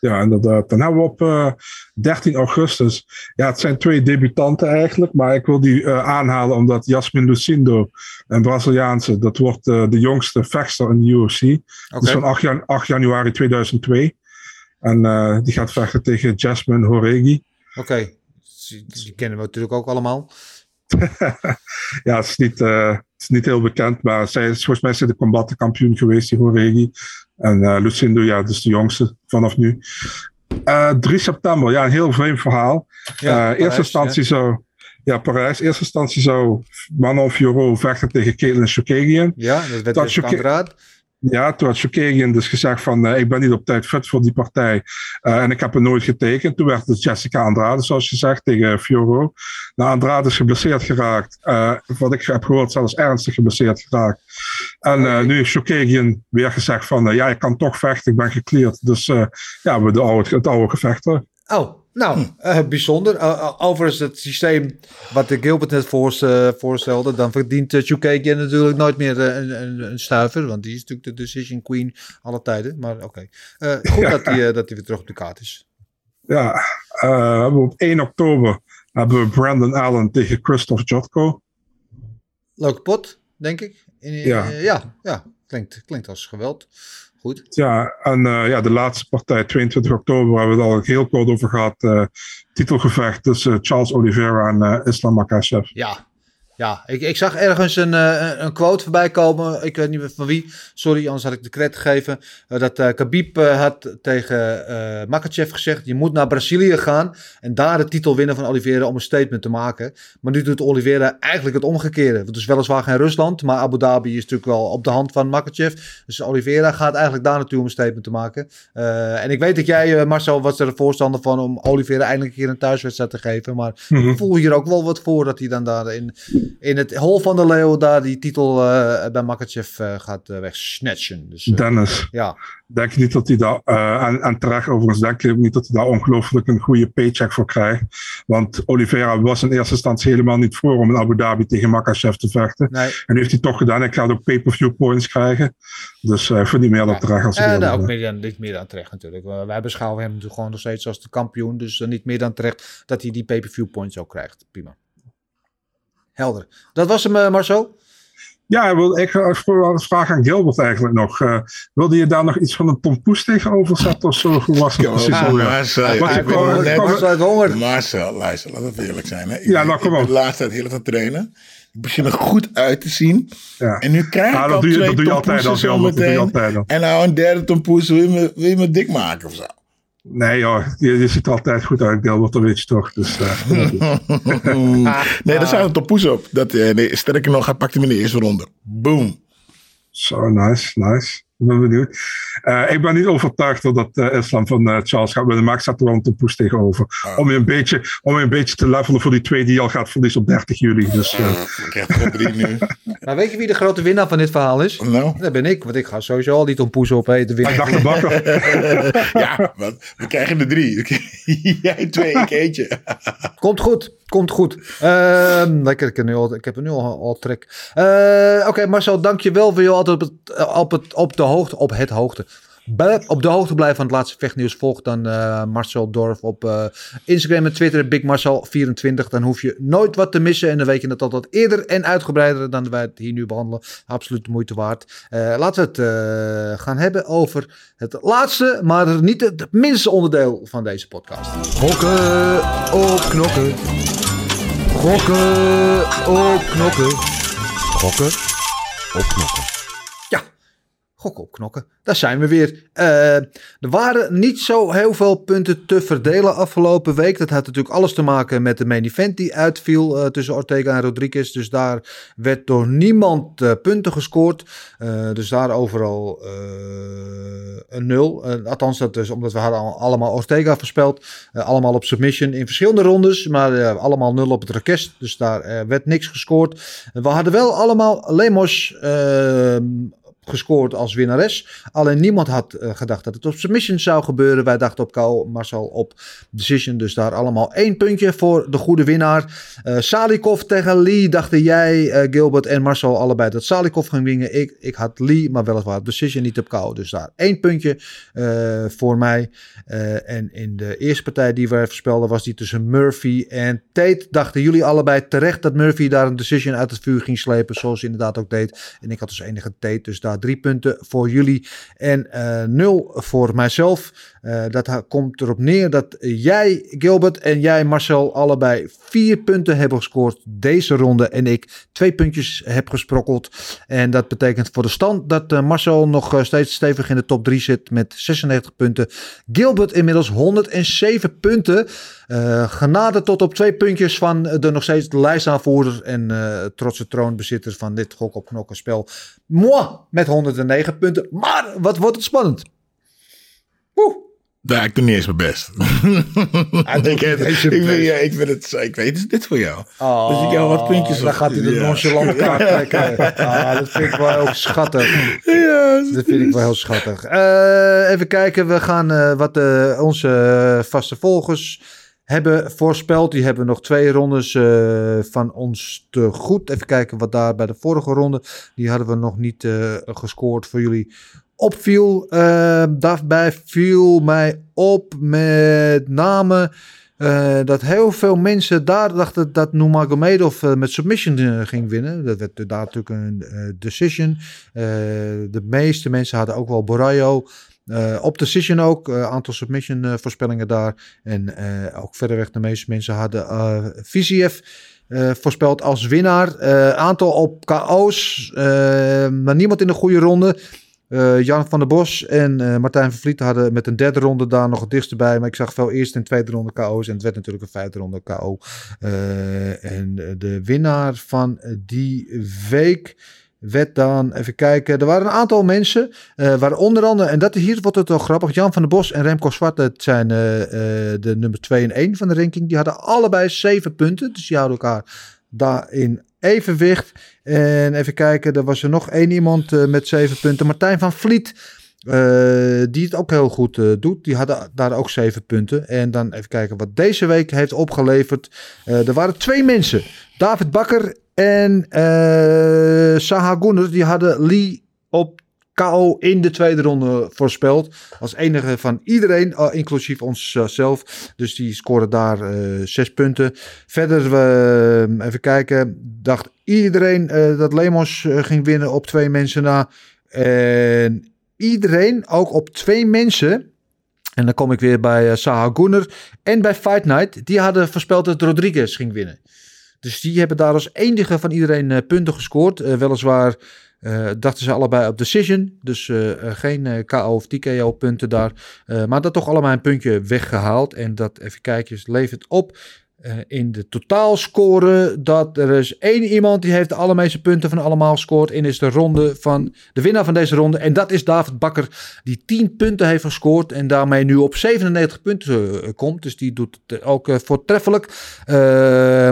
Speaker 5: Ja, inderdaad. Dan hebben we op uh, 13 augustus. Ja, het zijn twee debutanten eigenlijk. Maar ik wil die uh, aanhalen omdat Jasmin Lucindo, een Braziliaanse, dat wordt uh, de jongste vechter in de UFC. Okay. Dus van 8, jan 8, januari 2002. En die gaat vechten tegen Jasmine Horegi.
Speaker 3: Oké, okay. die, die, kennen we natuurlijk ook allemaal.
Speaker 5: ja, het is, niet, uh, het is niet heel bekend, maar zij is volgens mij is de combattenkampioen geweest, die Horegi. En uh, Lucindo, ja, dus de jongste vanaf nu. Uh, 3 september, ja, een heel vreemd verhaal. Ja, Parijs, eerste instantie ja. zou. Ja, Parijs. Eerste instantie zou Manon Fiorot vechten tegen Caitlin Chokagian.
Speaker 3: Ja, dat werd dus Choka
Speaker 5: ja, toen had Chokagian dus gezegd van uh, ik ben niet op tijd fit voor die partij uh, en ik heb er nooit getekend. Toen werd het Jessica Andrade, zoals je zegt, tegen Fioro. Nou, Andrade is geblesseerd geraakt. Uh, wat ik heb gehoord, zelfs ernstig geblesseerd geraakt. En nu heeft Chokagian weer gezegd van ja, ik kan toch vechten, ik ben gecleared. Dus ja, we de oude, het oude gevecht terug.
Speaker 3: Oh, nou, uh, bijzonder. Uh, overigens het systeem wat de Gilbert net voor, voorstelde, dan verdient uh, natuurlijk nooit meer een, een, een, stuiver, want die is natuurlijk de decision queen alle tijden. Maar oké, okay. goed ja. dat hij dat weer terug op de kaart is.
Speaker 5: Ja, op 1 oktober hebben we Brandon Allen tegen Christoph Jotko.
Speaker 3: Leuk pot, denk ik. In, ja. ja, ja, klinkt, klinkt als geweld. Goed.
Speaker 5: Ja, en uh, ja, de laatste partij, 22 oktober, hebben we het al heel kort over gehad. Uh, titelgevecht tussen Charles Oliveira en uh, Islam Makhachev.
Speaker 3: Ja, ja ik, ik zag ergens een, een quote voorbij komen. Ik weet niet meer van wie. Sorry, anders had ik de credit gegeven. dat uh, Khabib had tegen uh, Makachev gezegd: je moet naar Brazilië gaan en daar de titel winnen van Oliveira om een statement te maken. Maar nu doet Oliveira eigenlijk het omgekeerde. Het is weliswaar geen Rusland, maar Abu Dhabi is natuurlijk wel op de hand van Makachev. Dus Oliveira gaat eigenlijk daar naartoe om een statement te maken. En ik weet dat jij, Marcel, was er voorstander van om Oliveira eindelijk een keer een thuiswedstrijd te geven. Maar mm -hmm. ik voel hier ook wel wat voor dat hij dan daarin in het hol van de leeuw daar die titel eh, bij Makachev eh, gaat uh, wegsnatchen. Dus,
Speaker 5: Dennis,
Speaker 3: ja.
Speaker 5: denk niet dat hij daar, en, en terecht overigens, denk ik niet dat hij daar ongelooflijk een goede paycheck voor krijgt. Want Oliveira was in eerste instantie helemaal niet voor om in Abu Dhabi tegen Makachev te vechten.
Speaker 3: Nee.
Speaker 5: En heeft hij toch gedaan. Ik ga ook pay-per-view points krijgen. Dus uh, voor niet meer dan terecht als
Speaker 3: hij uh, ook meer dan, niet meer dan terecht natuurlijk. Uh, wij beschouwen hem natuurlijk gewoon nog steeds als de kampioen. Dus niet meer dan terecht dat hij die pay-per-view points ook krijgt. Prima. Helder. Dat was hem, Marcel.
Speaker 5: Ja, ik wil vraag aan Gilbert eigenlijk nog. Uh, wilde je daar nog iets van een tompoes tegenover zetten of zo? Hoe was het precies
Speaker 4: ja, Marcel,
Speaker 5: Wat
Speaker 4: ik ben net-
Speaker 3: uit Honger.
Speaker 4: Marcel, luister, laat het eerlijk zijn. Hè. Ik,
Speaker 5: Ja, nou, kom
Speaker 4: ik ben de laatste tijd heel erg aan het trainen. Ik begin er goed uit te zien.
Speaker 5: Ja.
Speaker 4: En nu krijg ik
Speaker 5: Ja,
Speaker 4: al
Speaker 5: dat doe je,
Speaker 4: twee
Speaker 5: dat doe je altijd al, Gilbert. Dat doe je altijd al.
Speaker 4: En nou een derde tompoes, wil je me, wil je me dik maken of zo?
Speaker 5: Nee joh, je, je ziet altijd goed uit, je toch. Dus, eh,
Speaker 4: nee, daar staat een tompoes op. Dat, eh, nee, sterker nog, hij pakt hem in de eerste ronde. Boom.
Speaker 5: Zo, nice, nice. Ik ben benieuwd. Eh, ik ben niet overtuigd dat dat eh, Islam van eh, Charles gaat winnen, maar ik zet er wel een tompoes tegenover.
Speaker 4: Ah.
Speaker 5: Om, je een beetje, om je een beetje te levelen voor die twee die al gaat verliezen op 30 juli. Dus, eh,
Speaker 4: Ik krijg er drie nu.
Speaker 3: Maar weet je wie de grote winnaar van dit verhaal is?
Speaker 4: Nou,
Speaker 3: Dat ben ik, want ik ga sowieso al die tompoes opeten.
Speaker 5: ik dacht de bakker.
Speaker 4: ja, wat? we krijgen er drie. Jij twee, ik eentje.
Speaker 3: Komt goed, komt goed. Ehm, lekker, ik, heb nu al, ik heb nu al, al trek. Eh, Oké, Marcel, dank je wel voor je altijd op, het, op, het, op de hoogte, op het hoogte. Op de hoogte blijven van het laatste vechtnieuws. Volg dan eh, Marcel Dorf op eh, Instagram en Twitter. BigMarcel24. Dan hoef je nooit wat te missen. En dan weet je het altijd eerder en uitgebreider dan wij het hier nu behandelen. Absoluut de moeite waard. Eh, laten we het eh, gaan hebben over het laatste, maar niet het minste onderdeel van deze podcast. Gokken op knokken. Gokken op knokken. Gokken op knokken. Gokken op knokken. Daar zijn we weer. Eh, er waren niet zo heel veel punten te verdelen afgelopen week. Dat had natuurlijk alles te maken met de main event die uitviel eh, tussen Ortega en Rodriguez. Dus daar werd door niemand eh, punten gescoord. Dus daar overal een nul. Althans, dat is omdat we hadden al- allemaal Ortega voorspeld. Allemaal op submission in verschillende rondes. Maar allemaal nul op het request. Dus daar werd niks gescoord. We hadden wel allemaal Lemos eh, gescoord als winnares. Alleen niemand had eh, gedacht dat het op submission zou gebeuren. Wij dachten op KO, Marcel op decision. Dus daar allemaal één puntje voor de goede winnaar. Eh Salikov tegen Lee dachten jij, eh, Gilbert en Marcel allebei dat Salikov ging winnen. Ik, ik had Lee, maar weliswaar decision niet op KO. Dus daar één puntje voor mij. En in de eerste partij die we voorspelden was die tussen Murphy en Tate. Dachten jullie allebei terecht dat Murphy daar een decision uit het vuur ging slepen. Zoals hij inderdaad ook deed. En ik had dus enige Tate. Dus daar drie punten voor jullie. En eh, nul voor mijzelf. Eh, dat komt erop neer dat jij, Gilbert, en jij, Marcel, allebei vier punten hebben gescoord deze ronde. En ik twee puntjes heb gesprokkeld. En dat betekent voor de stand dat eh, Marcel nog steeds stevig in de top 3 zit met 96 punten. Gilbert inmiddels 107 punten. Eh genade tot op twee puntjes van de nog steeds de lijstaanvoerder en eh, trotse troonbezitter van dit gok op knokken spel. Moi met 109 punten. Maar wat wordt het spannend? Woe.
Speaker 4: Ja, ik doe niet eens mijn best. ik, heb- ik, vind, ja, ik, vind het, ik weet, is dit voor jou?
Speaker 3: Oh,
Speaker 4: Dus ik jou wat puntjes
Speaker 3: Dan
Speaker 4: op-
Speaker 3: gaat hij de
Speaker 4: ja.
Speaker 3: nonchalant kaart trekken. Ah, dat vind ik wel heel schattig.
Speaker 4: Ja,
Speaker 3: Dat vind ik wel heel schattig. Eh, even kijken, we gaan wat onze vaste volgers hebben voorspeld. Die hebben nog twee rondes eh, van ons te goed. Even kijken wat daar bij de vorige ronde. Die hadden we nog niet eh, gescoord voor jullie. Opviel. Eh, daarbij viel mij op met name. dat heel veel mensen daar dachten dat Nurmagomedov met submission ging winnen. Dat werd daar natuurlijk een decision. De meeste mensen hadden ook wel Borayo. Eh, op decision ook, een aantal submission eh, voorspellingen daar. En eh, ook verderweg de meeste mensen hadden eh eh, voorspeld als winnaar. Eh, aantal op KO's, eh, maar niemand in de goede ronde. Eh, Jan van der Bos en eh, Martijn van Vliet hadden met een derde ronde daar nog het dichtst bij. Maar ik zag veel eerste en tweede ronde KO's. En het werd natuurlijk een vijfde ronde KO. Eh, en de winnaar van die week werd dan, even kijken, er waren een aantal mensen, eh waar onder andere, en dat, hier wordt het wel grappig, Jan van der Bos en Remco Zwart, dat zijn eh, eh, de nummer 2 en 1 van de ranking, die hadden allebei zeven punten, dus die houden elkaar daarin evenwicht. En even kijken, er was er nog één iemand met zeven punten. Martijn van Vliet, die het ook heel goed doet. Die hadden daar ook zeven punten. En dan even kijken wat deze week heeft opgeleverd. Er waren twee mensen. David Bakker en eh Saha Gunner. Die hadden Lee op KO in de tweede ronde voorspeld. Als enige van iedereen, eh, inclusief onszelf. Dus die scoren daar eh, zes punten. Verder, eh, even kijken, dacht iedereen eh, dat Lemos eh, ging winnen op twee mensen na. En iedereen ook op twee mensen. En dan kom ik weer bij eh, Saha Gunner en bij Fight Night. Die hadden voorspeld dat Rodriguez ging winnen. Dus die hebben daar als enige van iedereen eh, punten gescoord. Eh, weliswaar eh, dachten ze allebei op decision. Dus eh, geen eh, KO of TKO punten daar. Maar dat toch allemaal een puntje weggehaald. En dat, even kijken, levert op eh, in de totaalscore dat er is één iemand die heeft de allermeeste punten van allemaal gescoord. En is de ronde van de winnaar van deze ronde. En dat is David Bakker, die 10 punten heeft gescoord. En daarmee nu op 97 punten eh, komt. Dus die doet het ook eh, voortreffelijk.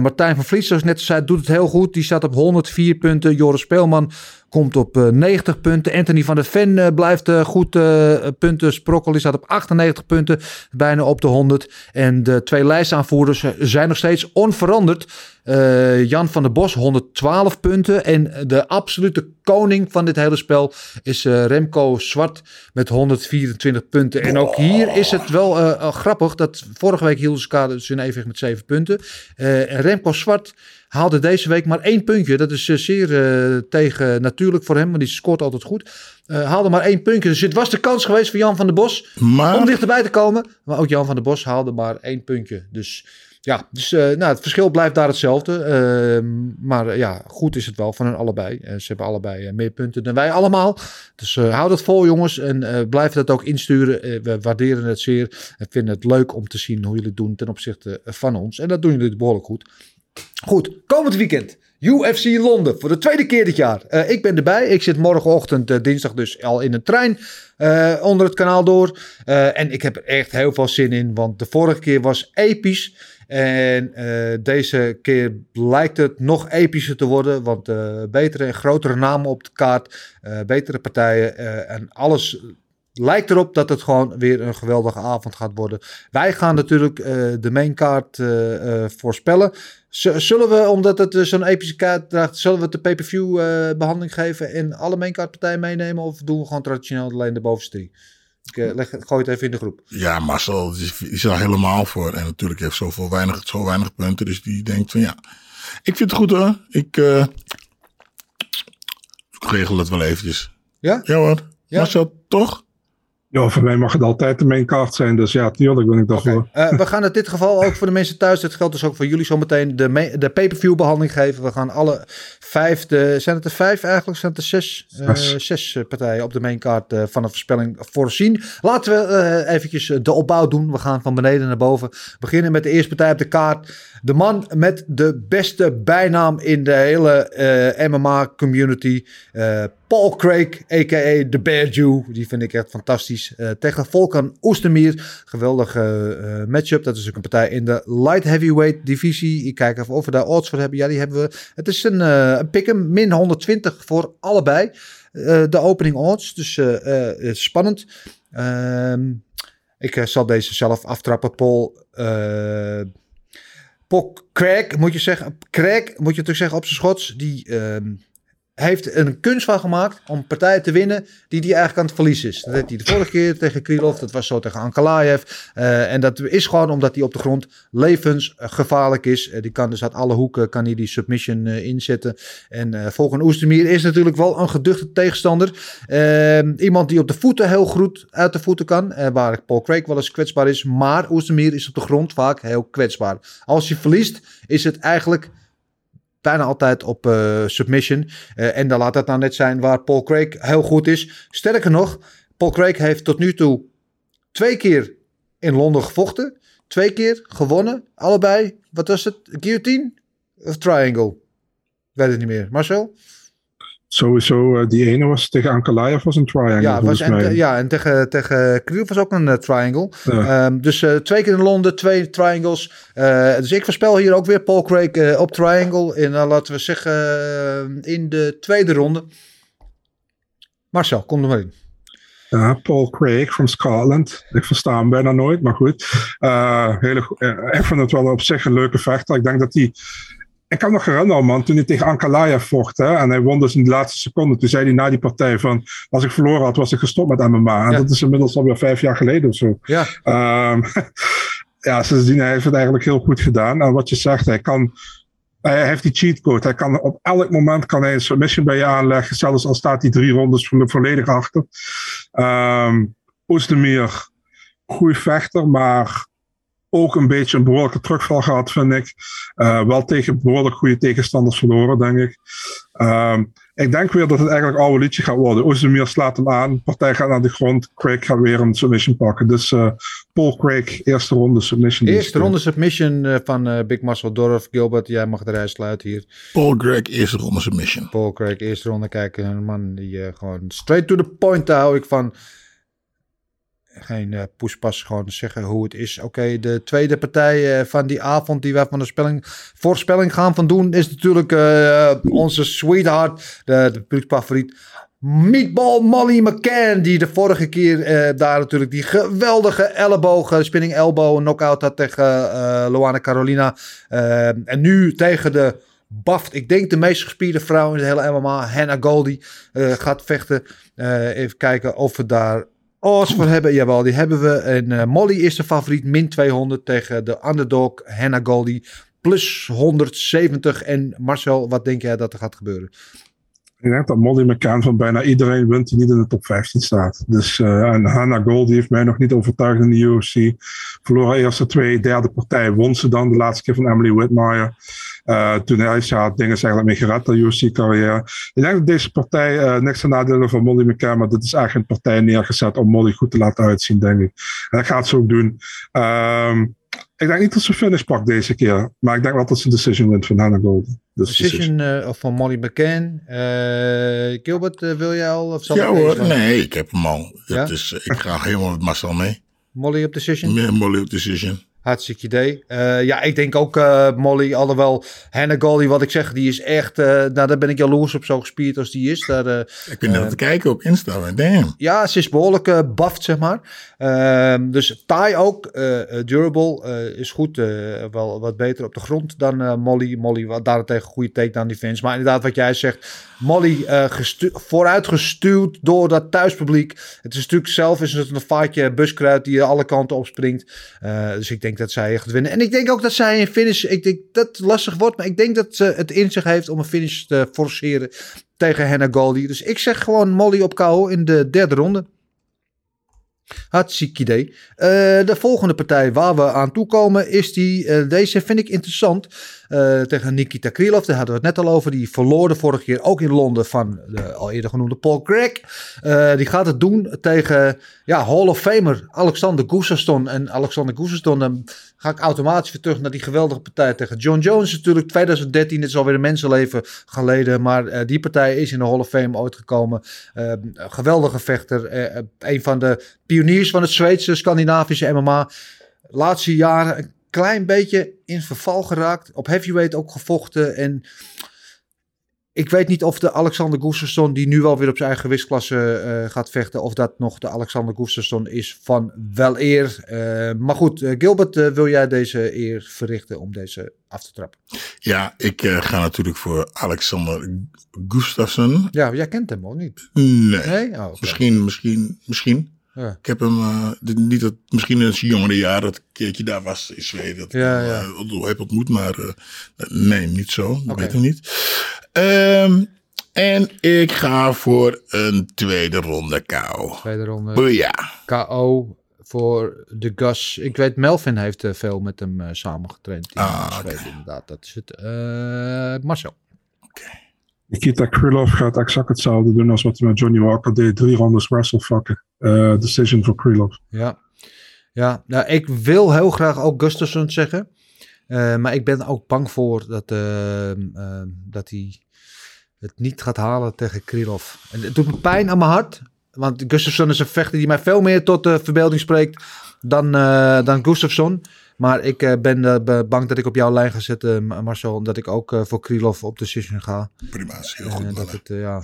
Speaker 3: Martijn van Vliet, zoals ik net zei, doet het heel goed. Die staat op 104 punten. Joris Speelman komt op eh, 90 punten. Anthony van der Ven eh, blijft eh, goed eh, punten sprokkelen. Die staat op 98 punten, bijna op de 100. En de twee lijstaanvoerders eh, zijn nog steeds onveranderd. Eh, Jan van der Bos 112 punten. En de absolute koning van dit hele spel is eh, Remco Zwart met 124 punten. En ook hier is het wel eh, grappig dat vorige week hielden ze elkaar dus in evenwicht met 7 punten. En Remco Zwart haalde deze week maar één puntje. Dat is zeer eh, tegen natuurlijk voor hem, want die scoort altijd goed. Haalde maar één puntje. Dus het was de kans geweest voor Jan van der Bos
Speaker 4: Maar-
Speaker 3: om dichterbij te komen. Maar ook Jan van der Bos haalde maar één puntje. Dus ja, dus, eh, nou, het verschil blijft daar hetzelfde. Ehm, maar eh, ja, goed is het wel van hun allebei. Eh, ze hebben allebei meer punten dan wij allemaal. Dus hou dat vol jongens en blijf dat ook insturen. We waarderen het zeer en vinden het leuk om te zien hoe jullie het doen ten opzichte van ons. En dat doen jullie behoorlijk goed. Goed, komend weekend. UFC Londen voor de tweede keer dit jaar. Ik ben erbij. Ik zit morgenochtend, dinsdag dus, al in een trein onder het kanaal door. En ik heb er echt heel veel zin in, want de vorige keer was episch. En eh, deze keer lijkt het nog epischer te worden, want eh, betere en grotere namen op de kaart, eh, betere partijen en alles lijkt erop dat het gewoon weer een geweldige avond gaat worden. Wij gaan natuurlijk de mainkaart voorspellen. Zullen we, omdat het zo'n epische kaart draagt, zullen we het de pay-per-view eh, behandeling geven en alle mainkaartpartijen meenemen? Of doen we gewoon traditioneel alleen de bovenste drie? Ik eh, leg, gooi het even in de groep.
Speaker 4: Ja, Marcel die is, er helemaal voor. En natuurlijk heeft zoveel weinig, zo weinig punten. Dus die denkt van ja. Ik vind het goed hoor. Ik, eh, ik regel het wel eventjes.
Speaker 3: Ja?
Speaker 4: Ja hoor.
Speaker 3: Ja.
Speaker 4: Marcel, toch?
Speaker 5: Ja, voor mij mag het altijd de main kaart zijn. Dus ja, tuurlijk ben ik daarvoor.
Speaker 3: Eh, we gaan in dit geval ook voor de mensen thuis, dit geldt dus ook voor jullie zometeen, de, de pay-per-view behandeling geven. We gaan alle vijf, de, zijn het er vijf eigenlijk? Zijn het er zes, eh,
Speaker 5: Zes.
Speaker 3: eh, partijen op de mainkaart eh van een voorspelling voorzien. Laten we eventjes de opbouw doen. We gaan van beneden naar boven. Beginnen met de eerste partij op de kaart. De man met de beste bijnaam in de hele eh, MMA-community. eh, Paul Craig, a.k.a. The Bear Jew. Die vind ik echt fantastisch. Eh, tegen Volkan Oestermeer. Geweldige matchup. Dat is ook een partij in de light heavyweight divisie. Ik kijk even of we daar odds voor hebben. Ja, die hebben we. Het is een, een pick-em. Min 120 voor allebei. De opening odds. Dus spannend. Ehm, ik zal deze zelf aftrappen. Paul... Paul Craig, moet je zeggen. Craig, moet je natuurlijk zeggen op zijn schots. Die ehm, heeft een kunst van gemaakt om partijen te winnen die hij eigenlijk aan het verliezen is. Dat deed hij de vorige keer tegen Krylov, dat was zo tegen Ankalaev. Eh, en dat is gewoon omdat hij op de grond levensgevaarlijk is. Eh, die kan dus uit alle hoeken kan hij die submission eh, inzetten. En Volkan Oestermeer is natuurlijk wel een geduchte tegenstander. Eh, iemand die op de voeten heel goed uit de voeten kan. waar Paul Craig wel eens kwetsbaar is. Maar Oestermeer is op de grond vaak heel kwetsbaar. Als je verliest is het eigenlijk bijna altijd op eh, submission. Eh, en dan laat dat nou net zijn waar Paul Craig heel goed is. Sterker nog, Paul Craig heeft tot nu toe twee keer in Londen gevochten. Twee keer gewonnen. Allebei, wat was het? Guillotine of triangle? Ik weet het niet meer. Marcel?
Speaker 5: Sowieso, eh, die ene was tegen Ankalaev was een triangle
Speaker 3: Ja, was, en, ja, en tegen, tegen Krylov was ook een eh, triangle.
Speaker 5: Ja.
Speaker 3: Ehm, dus eh, twee keer in Londen, twee triangles. Dus ik voorspel hier ook weer Paul Craig op triangle. In, laten we zeggen, in de tweede ronde. Marcel, kom er maar in.
Speaker 5: Ja, Paul Craig from Scotland. Ik versta hem bijna nooit, maar goed. Hele, eh, ik vond het wel op zich een leuke vechter. Ik denk dat hij... Ik kan nog herinneren, man, toen hij tegen Ankalaev vocht. Hè, en hij won dus in de laatste seconde. Toen zei hij na die partij van... Als ik verloren had, was ik gestopt met MMA. En
Speaker 3: Ja.
Speaker 5: dat is inmiddels alweer vijf jaar geleden of zo.
Speaker 3: Ja,
Speaker 5: Ehm, ja, sindsdien hij heeft het eigenlijk heel goed gedaan. En wat je zegt, hij kan... Hij heeft die cheatcode. Hij kan op elk moment kan hij een submission bij je aanleggen. Zelfs al staat hij drie rondes vo- volledig achter. Ehm Oezdemir, goede vechter, maar ook een beetje een behoorlijke terugval gehad, vind ik. Eh, wel tegen behoorlijk goede tegenstanders verloren, denk ik. Ehm, ik denk weer dat het eigenlijk oude liedje gaat worden. Oezdemir slaat hem aan, partij gaat naar de grond. Craig gaat weer een submission pakken. Dus eh, Paul Craig, eerste ronde submission.
Speaker 3: eerste ronde submission eh, van eh, Big Marcel Dorf. Gilbert, jij mag de reis sluiten hier.
Speaker 4: Paul Greg, eerste ronde submission.
Speaker 3: Paul Craig, eerste ronde. Kijk, een man die eh, gewoon straight to the point, daar hou ik van. Geen eh, poespas, gewoon zeggen hoe het is. Oké, de tweede partij eh, van die avond die wij van de spelling, voorspelling gaan van doen... is natuurlijk eh, onze sweetheart, de, de publieksfavoriet... Meatball Molly McCann, die de vorige keer daar natuurlijk die geweldige elleboog, spinning elbow, knockout had tegen Luana Carolina. En nu tegen de Baft, ik denk de meest gespierde vrouw in de hele MMA, Hannah Goldie, gaat vechten. Even kijken of we daar odds voor hebben. Jawel, die hebben we. En eh, Molly is de favoriet, min 200 tegen de underdog Hannah Goldie, plus 170. En Marcel, wat denk jij dat er gaat gebeuren?
Speaker 5: Ik denk dat Molly McCann van bijna iedereen wint die niet in de top 15 staat. Dus, eh, en Hannah Goldie heeft mij nog niet overtuigd in de UFC. Verloor haar eerste twee, derde partij. Won ze dan de laatste keer van Emily Whitmire. Eh, toen hij ja, had dingen eigenlijk mee gered, de UFC-carrière. Ik denk dat deze partij, eh, niks ten nadele van Molly McCann, maar dit is eigenlijk een partij neergezet om Molly goed te laten uitzien, denk ik. En dat gaat ze ook doen. Ehm, ik denk niet dat ze finish pakt deze keer, maar ik denk wel dat ze een decision wint van Hannah Goldie. Dus
Speaker 3: Decision eh, van Molly McCann. Eh, Gilbert, wil jij al? Of zal
Speaker 4: Ja
Speaker 3: ik
Speaker 4: hoor,
Speaker 3: eerst?
Speaker 4: nee, ik heb hem al.
Speaker 3: Ja?
Speaker 4: Is, ik ga helemaal met Marcel mee.
Speaker 3: Molly op decision?
Speaker 4: Meer Molly op decision.
Speaker 3: Hartstikke idee. Eh, ja, ik denk ook eh, Molly, alhoewel Hannah Goldie, wat ik zeg, die is echt, eh, nou daar ben ik jaloers op, zo gespierd als die is. Daar,
Speaker 4: Ik ben net aan het kijken op Insta, damn.
Speaker 3: ja, ze is behoorlijk eh buffed, zeg maar. Ehm, dus Thai ook, durable, is goed. wel wat beter op de grond dan Molly. Molly, wat daarentegen goede takedown defense. Maar inderdaad, wat jij zegt, Molly gestu- vooruitgestuurd door dat thuispubliek. Het is natuurlijk zelf is het een vaatje buskruid die alle kanten opspringt. Dus ik denk dat zij gaat winnen. En ik denk ook dat zij een finish, ik denk dat het lastig wordt. Maar ik denk dat ze het in zich heeft om een finish te forceren tegen Hannah Goldie. Dus ik zeg gewoon Molly op KO in de derde ronde. Hartstikke idee. Eh, de volgende partij waar we aan toekomen is die, eh, deze vind ik interessant, eh, tegen Nikita Krylov. Daar hadden we het net al over. Die verloor de vorige keer ook in Londen van de al eerder genoemde Paul Craig. Eh, die gaat het doen tegen ja, Hall of Famer Alexander Gustafsson. En Alexander Gustafsson, dan ga ik automatisch weer terug naar die geweldige partij tegen John Jones. Natuurlijk 2013, het is alweer een mensenleven geleden. Maar eh, die partij is in de Hall of Fame ooit gekomen. Eh, een geweldige vechter. een van de pioniers van het Zweedse Scandinavische MMA. Laatste jaren klein beetje in verval geraakt. Op heavyweight ook gevochten. En ik weet niet of de Alexander Gustafsson, die nu wel weer op zijn eigen eh, gaat vechten, of dat nog de Alexander Gustafsson is van wel eer. Eh, maar goed, eh, Gilbert, wil jij deze eer verrichten om deze af te trappen?
Speaker 4: Ja, ik ga natuurlijk voor Alexander Gustafsson.
Speaker 3: Ja, jij kent hem of niet?
Speaker 4: Nee.
Speaker 3: Nee? Oh.
Speaker 4: Misschien, misschien, misschien.
Speaker 3: Ja.
Speaker 4: Ik heb hem, eh, dit- niet dat, misschien in zijn jongere jaar dat ik keertje daar was in Zweden. Dat ik
Speaker 3: Ja,
Speaker 4: hem,
Speaker 3: ja.
Speaker 4: eh, heb ontmoet, maar eh, nee, niet zo. Dat
Speaker 3: Oké.
Speaker 4: weet ik niet. Ehm, en ik ga voor een tweede ronde kou.
Speaker 3: Tweede ronde.
Speaker 4: Boeia.
Speaker 3: KO voor de Gus. Ik weet, Melvin heeft veel met hem eh, samengetraind. in
Speaker 4: Ah,
Speaker 3: Zweden, inderdaad. Dat is het. Marcel.
Speaker 5: Nikita Krylov gaat exact hetzelfde doen als wat hij met Johnny Walker deed. Drie rondes wrestlefucken. Eh decision voor Krylov.
Speaker 3: Ja, ja nou, ik wil heel graag ook Gustafsson zeggen. Eh, maar ik ben ook bang voor dat, eh, dat hij het niet gaat halen tegen Krylov. En het doet me pijn aan mijn hart. Want Gustafsson is een vechter die mij veel meer tot de verbeelding spreekt dan, dan Gustafsson. Maar ik eh, ben eh, bang dat ik op jouw lijn ga zetten, Ma- Marcel. Omdat ik ook eh, voor Krylov op decision ga.
Speaker 4: Prima, is heel
Speaker 3: En,
Speaker 4: goed.
Speaker 3: eh, dat het, ja,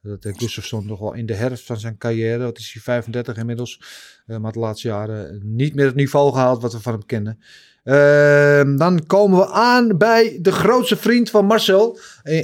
Speaker 3: dat Gustafsson nog wel in de herfst van zijn carrière, wat is hij 35 inmiddels, maar de laatste jaren niet meer het niveau gehaald wat we van hem kennen. Ehm, dan komen we aan bij de grootste vriend van Marcel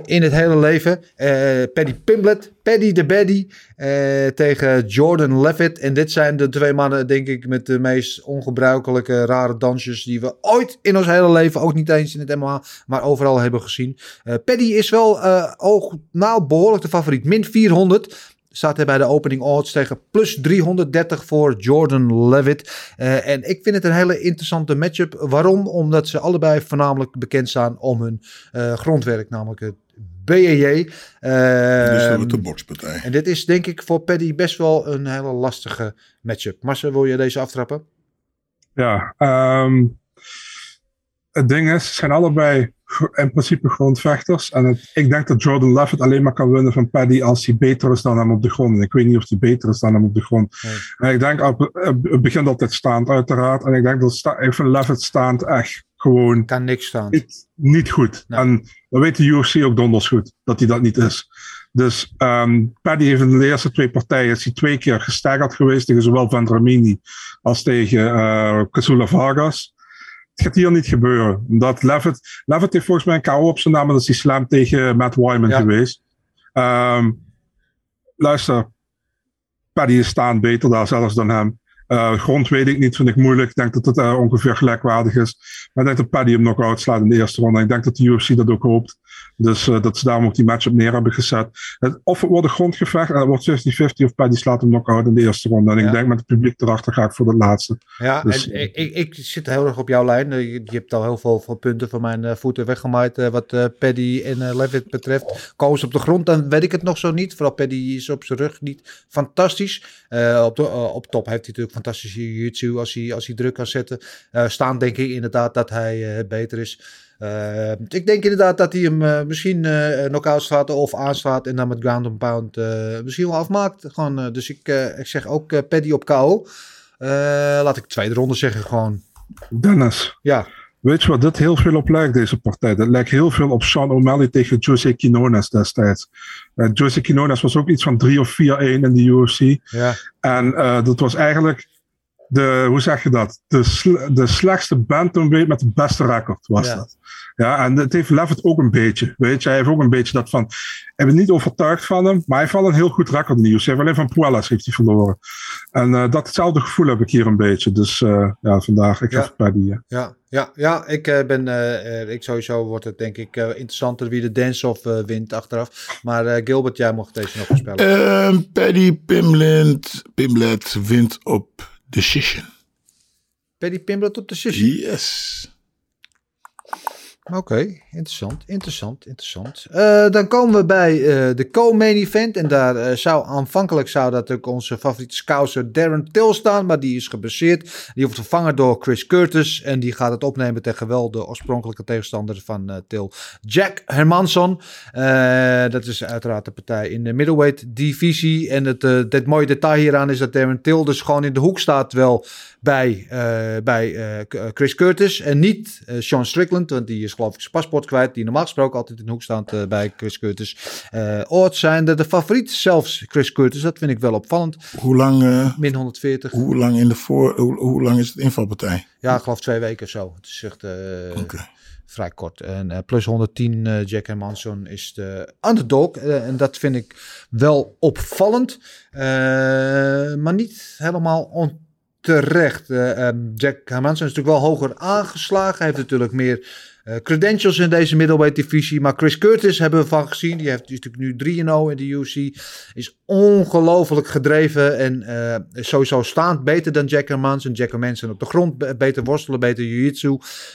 Speaker 3: in, het hele leven. eh, Paddy Pimblett, Paddy de Baddy eh, tegen Jordan Levitt. En dit zijn de twee mannen, denk ik, met de meest ongebruikelijke rare dansjes die we ooit in ons hele leven, ook niet eens in het MMA, maar overal hebben gezien. Eh, Paddy is wel ook, nou, behoorlijk de favoriet. Min 400 staat hij bij de opening odds tegen plus 330 voor Jordan Levitt. Eh, en ik vind het een hele interessante matchup. Waarom? Omdat ze allebei voornamelijk bekend staan om hun eh, grondwerk, namelijk het BJJ.
Speaker 4: Dus
Speaker 3: Eh,
Speaker 4: dat wordt de bokspartij.
Speaker 3: en dit is denk ik voor Paddy best wel een hele lastige matchup. Marcel, wil je deze aftrappen?
Speaker 5: Ja, ehm, het ding is, ze zijn allebei in principe grondvechters. En het- ik denk dat Jordan Levitt alleen maar kan winnen van Paddy als hij beter is dan hem op de grond. En ik weet niet of hij beter is dan hem op de grond.
Speaker 3: Nee.
Speaker 5: En ik denk, het begint altijd staand uiteraard. En ik denk dat sta, ik vind Levitt staand echt gewoon
Speaker 3: Kan niks staan.
Speaker 5: niet, niet goed.
Speaker 3: Nee.
Speaker 5: En dat weet de UFC ook donders goed, dat hij dat niet is. Dus ehm Paddy heeft in de eerste twee partijen is hij twee keer gestaggerd geweest tegen zowel Van Dramini als tegen eh Kazula Vargas. Het gaat hier niet gebeuren. Dat Levitt, Levitt heeft volgens mij een KO op zijn naam, dat is die slam tegen Matt Wyman
Speaker 3: Ja.
Speaker 5: geweest. Ehm, luister, Paddy is staan beter daar zelfs dan hem. Eh, grond weet ik niet, vind ik moeilijk. Ik denk dat het eh, ongeveer gelijkwaardig is. Maar ik denk dat Paddy hem nog uitslaat in de eerste ronde. Ik denk dat de UFC dat ook hoopt. Dus eh, dat ze daarom ook die match op neer hebben gezet. Het, of het wordt een grondgevecht en het wordt 50-50 of Paddy slaat hem nog uit in de eerste ronde. En
Speaker 3: Ja.
Speaker 5: ik denk met het publiek erachter ga ik voor dat laatste.
Speaker 3: Ja,
Speaker 5: Dus-
Speaker 3: en ik, ik, ik zit heel erg op jouw lijn. Eh, Je, hebt al heel veel punten van mijn eh, voeten weggemaaid. eh, wat eh, Paddy en eh, Levitt betreft. Koos op de grond, dan weet ik het nog zo niet. Vooral Paddy is op zijn rug niet fantastisch. Eh, op, de, eh, op top heeft hij natuurlijk fantastische jiu-jitsu als hij, als hij druk kan zetten. Eh, staan denk ik inderdaad dat hij eh, beter is. Eh, ik denk inderdaad dat hij hem eh, misschien eh knock-out slaat of aanslaat en dan met ground and pound misschien wel afmaakt. Gewoon, dus ik, ik zeg ook Paddy op KO. Laat ik tweede ronde zeggen gewoon.
Speaker 5: Dennis,
Speaker 3: Ja,
Speaker 5: weet je wat dit heel veel op lijkt, deze partij? Dat lijkt heel veel op Sean O'Malley tegen Jose Quinones destijds. Jose Quinones was ook iets van 3 of 4-1 in de UFC.
Speaker 3: ja.
Speaker 5: En dat was eigenlijk de, hoe zeg je dat? De, de slechtste bantamweight met de beste record was
Speaker 3: Ja.
Speaker 5: dat. Ja, en het heeft Levitt ook een beetje. Weet je, hij heeft ook een beetje dat van. Ik ben niet overtuigd van hem, maar hij heeft wel een heel goed record UFC. Hij heeft alleen van Puelas heeft hij verloren. En eh, datzelfde gevoel heb ik hier een beetje. Dus eh, ja, vandaag, ik
Speaker 3: Ja.
Speaker 5: ga voor Paddy. ja.
Speaker 3: Ja, ja, ja ik eh, ben. eh, eh, ik sowieso wordt het denk ik eh, interessanter wie de dance-off eh, wint achteraf. Maar eh, Gilbert, jij mocht deze nog voorspellen.
Speaker 4: Ehm, Paddy Pimblett, Pimblett wint op decision.
Speaker 3: Paddy Pimblett op de sessie.
Speaker 4: Yes.
Speaker 3: Oké, interessant, interessant, interessant. Eh, dan komen we bij eh, de co-main event. En daar eh, zou aanvankelijk zou dat ook onze favoriete scouser Darren Till staan. Maar die is geblesseerd. Die wordt vervangen door Chris Curtis. En die gaat het opnemen tegen wel de oorspronkelijke tegenstander van Till, Jack Hermansson. Eh, dat is uiteraard de partij in de middleweight divisie. En het, het mooie detail hieraan is dat Darren Till dus gewoon in de hoek staat wel bij, eh, bij eh, K- Chris Curtis. En niet eh, Sean Strickland, want die is geloof ik zijn paspoort kwijt. Die normaal gesproken altijd in de hoek staat eh, bij Chris Curtis. Eh odds zijn de, de favoriet, zelfs Chris Curtis. Dat vind ik wel opvallend.
Speaker 4: Hoe lang, eh,
Speaker 3: Min 140.
Speaker 4: hoe lang, in de voor, hoe, hoe lang is het invalpartij?
Speaker 3: Ja, ik geloof twee weken of zo. Het is echt eh, vrij kort. En eh, plus 110 eh, Jack Hermansson is de underdog. Eh, en dat vind ik wel opvallend. Eh, maar niet helemaal onterecht. Eh, ehm, Jack Hermansson is natuurlijk wel hoger aangeslagen. Hij heeft natuurlijk meer eh, credentials in deze middleweight divisie. Maar Chris Curtis hebben we van gezien. Die, heeft, natuurlijk nu 3-0 in de UFC. Is ongelooflijk gedreven. En eh, sowieso staand beter dan Jack Hermansson. Jack Hermansson op de grond be- beter worstelen, beter jiu-jitsu.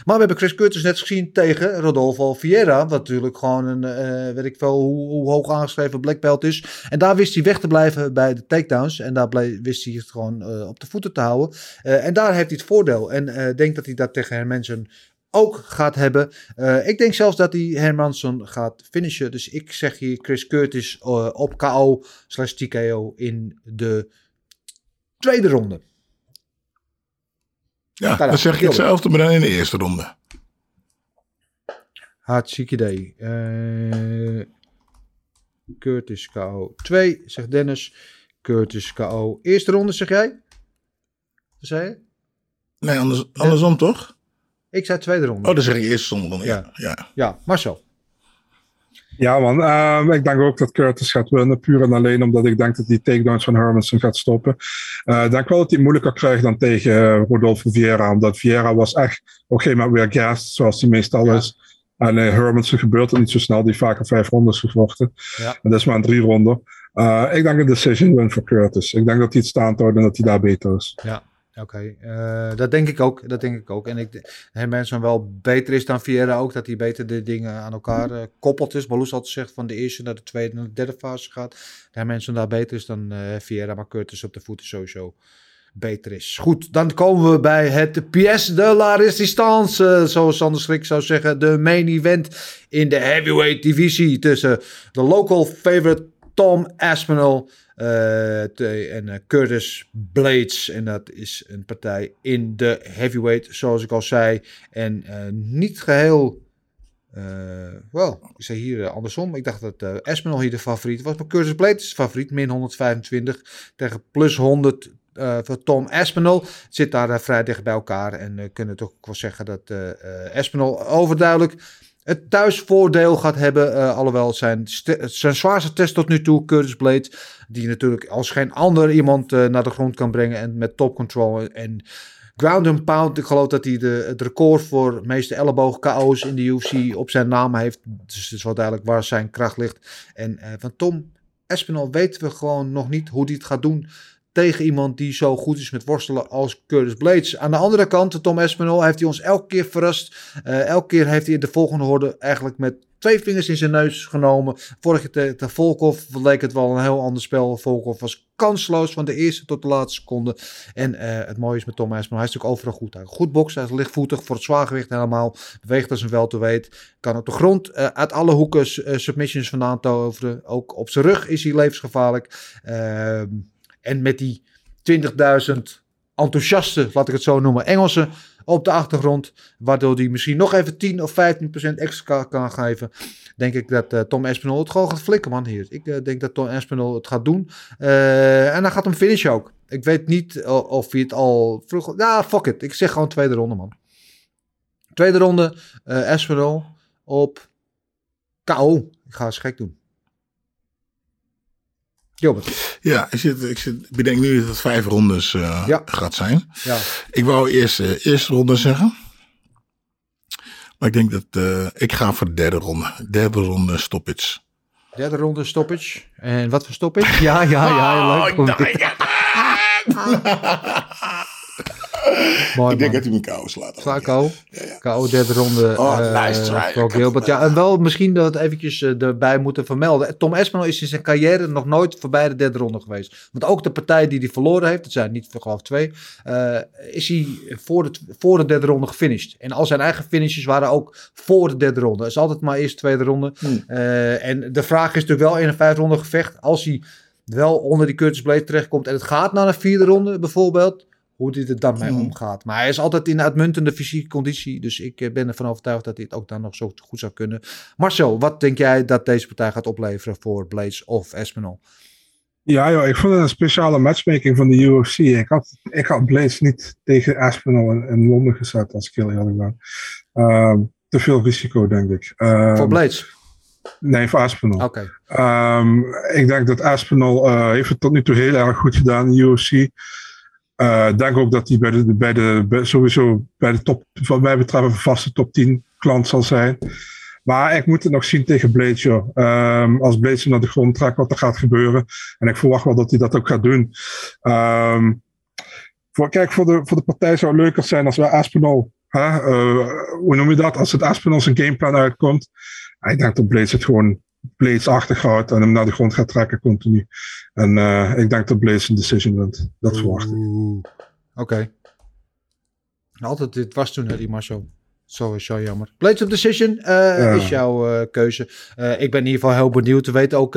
Speaker 3: Maar we hebben Chris Curtis net gezien tegen Rodolfo Vieira. Wat natuurlijk gewoon een, eh, weet ik veel hoe, hoe hoog aangeschreven black belt is. En daar wist hij weg te blijven bij de takedowns. En daar blij- wist hij het gewoon op de voeten te houden. En daar heeft hij het voordeel. En ik denk dat hij dat tegen Hermansson ook gaat hebben. Eh, ik denk zelfs dat hij Hermansson gaat finishen. Dus ik zeg hier Chris Curtis eh, op KO slash TKO in de tweede ronde.
Speaker 4: Ja,
Speaker 3: Tada,
Speaker 4: dan zeg ik hetzelfde, maar dan in de eerste ronde.
Speaker 3: Hartstikke idee. Eh, Curtis KO 2, zegt Dennis. Curtis KO. Eerste ronde, zeg jij? Wat zei je?
Speaker 4: Nee, anders, andersom toch?
Speaker 3: Ik zei tweede ronde.
Speaker 4: Oh, dan zeg ik eerste ronde. Ja.
Speaker 3: Ja.
Speaker 4: ja.
Speaker 3: Ja, Marcel.
Speaker 5: Ja man, Ehm, ik denk ook dat Curtis gaat winnen. Puur en alleen omdat ik denk dat die takedowns van Hermanson gaat stoppen. Eh, ik denk wel dat hij het moeilijker krijgt dan tegen eh, Rodolfo Vieira. Omdat Vieira was echt op een gegeven moment weer gassed, zoals hij meestal is. En uh, Hermanson gebeurt het niet zo snel. Die heeft vaker vijf rondes gevochten.
Speaker 3: Ja.
Speaker 5: En dat is maar een drie ronden. Uh, ik denk een decision win voor Curtis. Ik denk dat hij het staand houdt en dat hij daar beter is.
Speaker 3: Ja, oké. Okay. dat denk ik ook. Dat denk ik ook. En ik Hermanson wel beter is dan Vieira ook. Dat hij beter de dingen aan elkaar uh, koppelt. Dus Balous altijd zegt van de eerste naar de tweede naar de derde fase gaat. Hermanson daar beter is dan uh, Vieira. Maar Curtis op de voeten sowieso beter is. Goed, dan komen we bij het pièce de la résistance, uh, zoals Sander Schrik zou zeggen. De main event in de heavyweight divisie tussen de local favorite Tom Aspinall en uh, Curtis Blades. En dat is een partij in de heavyweight, zoals ik al zei. En uh, niet geheel... Wel, ik zei hier andersom. Ik dacht dat Aspinall hier de favoriet was. Maar Curtis Blades is favoriet. Min 125 tegen plus 100 uh, voor Tom Aspinall. Zit daar uh, vrij dicht bij elkaar. En uh, kunnen toch wel zeggen dat uh, Aspinall overduidelijk het thuisvoordeel gaat hebben. alhoewel zijn, zijn zwaarste test tot nu toe, Curtis Blade. Die natuurlijk als geen ander iemand naar de grond kan brengen. En met top control en ground and pound. Ik geloof dat hij de, het record voor meeste elleboog KO's in de UFC op zijn naam heeft. Dus het is wel duidelijk waar zijn kracht ligt. En van Tom Aspinall weten we gewoon nog niet hoe hij het gaat doen tegen iemand die zo goed is met worstelen als Curtis Blades. Aan de andere kant, Tom Espinol, heeft hij ons elke keer verrast. Uh, elke keer heeft hij de volgende horde eigenlijk met twee vingers in zijn neus genomen. Vorige keer tegen Volkov leek het wel een heel ander spel. Volkov was kansloos van de eerste tot de laatste seconde. En uh, het mooie is met Tom Espinol, hij is natuurlijk overal goed. Hij goed boksen, hij is lichtvoetig voor het zwaargewicht helemaal. Beweegt als een welterweight. Kan op de grond uh, uit alle hoeken submissions vandaan toveren. Ook op zijn rug is hij levensgevaarlijk. Ehm, En met die 20.000 enthousiaste, laat ik het zo noemen, Engelsen op de achtergrond. Waardoor die misschien nog even 10 of 15% extra kan geven. Denk ik dat uh, Tom Espinol het gewoon gaat flikken, man. Hier. Ik uh, denk dat Tom Espinol het gaat doen. Uh, en dan gaat hem finishen ook. Ik weet niet of hij het al vroeg. Ja, fuck it. Ik zeg gewoon tweede ronde, man. Tweede ronde, Espinol op KO. Ik ga eens gek doen. Gilbert.
Speaker 4: Ja, ik, zit, ik, zit, ik bedenk nu dat het vijf rondes uh, ja. gaat zijn.
Speaker 3: Ja.
Speaker 4: Ik wou eerst de uh, eerste ronde zeggen. Maar ik denk dat uh, ik ga voor de derde ronde. Derde ronde stoppage.
Speaker 3: Derde ronde stoppage. En wat voor stoppage? Ja, ja, ja. Leuk.
Speaker 4: Oh,
Speaker 3: Mooi,
Speaker 4: ik denk
Speaker 3: man.
Speaker 4: dat hij mijn kou slaat.
Speaker 3: Sla KO. Ja, ja. KO derde ronde.
Speaker 4: Oh,
Speaker 3: uh,
Speaker 4: nice try.
Speaker 3: Gilbert. Ja, en wel misschien dat we het eventjes uh, erbij moeten vermelden. Tom Espinal is in zijn carrière nog nooit voorbij de derde ronde geweest. Want ook de partij die hij verloren heeft, dat zijn niet geloof twee, uh, is hij voor de, voor de derde ronde gefinished. En al zijn eigen finishes waren ook voor de derde ronde. Het is altijd maar eerst tweede ronde.
Speaker 4: Hmm.
Speaker 3: en de vraag is natuurlijk wel in een vijf ronde gevecht, als hij wel onder die Curtis Blade terechtkomt en het gaat naar een vierde ronde bijvoorbeeld, hoe hij er dan mee
Speaker 4: Hmm.
Speaker 3: omgaat. Maar hij is altijd in uitmuntende fysieke conditie. Dus ik eh, ben ervan overtuigd dat hij het ook dan nog zo goed zou kunnen. Marcel, wat denk jij dat deze partij gaat opleveren voor Blades of Espinol?
Speaker 5: Ja, joh, ik vond het een speciale matchmaking van de UFC. Ik had, ik had Blades niet tegen Aspinall in, in Londen gezet, als ik heel eerlijk ben. Um, te veel risico, denk ik. Um,
Speaker 3: voor Blades?
Speaker 5: Nee, voor Aspinall.
Speaker 3: Oké.
Speaker 5: Okay. Um, ik denk dat Aspinall uh, heeft het tot nu toe heel erg goed gedaan in de UFC. Ik uh, denk ook dat hij bij de, bij de sowieso bij de top, wat mij betreft, een vaste top 10 klant zal zijn. Maar ik moet het nog zien tegen joh. Um, als hem naar de grond trekt, wat er gaat gebeuren. En ik verwacht wel dat hij dat ook gaat doen. Um, voor, kijk, voor de, voor de partij zou het leuker zijn als wij Aspinall, uh, hoe noem je dat? Als het Aspinall zijn gameplan uitkomt. Ik denk dat Blades het gewoon Blades achterhoudt en hem naar de grond gaat trekken continu. En uh, ik denk dat Blades een decision wint. Dat verwacht ik.
Speaker 3: Oké. Altijd, dit was toen, hè, die Marcel. Sowieso jammer. Blades of Decision eh, is jouw eh, keuze. Eh, ik ben in ieder geval heel benieuwd. te weten ook,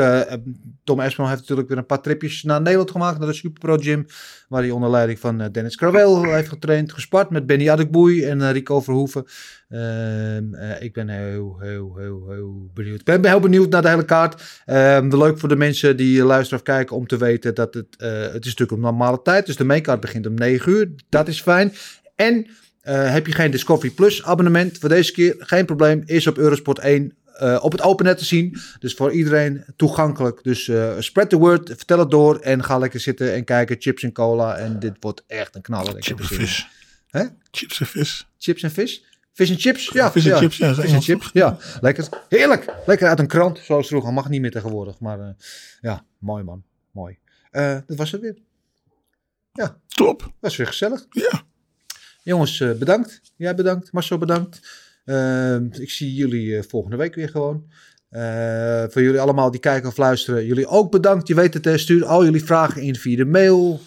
Speaker 3: Tom Espenol heeft natuurlijk weer een paar tripjes naar Nederland gemaakt. Naar de Super Pro Gym. Waar hij onder leiding van Dennis Krawel heeft getraind. Gespart met Benny Adekboei en Rico Verhoeven. Ehm, eh, ik ben heel, heel, heel, heel benieuwd. Ik ben heel benieuwd naar de hele kaart. Ehm, leuk voor de mensen die luisteren of kijken om te weten dat het... het is natuurlijk een normale tijd. Dus de mainkaart begint om 9 uur. Dat is fijn. En... Eh, heb je geen Discovery Plus abonnement voor deze keer? Geen probleem. Is op Eurosport 1 eh, op het open te zien. Dus voor iedereen toegankelijk. Dus eh, spread the word. Vertel het door. En ga lekker zitten en kijken. Chips en cola. En dit wordt echt een knaller.
Speaker 4: Chips en vis.
Speaker 3: Hè?
Speaker 4: Chips en vis.
Speaker 3: Chips en vis? Vis en chips? Ja,
Speaker 4: vis en chips, ja, dat is
Speaker 3: Vis en chips, ja. Lekker. Heerlijk. Lekker uit een krant. Zoals vroeger. Mag niet meer tegenwoordig. Maar ja, mooi man. Mooi. Dat was het weer. Ja.
Speaker 4: Top.
Speaker 3: Was weer gezellig.
Speaker 4: Ja.
Speaker 3: Jongens, eh, bedankt. Jij bedankt. Marcel bedankt. Ehm, ik zie jullie eh, volgende week weer gewoon. Eh, voor jullie allemaal die kijken of luisteren, jullie ook bedankt. Je weet het, stuur al jullie vragen in via de mail,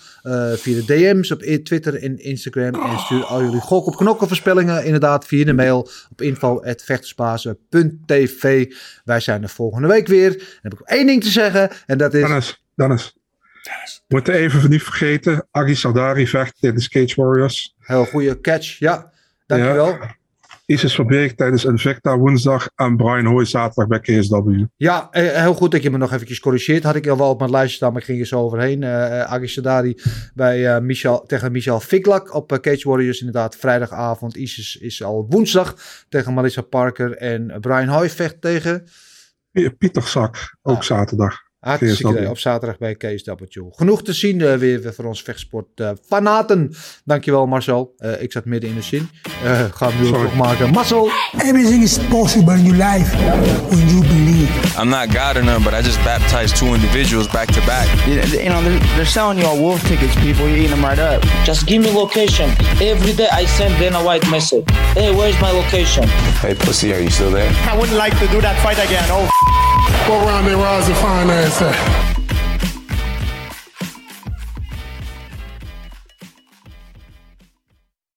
Speaker 3: via de DM's op Twitter en Instagram. En stuur al jullie gok op knokken voorspellingen inderdaad via de mail op info.vechtersbazen.tv. Wij zijn er volgende week weer. Dan heb ik één ding te zeggen en dat is...
Speaker 5: Dennis, Dennis. Moeten even niet vergeten, Agi Sardari vecht tegen de Cage Warriors.
Speaker 3: Heel goede catch, ja. Dankjewel.
Speaker 5: Ja. Isis Verbeek tijdens Invicta woensdag en Brian Hoy zaterdag bij KSW.
Speaker 3: Ja, eh, heel goed dat je me nog eventjes corrigeert. Had ik al wel op mijn lijstje staan, maar ik ging er zo overheen. Eh Agi Sadari bij eh, Michel, tegen Michel Fiklak op eh, Cage Warriors. Inderdaad, vrijdagavond. Isis is al woensdag tegen Melissa Parker. En Brian Hoy vecht tegen...
Speaker 5: Pieter Zak, ook zaterdag.
Speaker 3: Hartstikke op zaterdag bij KSW. Genoeg te zien eh, weer voor ons vechtsport eh, fanaten. Dankjewel Marcel. Eh, ik zat midden in de zin. Eh ga hem nu ook nog maken. Marcel!
Speaker 7: Everything is possible in your life when you believe.
Speaker 8: I'm not God or none, but I just baptized two individuals back to back.
Speaker 9: You, you know, they're, they're selling you all wolf tickets, people. You're eating them right up.
Speaker 10: Just give me location. Every day I send Dana White message. Hey, where's my location?
Speaker 8: Hey, pussy, are you still there?
Speaker 11: I wouldn't like to do that fight again. Oh,
Speaker 2: Go around there, Roz, and find that.